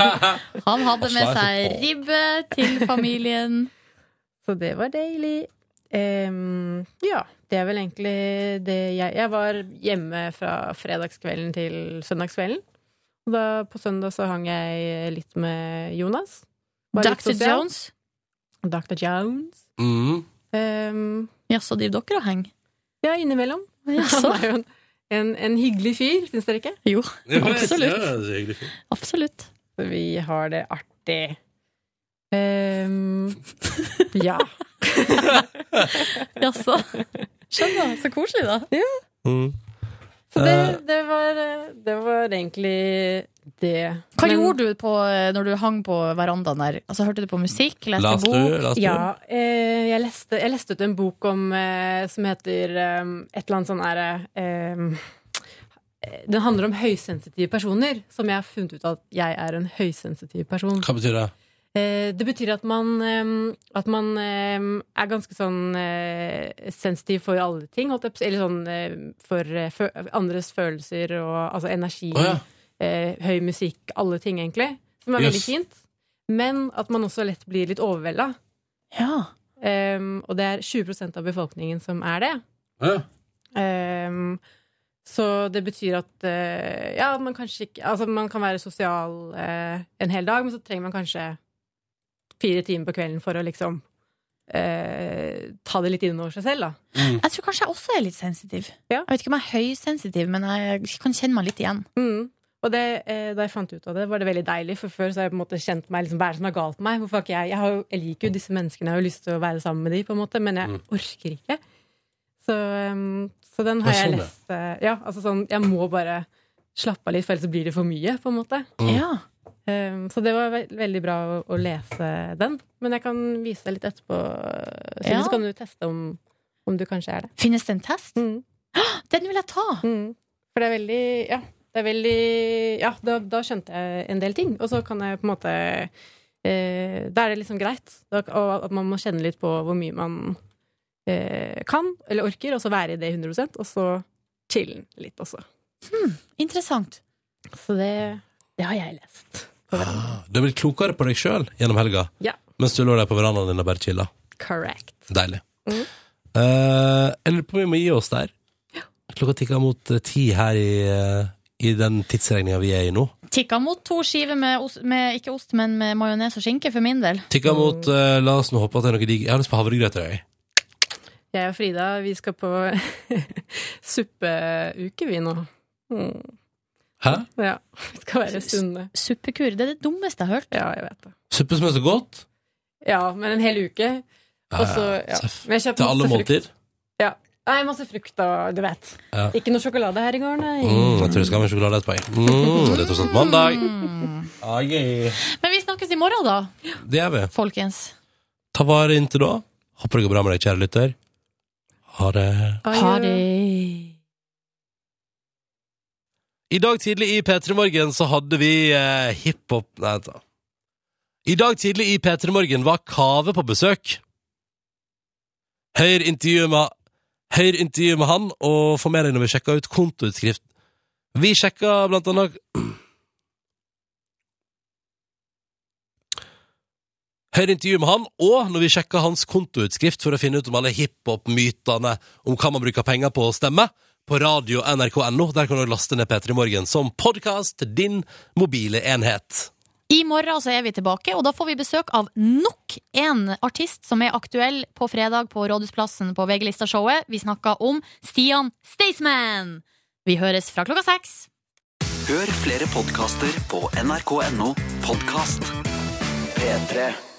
S3: Han hadde med seg ribbe til familien.
S10: Så det var deilig. Um, ja, det er vel egentlig det jeg Jeg var hjemme fra fredagskvelden til søndagskvelden. Og da på søndag så hang jeg litt med Jonas.
S3: Dr. Jones.
S10: Dr. Jones.
S2: Mm.
S10: Um,
S3: Jaså, driver dere og henger?
S10: ja, innimellom.
S3: Jaså.
S10: Han er jo en, en, en hyggelig fyr, syns dere ikke?
S3: Jo, absolutt.
S2: det.
S3: Absolutt.
S10: Vi har det artig. Um, ja.
S3: Jaså. Skjønner. Så koselig, da.
S2: Mm.
S10: Så det,
S2: Eh,
S10: det, var, det var egentlig det.
S3: Hva
S10: Men-
S3: gjorde du på, eh, når du hang på verandaen der? Altså, hørte du på musikk? Leste
S2: last du?
S3: bok?
S2: Du?
S10: Ja, eh, jeg, leste, jeg leste ut en bok om eh, som heter eh, et eller annet sånn herre eh, Den handler om høysensitive personer, som jeg har funnet ut at jeg er en høysensitiv person.
S2: Hva betyr det?
S10: Eh, det betyr at man, eh, at man eh, er ganske sånn eh, sensitiv for alle ting. Eller sånn eh, for eh, andres følelser og altså energi,
S2: Oh, ja.
S10: Eh, høy musikk, alle ting, egentlig. Som er
S2: Yes.
S10: veldig fint. Men at man også lett blir litt overvelda.
S3: Ja.
S10: Um, og det er 20% av befolkningen som er det.
S2: Ja.
S10: Um, så det betyr at uh, ja, man kanskje ikke Altså, man kan være sosial uh, en hel dag, men så trenger man kanskje fire timer på kvelden for å liksom eh, ta det litt inn over seg selv, da.
S3: Jeg tror kanskje jeg også er litt sensitiv.
S10: Ja.
S3: Jeg vet ikke om jeg er høysensitiv, men jeg kan kjenne meg litt igjen.
S10: Mm. Og det, eh, da jeg fant ut av det, var det veldig deilig, for før så har jeg på en måte kjent meg liksom, Hva er det som er galt med meg? Hvorfor har ikke jeg, jeg, har, jo- jeg liker jo disse menneskene, jeg har jo lyst til å være sammen med dem, på en måte, men jeg
S2: Mm.
S10: orker ikke. Så, um, så den har
S2: jeg,
S10: jeg
S2: sånn,
S10: lest Uh, Ja, altså sånn Jeg må bare slappe av litt, for ellers blir det for mye, på en måte.
S2: Mm.
S3: Ja.
S10: Um, så det var ve veldig bra å, å lese den. Men jeg kan vise deg litt etterpå, så,
S3: Ja.
S10: så kan du teste om, om du kanskje er det.
S3: Finnes det en test?
S10: Mm.
S3: Den vil jeg ta!
S10: Mm. For det er veldig Ja, det er veldig Ja, da, da skjønte jeg en del ting. Og så kan jeg på en måte eh, Da er det liksom greit. Da, og at man må kjenne litt på hvor mye man eh, kan eller orker, og så være i det 100% og så chillen litt også.
S3: Interessant.
S10: Så det, det har jeg lest.
S2: Ah, Du er blitt klokere på deg sjøl gjennom helga,
S10: Ja.
S2: mens du lå der på verandaen din og bare chilla.
S10: Correct.
S2: Deilig.
S10: Mm.
S2: Uh, jeg lurer på om vi må gi oss der. Klokka tikker mot eh, ti her i, eh, i den tidsregninga vi er i nå.
S3: Tikka mot to skiver med, ost, med ikke ost, men med majones og skinke, for min del.
S2: Tikka mot uh, La oss nå håpe at det er noe digg. Jeg har lyst på havregrøt i dag.
S10: Jeg og Frida, vi skal på suppeuke, vi nå. Mm.
S2: Hæ?
S10: Ja. Vi skal være sunne.
S3: Suppekur. Det er det dummeste jeg har hørt.
S10: Ja, jeg vet det.
S2: Suppe som er så godt.
S10: Ja, men en hel uke. Også, ja. Jeg kjøpte
S2: Til alle
S10: måltider?
S2: måltid.
S10: Ja. Nei, masse frukt og du vet.
S2: Ja.
S10: Ikke noe sjokolade her i går, nei.
S2: Mm, jeg tror det skal ha med sjokolade etterpå. poeng. Mm, det er tross alt mandag. Ah, yeah.
S3: Men vi snakkes i morgen, da,
S2: Det gjør vi.
S3: folkens.
S2: Ta vare inntil da. Håper det går bra med deg, kjære lytter. Ha det.
S3: Ha det.
S2: I dag tidlig i P3 Morgen så hadde vi eh, hiphop Nei, vent da. I dag tidlig i P3 Morgen var Kave på besøk. Hør intervjuet med, hør intervjuet med han, og få med deg når vi sjekker ut kontoutskrift. Vi sjekka blant annet Hør intervjuet med han, og når vi sjekka hans kontoutskrift for å finne ut om alle hiphop-mytene om hva man bruker penger på å stemme, på radio nrk.no. Der kan du laste ned P3 Morgen som podkast til din mobile enhet.
S3: I morgen så er vi tilbake, og da får vi besøk av nok en artist som er aktuell på fredag på Rådhusplassen på VG-lista-showet. Vi snakker om Stian Staysman. Vi høres fra klokka seks.
S1: Hør flere podkaster på nrk.no podkast. P3.